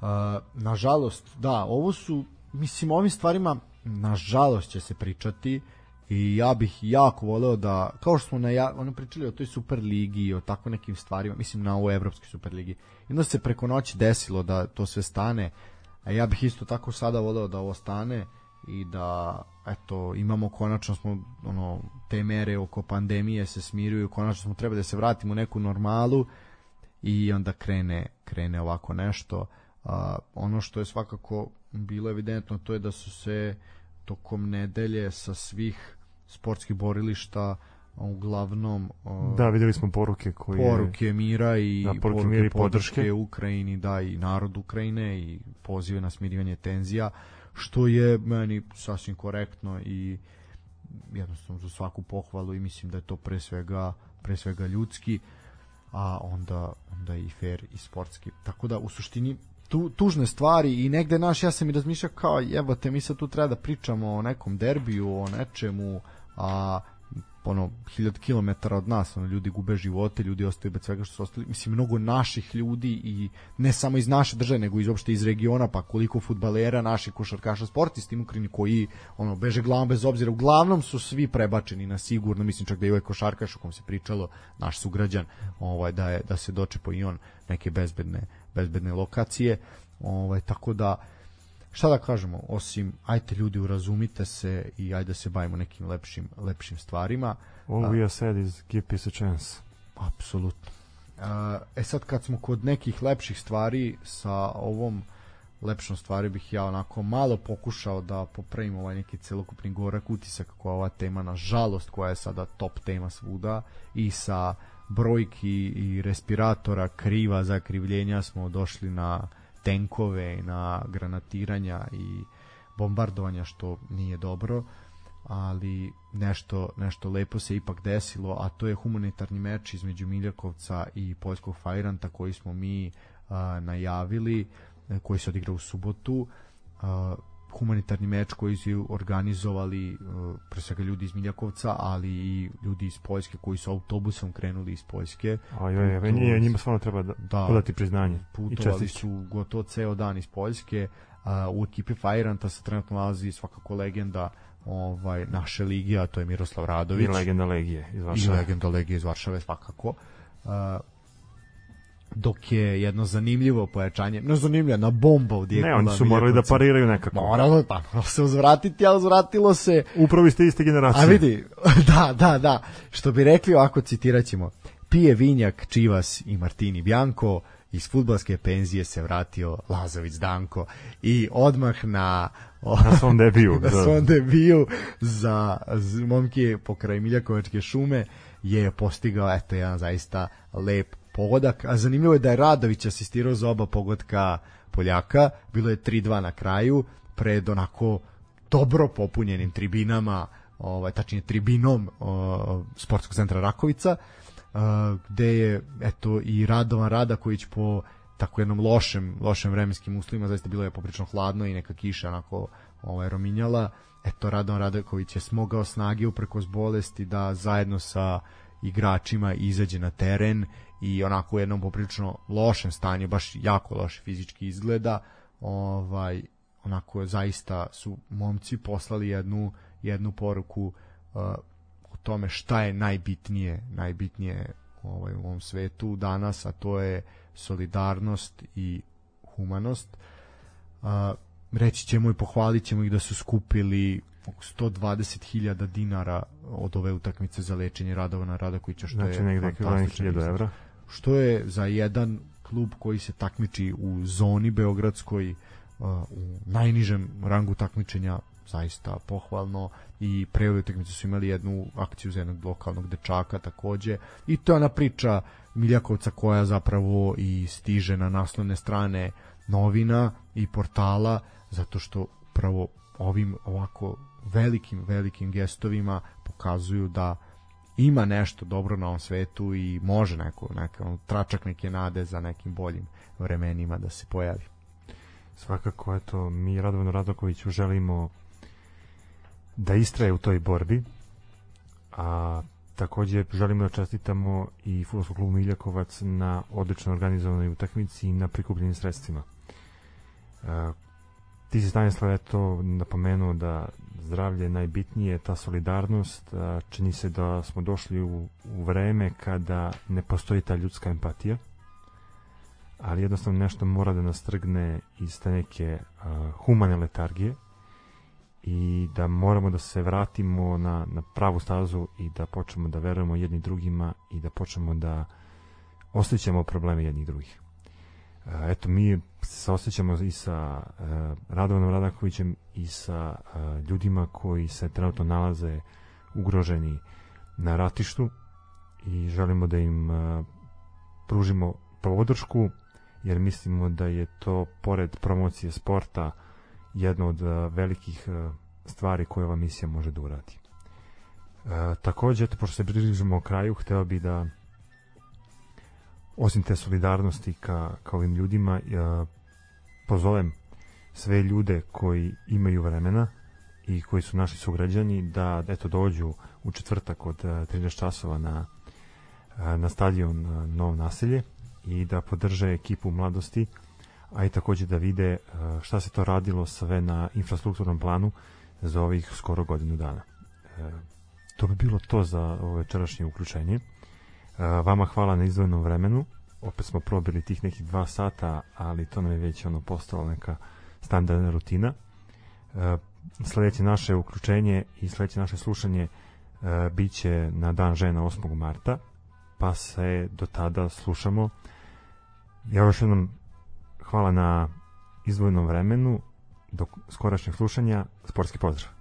Uh, nažalost, da, ovo su, mislim, ovim stvarima, nažalost će se pričati i ja bih jako voleo da, kao što smo na, ono pričali o toj Superligi i o tako nekim stvarima, mislim na ovoj Evropskoj Superligi, onda se preko noći desilo da to sve stane, a ja bih isto tako sada voleo da ovo stane i da eto imamo konačno smo ono te mere oko pandemije se smiruju konačno smo treba da se vratimo u neku normalu i onda krene krene ovako nešto a, ono što je svakako bilo evidentno to je da su se tokom nedelje sa svih sportskih borilišta uglavnom da videli smo poruke koje poruke mira i da, poruke, poruke mira i podrške. podrške Ukrajini da i narod Ukrajine i pozive na smirivanje tenzija što je meni sasvim korektno i jednostavno za svaku pohvalu i mislim da je to pre svega pre svega ljudski a onda onda i fair i sportski tako da u suštini tu, tužne stvari i negde naš ja sam i razmišljao kao jebote mi sad tu treba da pričamo o nekom derbiju o nečemu a ono 1000 km od nas, ono ljudi gube živote, ljudi ostaju bez svega što su ostali. Mislim mnogo naših ljudi i ne samo iz naše države, nego iz uopšte iz regiona, pa koliko fudbalera, naših košarkaša, sportisti Ukrini koji ono beže glavom bez obzira. Uglavnom su svi prebačeni na sigurno, mislim čak da i ovaj košarkaš o kom se pričalo, naš sugrađan, ovaj da je da se dočepo i on neke bezbedne bezbedne lokacije. Ovaj tako da šta da kažemo, osim ajte ljudi urazumite se i ajde da se bavimo nekim lepšim, lepšim stvarima. All we have said is give peace a chance. Apsolutno. E sad kad smo kod nekih lepših stvari sa ovom lepšom stvari bih ja onako malo pokušao da popravim ovaj neki celokupni gorak utisak koja ova tema na žalost koja je sada top tema svuda i sa brojki i respiratora kriva zakrivljenja smo došli na tenkove, na granatiranja i bombardovanja što nije dobro ali nešto, nešto lepo se ipak desilo, a to je humanitarni meč između Miljakovca i Poljskog Fajranta koji smo mi a, najavili, e, koji se odigra u subotu. A, humanitarni meč koji su organizovali uh, pre svega ljudi iz Miljakovca, ali i ljudi iz Poljske koji su autobusom krenuli iz Poljske. A joj, njima, njima stvarno treba da, da podati priznanje. Putovali su gotovo ceo dan iz Poljske. Uh, u ekipi Fajranta se trenutno nalazi svakako legenda ovaj naše lige, a to je Miroslav Radović. I legenda Legije iz Varšave. I legenda Legije iz Varšave svakako. Uh, dok je jedno zanimljivo pojačanje, no zanimljivo, na bomba u Ne, oni su morali da pariraju nekako. Moralo, pa moralo se uzvratiti, a uzvratilo se... Upravo ste iste generacije. A vidi, da, da, da, što bi rekli ovako, citirat ćemo, pije vinjak, čivas i Martini Bjanko, iz futbalske penzije se vratio Lazović Danko i odmah na na svom debiju na svom debiju za, za momke pokraj Miljakovačke šume je postigao eto jedan zaista lep pogodak, a zanimljivo je da je Radović asistirao za oba pogodka Poljaka, bilo je 3-2 na kraju, pred onako dobro popunjenim tribinama, ovaj, tačnije tribinom o, sportskog centra Rakovica, a, gde je eto i Radovan Radaković po tako jednom lošem, lošem vremenskim uslovima, zaista bilo je poprično hladno i neka kiša onako ovaj, rominjala. Eto, Radovan Radaković je smogao snage uprkos bolesti da zajedno sa igračima izađe na teren i onako u jednom poprično lošem stanju, baš jako loše fizički izgleda, ovaj onako zaista su momci poslali jednu jednu poruku uh, o tome šta je najbitnije, najbitnije ovaj u ovom svetu danas, a to je solidarnost i humanost. Uh, reći ćemo i pohvalit ćemo ih da su skupili 120.000 dinara od ove utakmice za lečenje Radovana Radakovića što znači, je negde fantastično 1000 evra što je za jedan klub koji se takmiči u zoni beogradskoj u najnižem rangu takmičenja zaista pohvalno. I pre ove utakmice su imali jednu akciju za jednog lokalnog dečaka takođe. I to je ona priča Miljakovca koja zapravo i stiže na naslovne strane novina i portala zato što pravo ovim ovako velikim velikim gestovima pokazuju da ima nešto dobro na ovom svetu i može neko, neko tračak neke nade za nekim boljim vremenima da se pojavi. Svakako, eto, mi Radovanu Radokoviću želimo da istraje u toj borbi, a takođe želimo da čestitamo i futbolskom klubu Miljakovac na odlično organizovanoj utakmici i na prikupljenim sredstvima. Ti si Stanislav eto napomenuo da zdravlje je najbitnije, ta solidarnost, čini se da smo došli u, u vreme kada ne postoji ta ljudska empatija, ali jednostavno nešto mora da nas trgne iz te neke humane letargije i da moramo da se vratimo na, na pravu stazu i da počnemo da verujemo jedni drugima i da počnemo da osjećamo probleme jednih drugih. Eto, mi se osjećamo i sa uh, Radovanom Radakovićem i sa uh, ljudima koji se trenutno nalaze ugroženi na ratištu i želimo da im pružimo podršku jer mislimo da je to pored promocije sporta jedna od velikih stvari koje ova misija može da uradi. Uh, takođe, eto, pošto se približimo kraju, hteo bi da osim te solidarnosti ka, ka ovim ljudima, ja pozovem sve ljude koji imaju vremena i koji su naši sugrađani da eto dođu u četvrtak od 13 časova na na stadion Novo naselje i da podrže ekipu mladosti a i takođe da vide šta se to radilo sve na infrastrukturnom planu za ovih skoro godinu dana. To bi bilo to za ovo večerašnje uključenje. Vama hvala na izdvojenom vremenu. Opet smo probili tih nekih dva sata, ali to nam je već ono postalo neka standardna rutina. Sledeće naše uključenje i sledeće naše slušanje biće na dan žena 8. marta, pa se do tada slušamo. Ja još jednom hvala na izdvojenom vremenu, do skorašnjeg slušanja, sportski pozdrav.